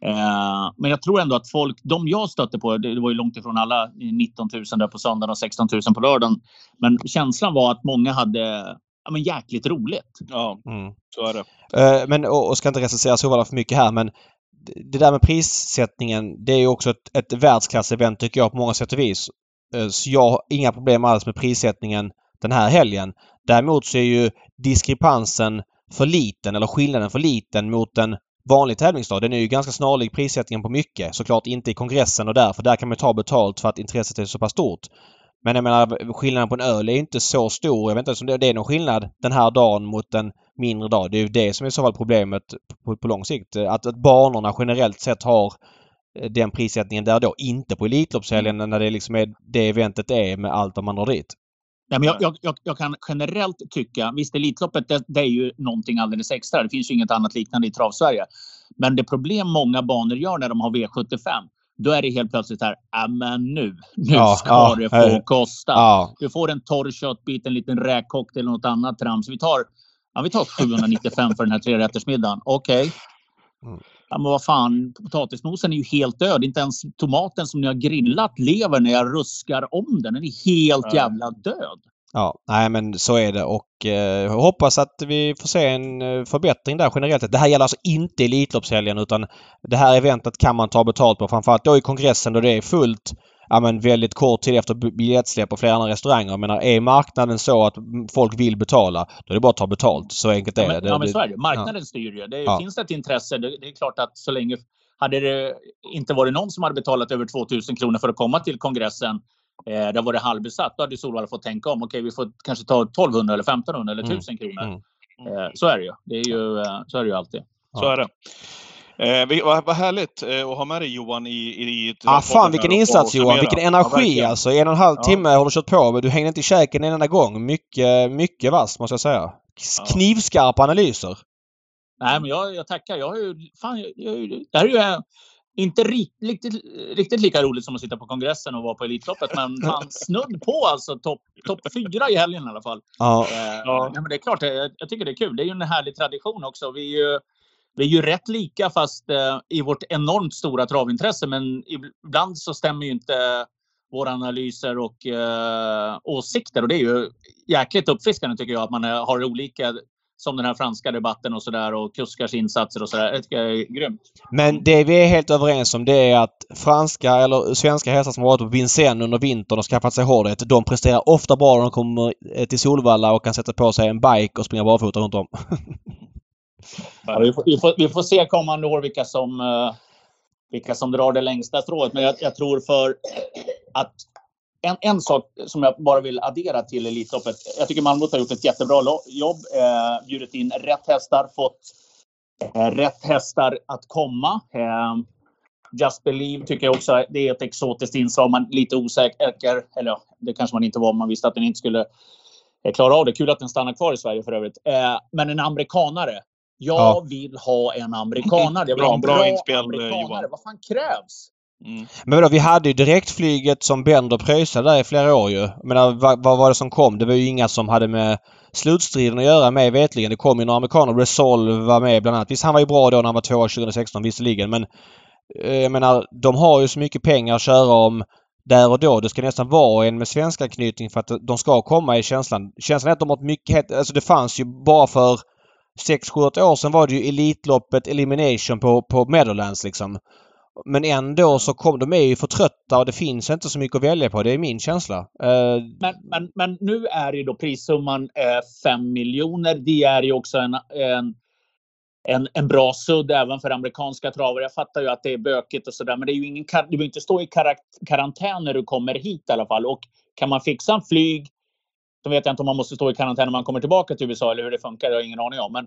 Eh, men jag tror ändå att folk, de jag stötte på, det var ju långt ifrån alla, 19 000 där på söndagen och 16 000 på lördagen. Men känslan var att många hade ja, men jäkligt roligt. Ja, Mm. så är det. Eh, Men, och, och ska inte recensera Solvalla för mycket här men det- där med prissättningen det är ju också ett, ett världsklassevent tycker jag på många sätt och vis. Eh, Så jag har inga problem alls med prissättningen den här helgen. Däremot så är ju diskrepansen för liten eller skillnaden för liten mot en vanlig tävlingsdag. Den är ju ganska snarlik prissättningen på mycket. Såklart inte i kongressen och där. För där kan man ta betalt för att intresset är så pass stort. Men jag menar skillnaden på en öl är inte så stor. Jag vet inte om det är någon skillnad den här dagen mot en mindre dag. Det är ju det som är i så fall problemet på, på lång sikt. Att, att banorna generellt sett har eh, den prissättningen där då. Inte på Elitloppshelgen när det liksom är det eventet är med allt vad man drar dit. Nej, men jag, jag, jag, jag, kan generellt tycka, visst Elitloppet det, det, är ju någonting alldeles extra. Det finns ju inget annat liknande i Travsverige. Men det problem många banor gör när de har V75 då är det helt plötsligt här, ja men nu, nu ja, ska ja, det få hej. kosta. Ja. Du får en torr köttbit, en liten räkcocktail eller något annat trams. Vi tar, ja, vi tar 795 för den här trerättersmiddagen. Okej. Okay. Ja, men vad fan, potatismosen är ju helt död. Inte ens tomaten som ni har grillat lever när jag ruskar om den. Den är helt jävla död. Ja, nej men så är det och eh, hoppas att vi får se en eh, förbättring där generellt. Det här gäller alltså inte Elitloppshelgen utan det här eventet kan man ta betalt på. Framförallt då i kongressen då det är fullt ja, men väldigt kort tid efter biljettsläpp på flera andra restauranger. Jag menar, är marknaden så att folk vill betala, då är det bara att ta betalt. Så enkelt är ja, men, det. Ja, men så är det. Marknaden ja. styr ju. Det ja. Finns det ett intresse, det, det, är klart att så länge... Hade det inte varit någon som hade betalat över 2000 kronor för att komma till kongressen eh, där var det halvbesatt, då hade Solvalla fått tänka om. Okej, vi får kanske ta 1200 eller 1500 eller 1000 mm. kronor. Mm. Eh, så är det ju. Det är ju eh, så är det ju alltid. Så är det. Eh, vi, vad, vad härligt eh, att ha med dig Johan i... i, i ah, fan vilken insats Johan! Vilken energi ja, alltså! En och en halv ja. timme har du kört på men du hängde inte i käken en enda gång. Mycket, mycket vass måste jag säga. Knivskarpa analyser. Nej men jag, jag tackar. Jag har ju... Fan, jag, jag, det här är ju inte riktigt, riktigt lika roligt som att sitta på kongressen och vara på Elitloppet, men *laughs* fan snudd på alltså topp top fyra i helgen i alla fall. Ja. Eh, ja. men det är klart, jag, jag, tycker det är kul. Det är ju en härlig tradition också. Vi är ju, vi är ju rätt lika fast eh, i vårt enormt stora travintresse, men ibland så stämmer ju inte våra analyser och eh, åsikter och det är ju jäkligt uppfriskande tycker jag att man eh, har olika som den här franska debatten och sådär och kuskars insatser och sådär. Det tycker jag är grymt. Men det vi är helt överens om det är att franska eller svenska hästar som har varit på Vincennes under vintern och skaffat sig hårdhet, de presterar ofta bra när de kommer eh, till Solvalla och kan sätta på sig en bike och springa barfota runt om. *laughs* ja, vi, får, vi, får, vi, får, se kommande år vilka som, uh, vilka som drar det längsta strået. Men jag, jag tror för att en, en sak som jag bara vill addera till Elitloppet. Jag tycker Malmö har gjort ett jättebra jobb. Eh, bjudit in rätt hästar, fått eh, rätt hästar att komma. Eh, Just Believe tycker jag också det är ett exotiskt inslag. Man är lite osäker. Eller ja, det kanske man inte var om man visste att den inte skulle eh, klara av det. Kul att den stannar kvar i Sverige för övrigt. Eh, men en amerikanare. Jag ja. vill ha en amerikanare. Jag vill bra, ha en bra, bra inspel, amerikanare. Johan. Vad fan krävs? Mm. Men vadå, vi hade ju direktflyget som Bender pröjsade där i flera år ju. Men vad, vad, var det som kom? Det var ju inga som hade med slutstriden att göra med vetligen. Det kom ju några amerikaner. Resolve var med bland annat. Visst, han var ju bra då när han var tvåa 2016 visserligen men eh, jag menar, de har ju så mycket pengar att köra om där och då. Det ska nästan vara en med svensk anknytning för att de ska komma i känslan. Känslan är att de har mycket... Alltså det fanns ju bara för 6-7 år sedan var det ju Elitloppet Elimination på, på Meadowlands liksom. Men ändå så kom de är ju för trötta och det finns inte så mycket att välja på. Det är min känsla. Uh... Men, men, men nu är ju då prissumman 5 eh, miljoner. Det är ju också en, en, en, en bra sudd även för amerikanska travare. Jag fattar ju att det är bökigt och sådär, men det är ju ingen, du behöver inte stå i karantän när du kommer hit i alla fall. Och kan man fixa en flyg, då vet jag inte om man måste stå i karantän när man kommer tillbaka till USA eller hur det funkar. Det har jag ingen aning om. Men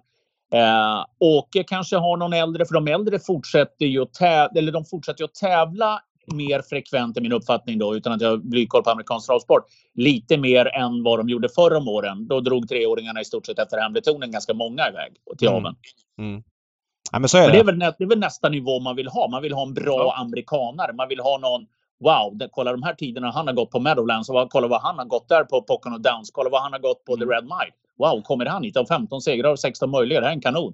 Eh, Åke kanske har någon äldre, för de äldre fortsätter ju att tävla, eller de fortsätter att tävla mer frekvent i min uppfattning då, utan att jag blir koll på amerikansk travsport. Lite mer än vad de gjorde förr om åren. Då drog treåringarna i stort sett efter Hamiltonen ganska många iväg till mm. aveln. Mm. Ja, men så är men det. Det, är väl, det är väl nästa nivå man vill ha. Man vill ha en bra ja. amerikanare. Man vill ha någon Wow, det, kolla de här tiderna han har gått på Meadowlands och kolla vad han har gått där på Pocono Downs. Kolla vad han har gått på mm. The Red Mile wow, kommer han hit? Av 15 segrar och 16 möjliga. Det här är en kanon.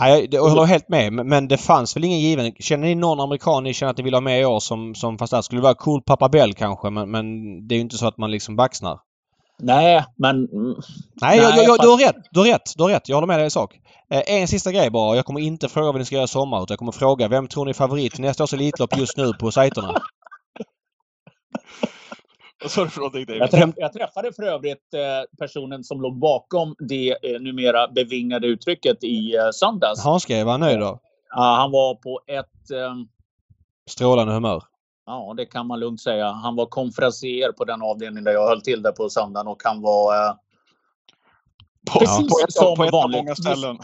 Nej, jag håller helt med. Men det fanns väl ingen given. Känner ni någon amerikan ni känner att ni vill ha med i år som, som fast det skulle vara cool pappa Bell kanske men, men det är ju inte så att man liksom baxnar. Nej, men... Nej, jag, jag, jag, du har rätt. Du har rätt. Du har rätt. Jag håller med dig i sak. Eh, en sista grej bara. Jag kommer inte fråga vad ni ska göra i sommar utan jag kommer fråga vem tror ni är favorit nästa års Elitlopp just nu på sajterna? Vad sa du för någonting David? Jag, träff, jag träffade för övrigt eh, personen som låg bakom det eh, numera bevingade uttrycket i eh, söndags. Hanske, var han nöjd då? Ja, han var på ett... Eh, Strålande humör. ja, det kan man lugnt säga. Han var konferencier på den avdelning där jag höll till där på söndagen och han var eh, På, Precis på ett, som på ett av vanligt. många ställen.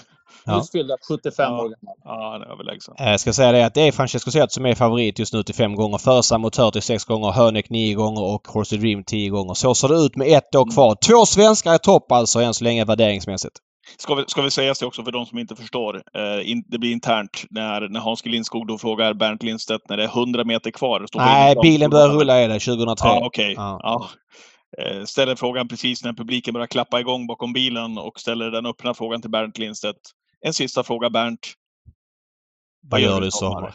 Ja. just fyllda 75 Ja. år gammal. Ja, han är överlägsen. Eh, Jag ska säga det att det är Francesco Zet som är favorit just nu till fem gånger. Försa Motör till sex gånger, Hönek nio gånger och Horsey Dream tio gånger. Så ser det ut med ett år kvar. Två svenskar i topp alltså än så länge värderingsmässigt. Ska vi, ska vi säga det också för de som inte förstår. Eh, in, det blir internt när, när Hans G. Lindskog då frågar Bernt Lindstedt när det är 100 meter kvar. Nej, bilen börjar rulla är det 2003. Ja, okej. Ja. Eh, Ställer frågan precis när publiken börjar klappa igång bakom bilen och ställer den öppna frågan till Bernt Lindstedt. En sista fråga Bernt. Vad gör du i sommar?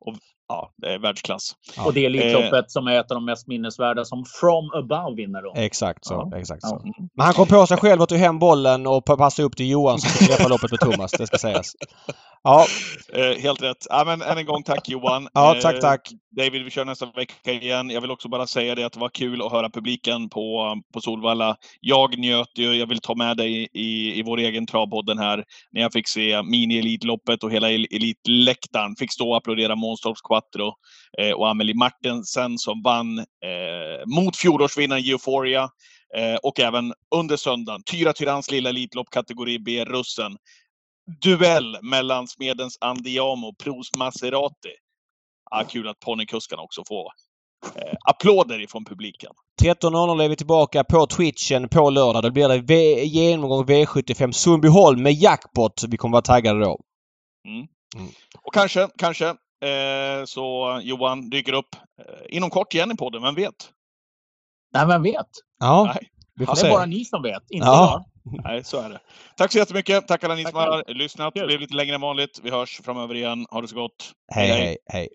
Och, ja, det är världsklass. Ja. Och det Elitloppet som är ett av de mest minnesvärda som From Above vinner då. Exakt så. Ja. Exakt Ja. så. Men han kom på sig själv och tog hem bollen och passade upp till Johan som skulle släppa loppet med Thomas. Det ska sägas. Ja, Eh, helt rätt. Ja, men än en gång tack Johan. ja Eh, tack, tack. David, vi kör nästa vecka igen. Jag vill också bara säga det att det var kul att höra publiken på, på Solvalla. Jag njöt ju, jag vill ta med dig i, i vår egen travpodden här, när jag fick se mini-elitloppet och hela el- elitläktaren. Fick stå och applådera Månstorps Quattro eh, och Amelie Martensen som vann eh, mot fjolårsvinnaren Euphoria. Eh, och även under söndagen, Tyra Tyrans lilla Elitlopp kategori B, Russen. Duell mellan Smedens Andiamo och Pros Maserati. Ja, kul att ponnykuskarna också får eh, applåder ifrån publiken. 13.00 är vi tillbaka på Twitchen på lördag. Då blir det v genomgång V75 Sundbyholm med jackpot. Vi kommer vara taggade då. Och kanske, kanske så Johan dyker upp eh, inom kort igen i podden, vem vet? Nej, vem vet? Ja, Nej. vi får Det är se. bara ni som vet, inte Ja. jag. Nej, så är det. Tack så jättemycket. Tack alla ni som Tack har lyssnat. Det blev lite längre än vanligt. Vi hörs framöver igen. Ha det så gott. Hej, hej, hej.